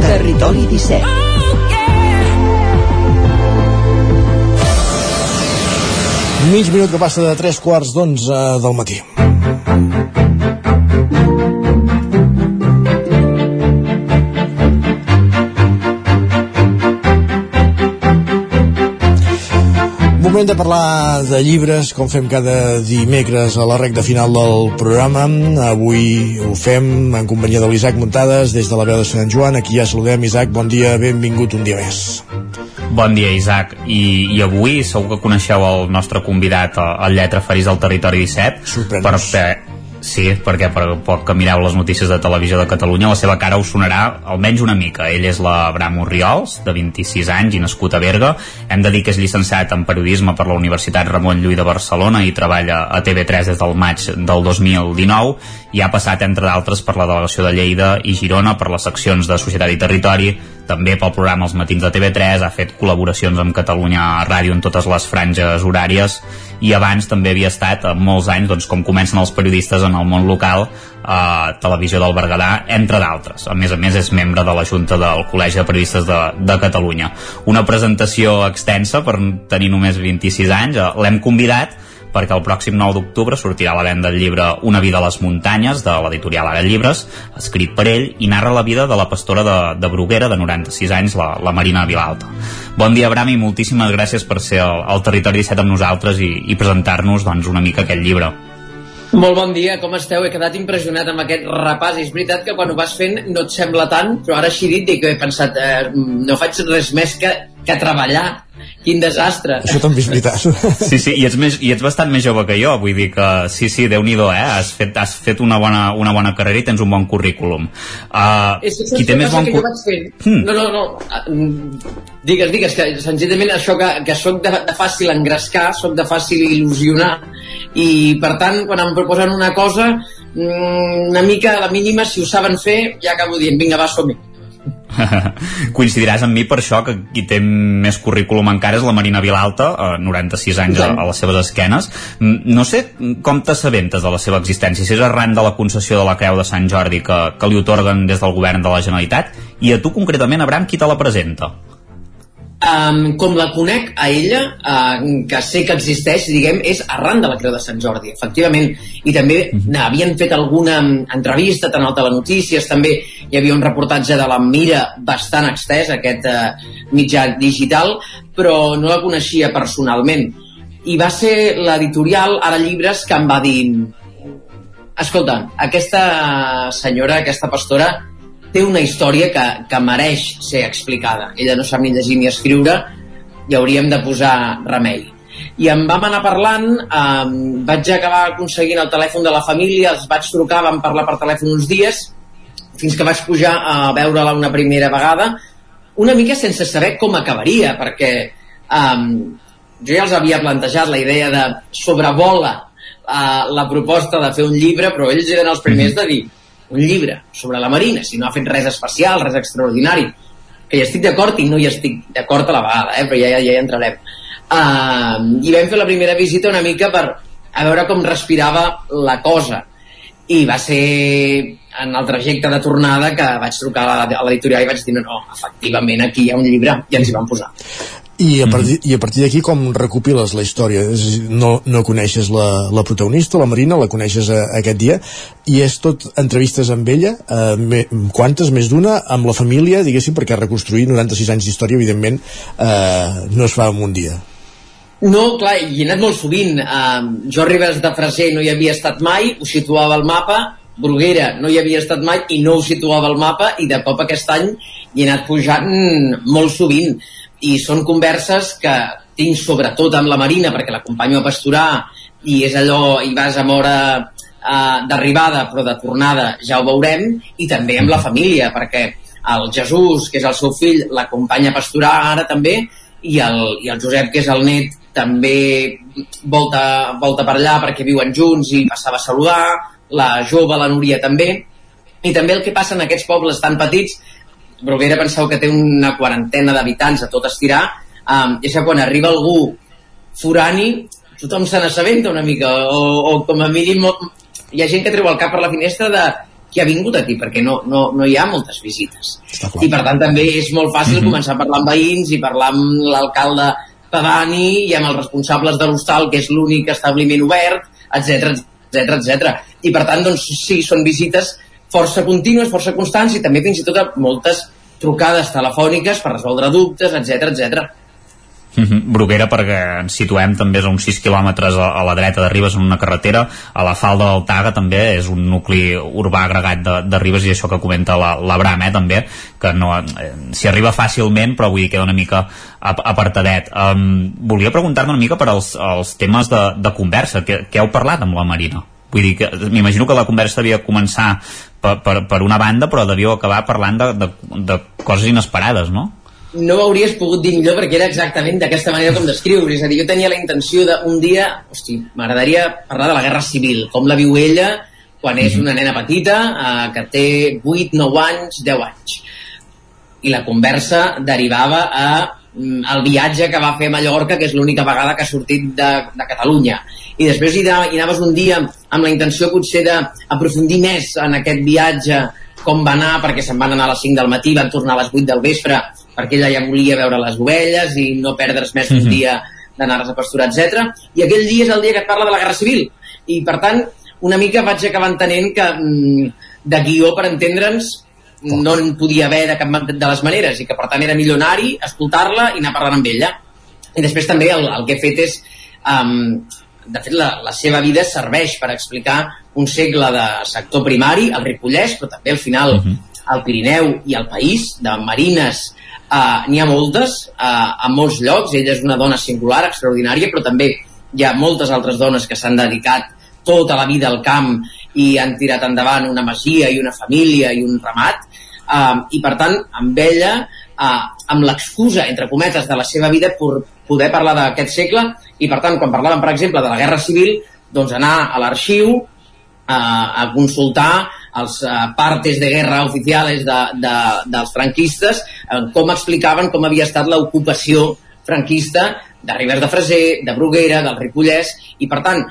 Territori 17. Mig minut que passa de 3 quarts d'onze del matí. Moment de parlar de llibres, com fem cada dimecres a la recta final del programa. Avui ho fem en companyia de l'Isaac Muntades des de la veu de Sant Joan. Aquí ja saludem, Isaac, bon dia, benvingut un dia més. Bon dia, Isaac. I, I avui segur que coneixeu el nostre convidat, el Lletra Ferís del Territori 17. Sorprèn-nos. Per, Sí, perquè per poc que mireu les notícies de televisió de Catalunya, la seva cara us sonarà almenys una mica. Ell és l'Abraham Oriols, de 26 anys i nascut a Berga. Hem de dir que és llicenciat en periodisme per la Universitat Ramon Llull de Barcelona i treballa a TV3 des del maig del 2019 i ha passat, entre d'altres, per la delegació de Lleida i Girona, per les seccions de Societat i Territori, també pel programa Els Matins de TV3, ha fet col·laboracions amb Catalunya Ràdio en totes les franges horàries i abans també havia estat eh, molts anys doncs, com comencen els periodistes en el món local a Televisió del Berguedà, entre d'altres. A més a més, és membre de la Junta del Col·legi de Periodistes de, de Catalunya. Una presentació extensa per tenir només 26 anys. Eh, L'hem convidat perquè el pròxim 9 d'octubre sortirà a la venda el llibre Una vida a les muntanyes, de l'editorial Ara Llibres, escrit per ell, i narra la vida de la pastora de, de Bruguera, de 96 anys, la, la Marina Vilalta. Bon dia, Abram, i moltíssimes gràcies per ser al, al Territori 17 amb nosaltres i, i presentar-nos doncs, una mica aquest llibre. Molt bon dia, com esteu? He quedat impressionat amb aquest repàs. És veritat que quan ho vas fent no et sembla tant, però ara així dit dic, he pensat, eh, no faig res més que, que treballar. Quin desastre. Això també és veritat. Sí, sí, i ets, més, i ets bastant més jove que jo, vull dir que sí, sí, déu nhi eh? Has fet, has fet una, bona, una bona carrera i tens un bon currículum. Uh, És, és, qui té més bon que jo vaig fent. Hmm. No, no, no. Ah, mm, Digues, digues, que senzillament això que, que sóc de, de fàcil engrescar, sóc de fàcil il·lusionar, i per tant, quan em proposen una cosa, mm, una mica a la mínima, si ho saben fer, ja acabo dient, vinga, va, som-hi. Coincidiràs amb mi per això que qui té més currículum encara és la Marina Vilalta, eh, 96 anys a, a les seves esquenes. No sé com t'assabentes de la seva existència, si és arran de la concessió de la Creu de Sant Jordi que, que li otorguen des del govern de la Generalitat, i a tu concretament, Abraham, qui te la presenta? Um, com la conec a ella, uh, que sé que existeix, diguem, és arran de la Creu de Sant Jordi, efectivament. I també uh, havien fet alguna entrevista, tant al Telenotícies, també hi havia un reportatge de la Mira bastant extès, aquest uh, mitjà digital, però no la coneixia personalment. I va ser l'editorial Ara Llibres que em va dir escolta, aquesta senyora, aquesta pastora, té una història que, que mereix ser explicada. Ella no sap ni llegir ni escriure i hauríem de posar remei. I em vam anar parlant, eh, vaig acabar aconseguint el telèfon de la família, els vaig trucar, vam parlar per telèfon uns dies, fins que vaig pujar a veure-la una primera vegada, una mica sense saber com acabaria, perquè eh, jo ja els havia plantejat la idea de sobrevola eh, la proposta de fer un llibre, però ells eren els primers de dir un llibre sobre la Marina, si no ha fet res especial, res extraordinari, que hi estic d'acord i no hi estic d'acord a la vegada, eh? però ja, ja, ja hi entrarem. Uh, I vam fer la primera visita una mica per a veure com respirava la cosa. I va ser en el trajecte de tornada que vaig trucar a l'editorial i vaig dir no, no, efectivament aquí hi ha un llibre i ens hi vam posar. I a partir, i a partir d'aquí com recopiles la història? És, a dir, no, no coneixes la, la protagonista, la Marina, la coneixes a, aquest dia, i és tot entrevistes amb ella, eh, me, quantes, més d'una, amb la família, diguéssim, perquè reconstruir 96 anys d'història, evidentment, eh, no es fa en un dia. No, clar, hi he anat molt sovint. Uh, jo a Ribes de Freser no hi havia estat mai, ho situava al mapa, Bruguera no hi havia estat mai i no ho situava al mapa i de cop aquest any hi he anat pujant molt sovint i són converses que tinc sobretot amb la Marina perquè l'acompanyo a pasturar i és allò, i vas amb hora uh, d'arribada però de tornada ja ho veurem i també amb la família perquè el Jesús, que és el seu fill, l'acompanya a pasturar ara també i el, i el Josep, que és el net, també volta, volta per allà perquè viuen junts i passava a saludar, la jove, la Núria també, i també el que passa en aquests pobles tan petits, Bruguera penseu que té una quarantena d'habitants a tot estirar, um, és que quan arriba algú forani, tothom se n'assabenta una mica, o, o com a mínim hi ha gent que treu el cap per la finestra de qui ha vingut aquí, perquè no, no, no hi ha moltes visites. I per tant també és molt fàcil mm -hmm. començar a parlar amb veïns i parlar amb l'alcalde pedani i amb els responsables de l'hostal, que és l'únic establiment obert, etc etc etc. I per tant, doncs, sí, són visites força contínues, força constants i també fins i tot moltes trucades telefòniques per resoldre dubtes, etc etc. Mm -hmm. Bruguera perquè ens situem també a uns 6 quilòmetres a, la dreta de Ribes en una carretera, a la falda del Taga també és un nucli urbà agregat de, de Ribes i això que comenta l'Abram la, eh, també, que no eh, s'hi arriba fàcilment però vull dir queda una mica apartadet um, volia preguntar-me una mica per als, als temes de, de conversa, què, què heu parlat amb la Marina? Vull dir que m'imagino que la conversa devia començar per, per, per una banda però devíeu acabar parlant de, de, de coses inesperades, no? no ho hauries pogut dir millor perquè era exactament d'aquesta manera com descriure. És a dir, jo tenia la intenció d'un dia, hosti, m'agradaria parlar de la Guerra Civil, com la viu ella quan és una nena petita eh, que té 8, 9 anys, 10 anys. I la conversa derivava a el viatge que va fer a Mallorca, que és l'única vegada que ha sortit de, de Catalunya. I després hi, hi anaves un dia amb la intenció potser d'aprofundir més en aquest viatge, com va anar, perquè se'n van anar a les 5 del matí, van tornar a les 8 del vespre, perquè ella ja volia veure les ovelles i no perdre's més mm -hmm. un mhm. dia d'anar-les a pasturar, etc. I aquell dia és el dia que et parla de la Guerra Civil. I, per tant, una mica vaig acabar entenent que mm, de guió, per entendre'ns, no en podia haver de cap de les maneres i que, per tant, era milionari escoltar-la i anar parlant amb ella. I després també el, el que he fet és... Um, de fet, la, la seva vida serveix per explicar un segle de sector primari, el Ripollès, però també al final uh -huh. el Pirineu i el país, de marines Uh, N'hi ha moltes, uh, a molts llocs, ella és una dona singular, extraordinària, però també hi ha moltes altres dones que s'han dedicat tota la vida al camp i han tirat endavant una masia i una família i un ramat, uh, i per tant, amb ella, uh, amb l'excusa, entre cometes, de la seva vida, per poder parlar d'aquest segle, i per tant, quan parlàvem, per exemple, de la Guerra Civil, doncs anar a l'arxiu, uh, a consultar els uh, partes de guerra oficials de, de, dels franquistes, eh, com explicaven com havia estat l'ocupació franquista de Ribers de Freser, de Bruguera, del Ripollès, i per tant,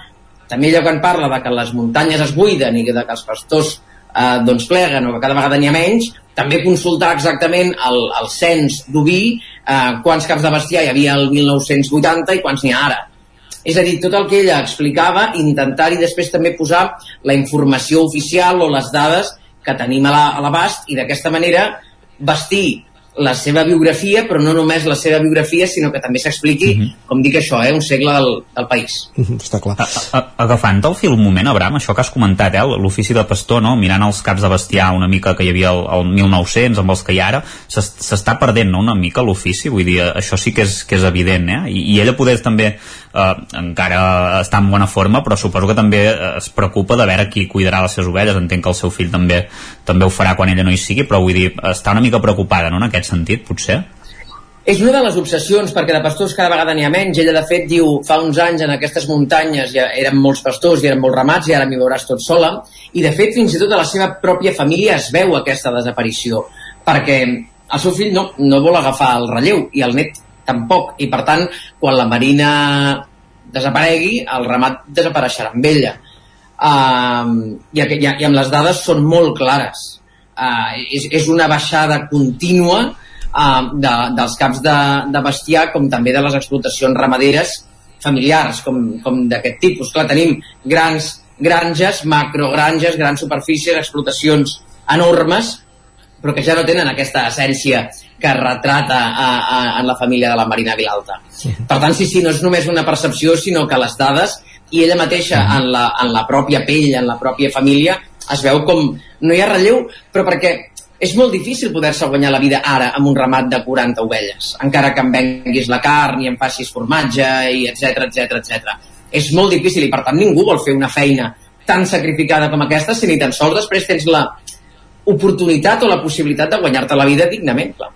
també allò que en parla de que les muntanyes es buiden i de que els pastors eh, doncs pleguen o que cada vegada n'hi ha menys, també consultar exactament el, el cens d'oví, eh, quants caps de bestiar hi havia el 1980 i quants n'hi ha ara. És a dir, tot el que ella explicava, intentar-hi després també posar la informació oficial o les dades que tenim a l'abast la, i d'aquesta manera vestir la seva biografia, però no només la seva biografia, sinó que també s'expliqui, uh mhm. -huh. com dic això, eh, un segle del, del país. Uh mhm, -huh, està clar. A, a, agafant el fil un moment, Abram, això que has comentat, eh, l'ofici de pastor, no? mirant els caps de bestiar una mica que hi havia el, el 1900 amb els que hi ha ara, s'està perdent no? una mica l'ofici, vull dir, això sí que és, que és evident, eh? I, i ella poder també eh, encara està en bona forma, però suposo que també eh, es preocupa de veure qui cuidarà les seves ovelles, entenc que el seu fill també també ho farà quan ella no hi sigui, però vull dir, està una mica preocupada, no?, en aquest sentit, potser? És una de les obsessions, perquè de pastors cada vegada n'hi ha menys. Ella, de fet, diu, fa uns anys en aquestes muntanyes ja eren molts pastors i eren molts ramats i ara m'hi veuràs tot sola. I, de fet, fins i tot a la seva pròpia família es veu aquesta desaparició, perquè el seu fill no, no vol agafar el relleu i el net tampoc. I, per tant, quan la Marina desaparegui, el ramat desapareixerà amb ella. Uh, i, i, i amb les dades són molt clares. Uh, és, és una baixada contínua uh, de, dels caps de, de bestiar com també de les explotacions ramaderes familiars com, com d'aquest tipus. Clar, tenim grans granges, macrogranges, grans superfícies, explotacions enormes però que ja no tenen aquesta essència que retrata a, a, en la família de la Marina Vilalta. Per tant, sí, sí, no és només una percepció, sinó que les dades i ella mateixa en la, en la pròpia pell, en la pròpia família, es veu com no hi ha relleu, però perquè és molt difícil poder-se guanyar la vida ara amb un ramat de 40 ovelles, encara que em venguis la carn i em facis formatge i etc etc etc. És molt difícil i per tant ningú vol fer una feina tan sacrificada com aquesta si ni tan sols després tens la oportunitat o la possibilitat de guanyar-te la vida dignament, clar.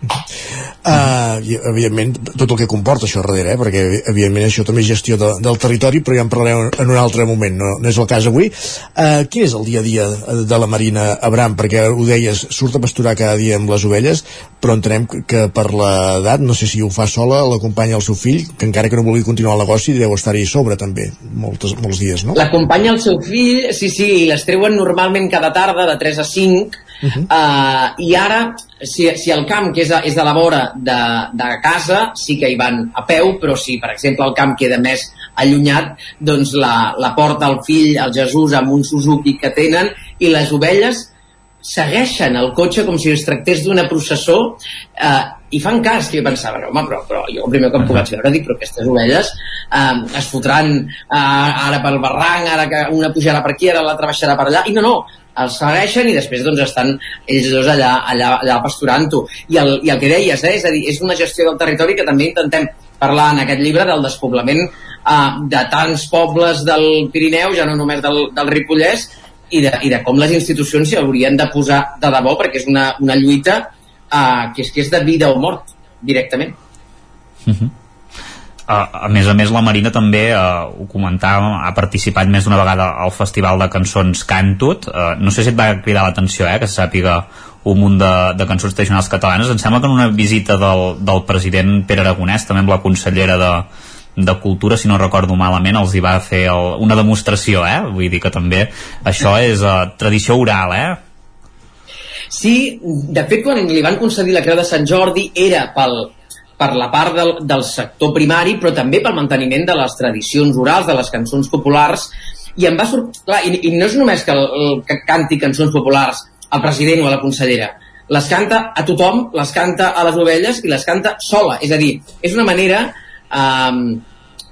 Uh, i, evidentment, tot el que comporta això darrere, eh? perquè evidentment això també és gestió de, del territori, però ja en parlarem en un altre moment, no, no és el cas avui. Uh, quin és el dia a dia de la Marina Abram? Perquè ho deies, surt a pasturar cada dia amb les ovelles, però entenem que per l'edat, no sé si ho fa sola, l'acompanya el seu fill, que encara que no vulgui continuar el negoci, deu estar-hi sobre també, moltes, molts dies, no? L'acompanya el seu fill, sí, sí, i les treuen normalment cada tarda de 3 a 5, Uh -huh. uh, i ara si, si el camp que és, a, és de la vora de, de casa sí que hi van a peu però si per exemple el camp queda més allunyat doncs la, la porta el fill el Jesús amb un Suzuki que tenen i les ovelles segueixen el cotxe com si es tractés d'una processó eh, i fan cas, que jo pensava, no, home, però, però jo el primer que ho vaig veure dic, però aquestes ovelles eh, es fotran eh, ara pel barranc, ara que una pujarà per aquí, ara l'altra baixarà per allà, i no, no, els segueixen i després doncs estan ells dos allà, allà, allà pasturant-ho I, el, i el que deies, eh, és a dir, és una gestió del territori que també intentem parlar en aquest llibre del despoblament eh, de tants pobles del Pirineu, ja no només del, del Ripollès i de, i de com les institucions s'hi haurien de posar de debò perquè és una, una lluita eh, que, és, que és de vida o mort directament uh -huh. A, a més a més la Marina també eh, ho comentava, ha participat més d'una vegada al Festival de Cançons Cantut eh, no sé si et va cridar l'atenció eh, que se sàpiga un munt de, de cançons tradicionals catalanes em sembla que en una visita del, del president Pere Aragonès també amb la consellera de, de cultura, si no recordo malament, els hi va fer el, una demostració, eh? Vull dir que també això és uh, tradició oral, eh? Sí, de fet, quan li van concedir la Creu de Sant Jordi era pel, per la part del, del sector primari, però també pel manteniment de les tradicions orals, de les cançons populars, i em va sortir... I, i no és només que, el, que canti cançons populars al president o a la consellera, les canta a tothom, les canta a les ovelles i les canta sola. És a dir, és una manera um,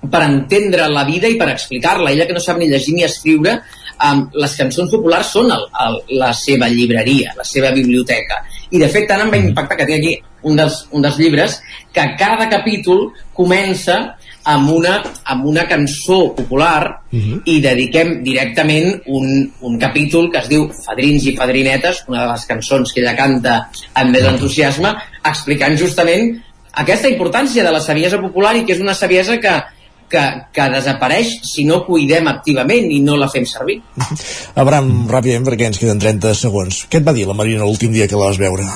per entendre la vida i per explicar-la. Ella que no sap ni llegir ni escriure, um, les cançons populars són el, el, la seva llibreria, la seva biblioteca. I de fet tant em va impactar que té aquí un dels, un dels llibres que cada capítol comença amb una, amb una cançó popular uh -huh. i dediquem directament un, un capítol que es diu Fadrins i Fadrinetes, una de les cançons que ella canta amb més entusiasme, explicant justament aquesta importància de la saviesa popular i que és una saviesa que, que, que desapareix si no cuidem activament i no la fem servir. Abram, ràpidament, perquè ens queden 30 segons. Què et va dir la Marina l'últim dia que la vas veure?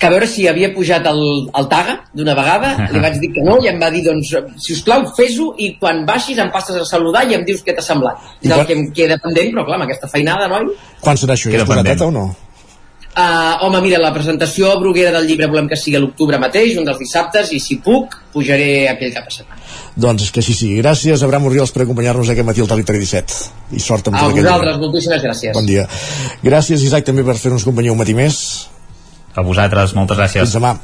que a veure si havia pujat el, el Taga d'una vegada, uh -huh. li vaig dir que no i em va dir, doncs, si us plau, fes-ho i quan baixis em passes a saludar i em dius què t'ha semblat. I és el que em queda pendent, però clar, amb aquesta feinada, noi... Quan serà això? Ja és data o no? Uh, home, mira, la presentació a Bruguera del llibre volem que sigui a l'octubre mateix, un dels dissabtes, i si puc, pujaré aquell cap de setmana. Doncs que així sigui. Gràcies, Abraham Oriols, per acompanyar-nos aquest matí al Territori 17. I sort amb a tot vosaltres, moltíssimes gràcies. Bon dia. Gràcies, Isaac, també per fer-nos companyia un matí més. A vosaltres, moltes gràcies. Fins demà.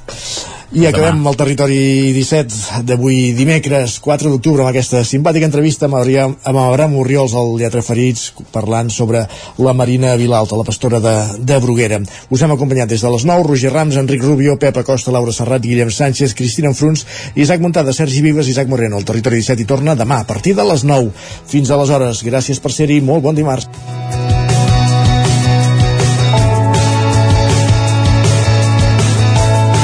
I Fins acabem demà. el territori 17 d'avui dimecres 4 d'octubre amb aquesta simpàtica entrevista amb, Abraham, amb Abraham Oriols, el Lletra Ferits, parlant sobre la Marina Vilalta, la pastora de, de Bruguera. Us hem acompanyat des de les 9, Roger Rams, Enric Rubio, Pep Acosta, Laura Serrat, Guillem Sánchez, Cristina Enfruns, Isaac Montada, Sergi Vives, Isaac Moreno. El territori 17 hi torna demà a partir de les 9. Fins aleshores, gràcies per ser-hi, molt bon dimarts.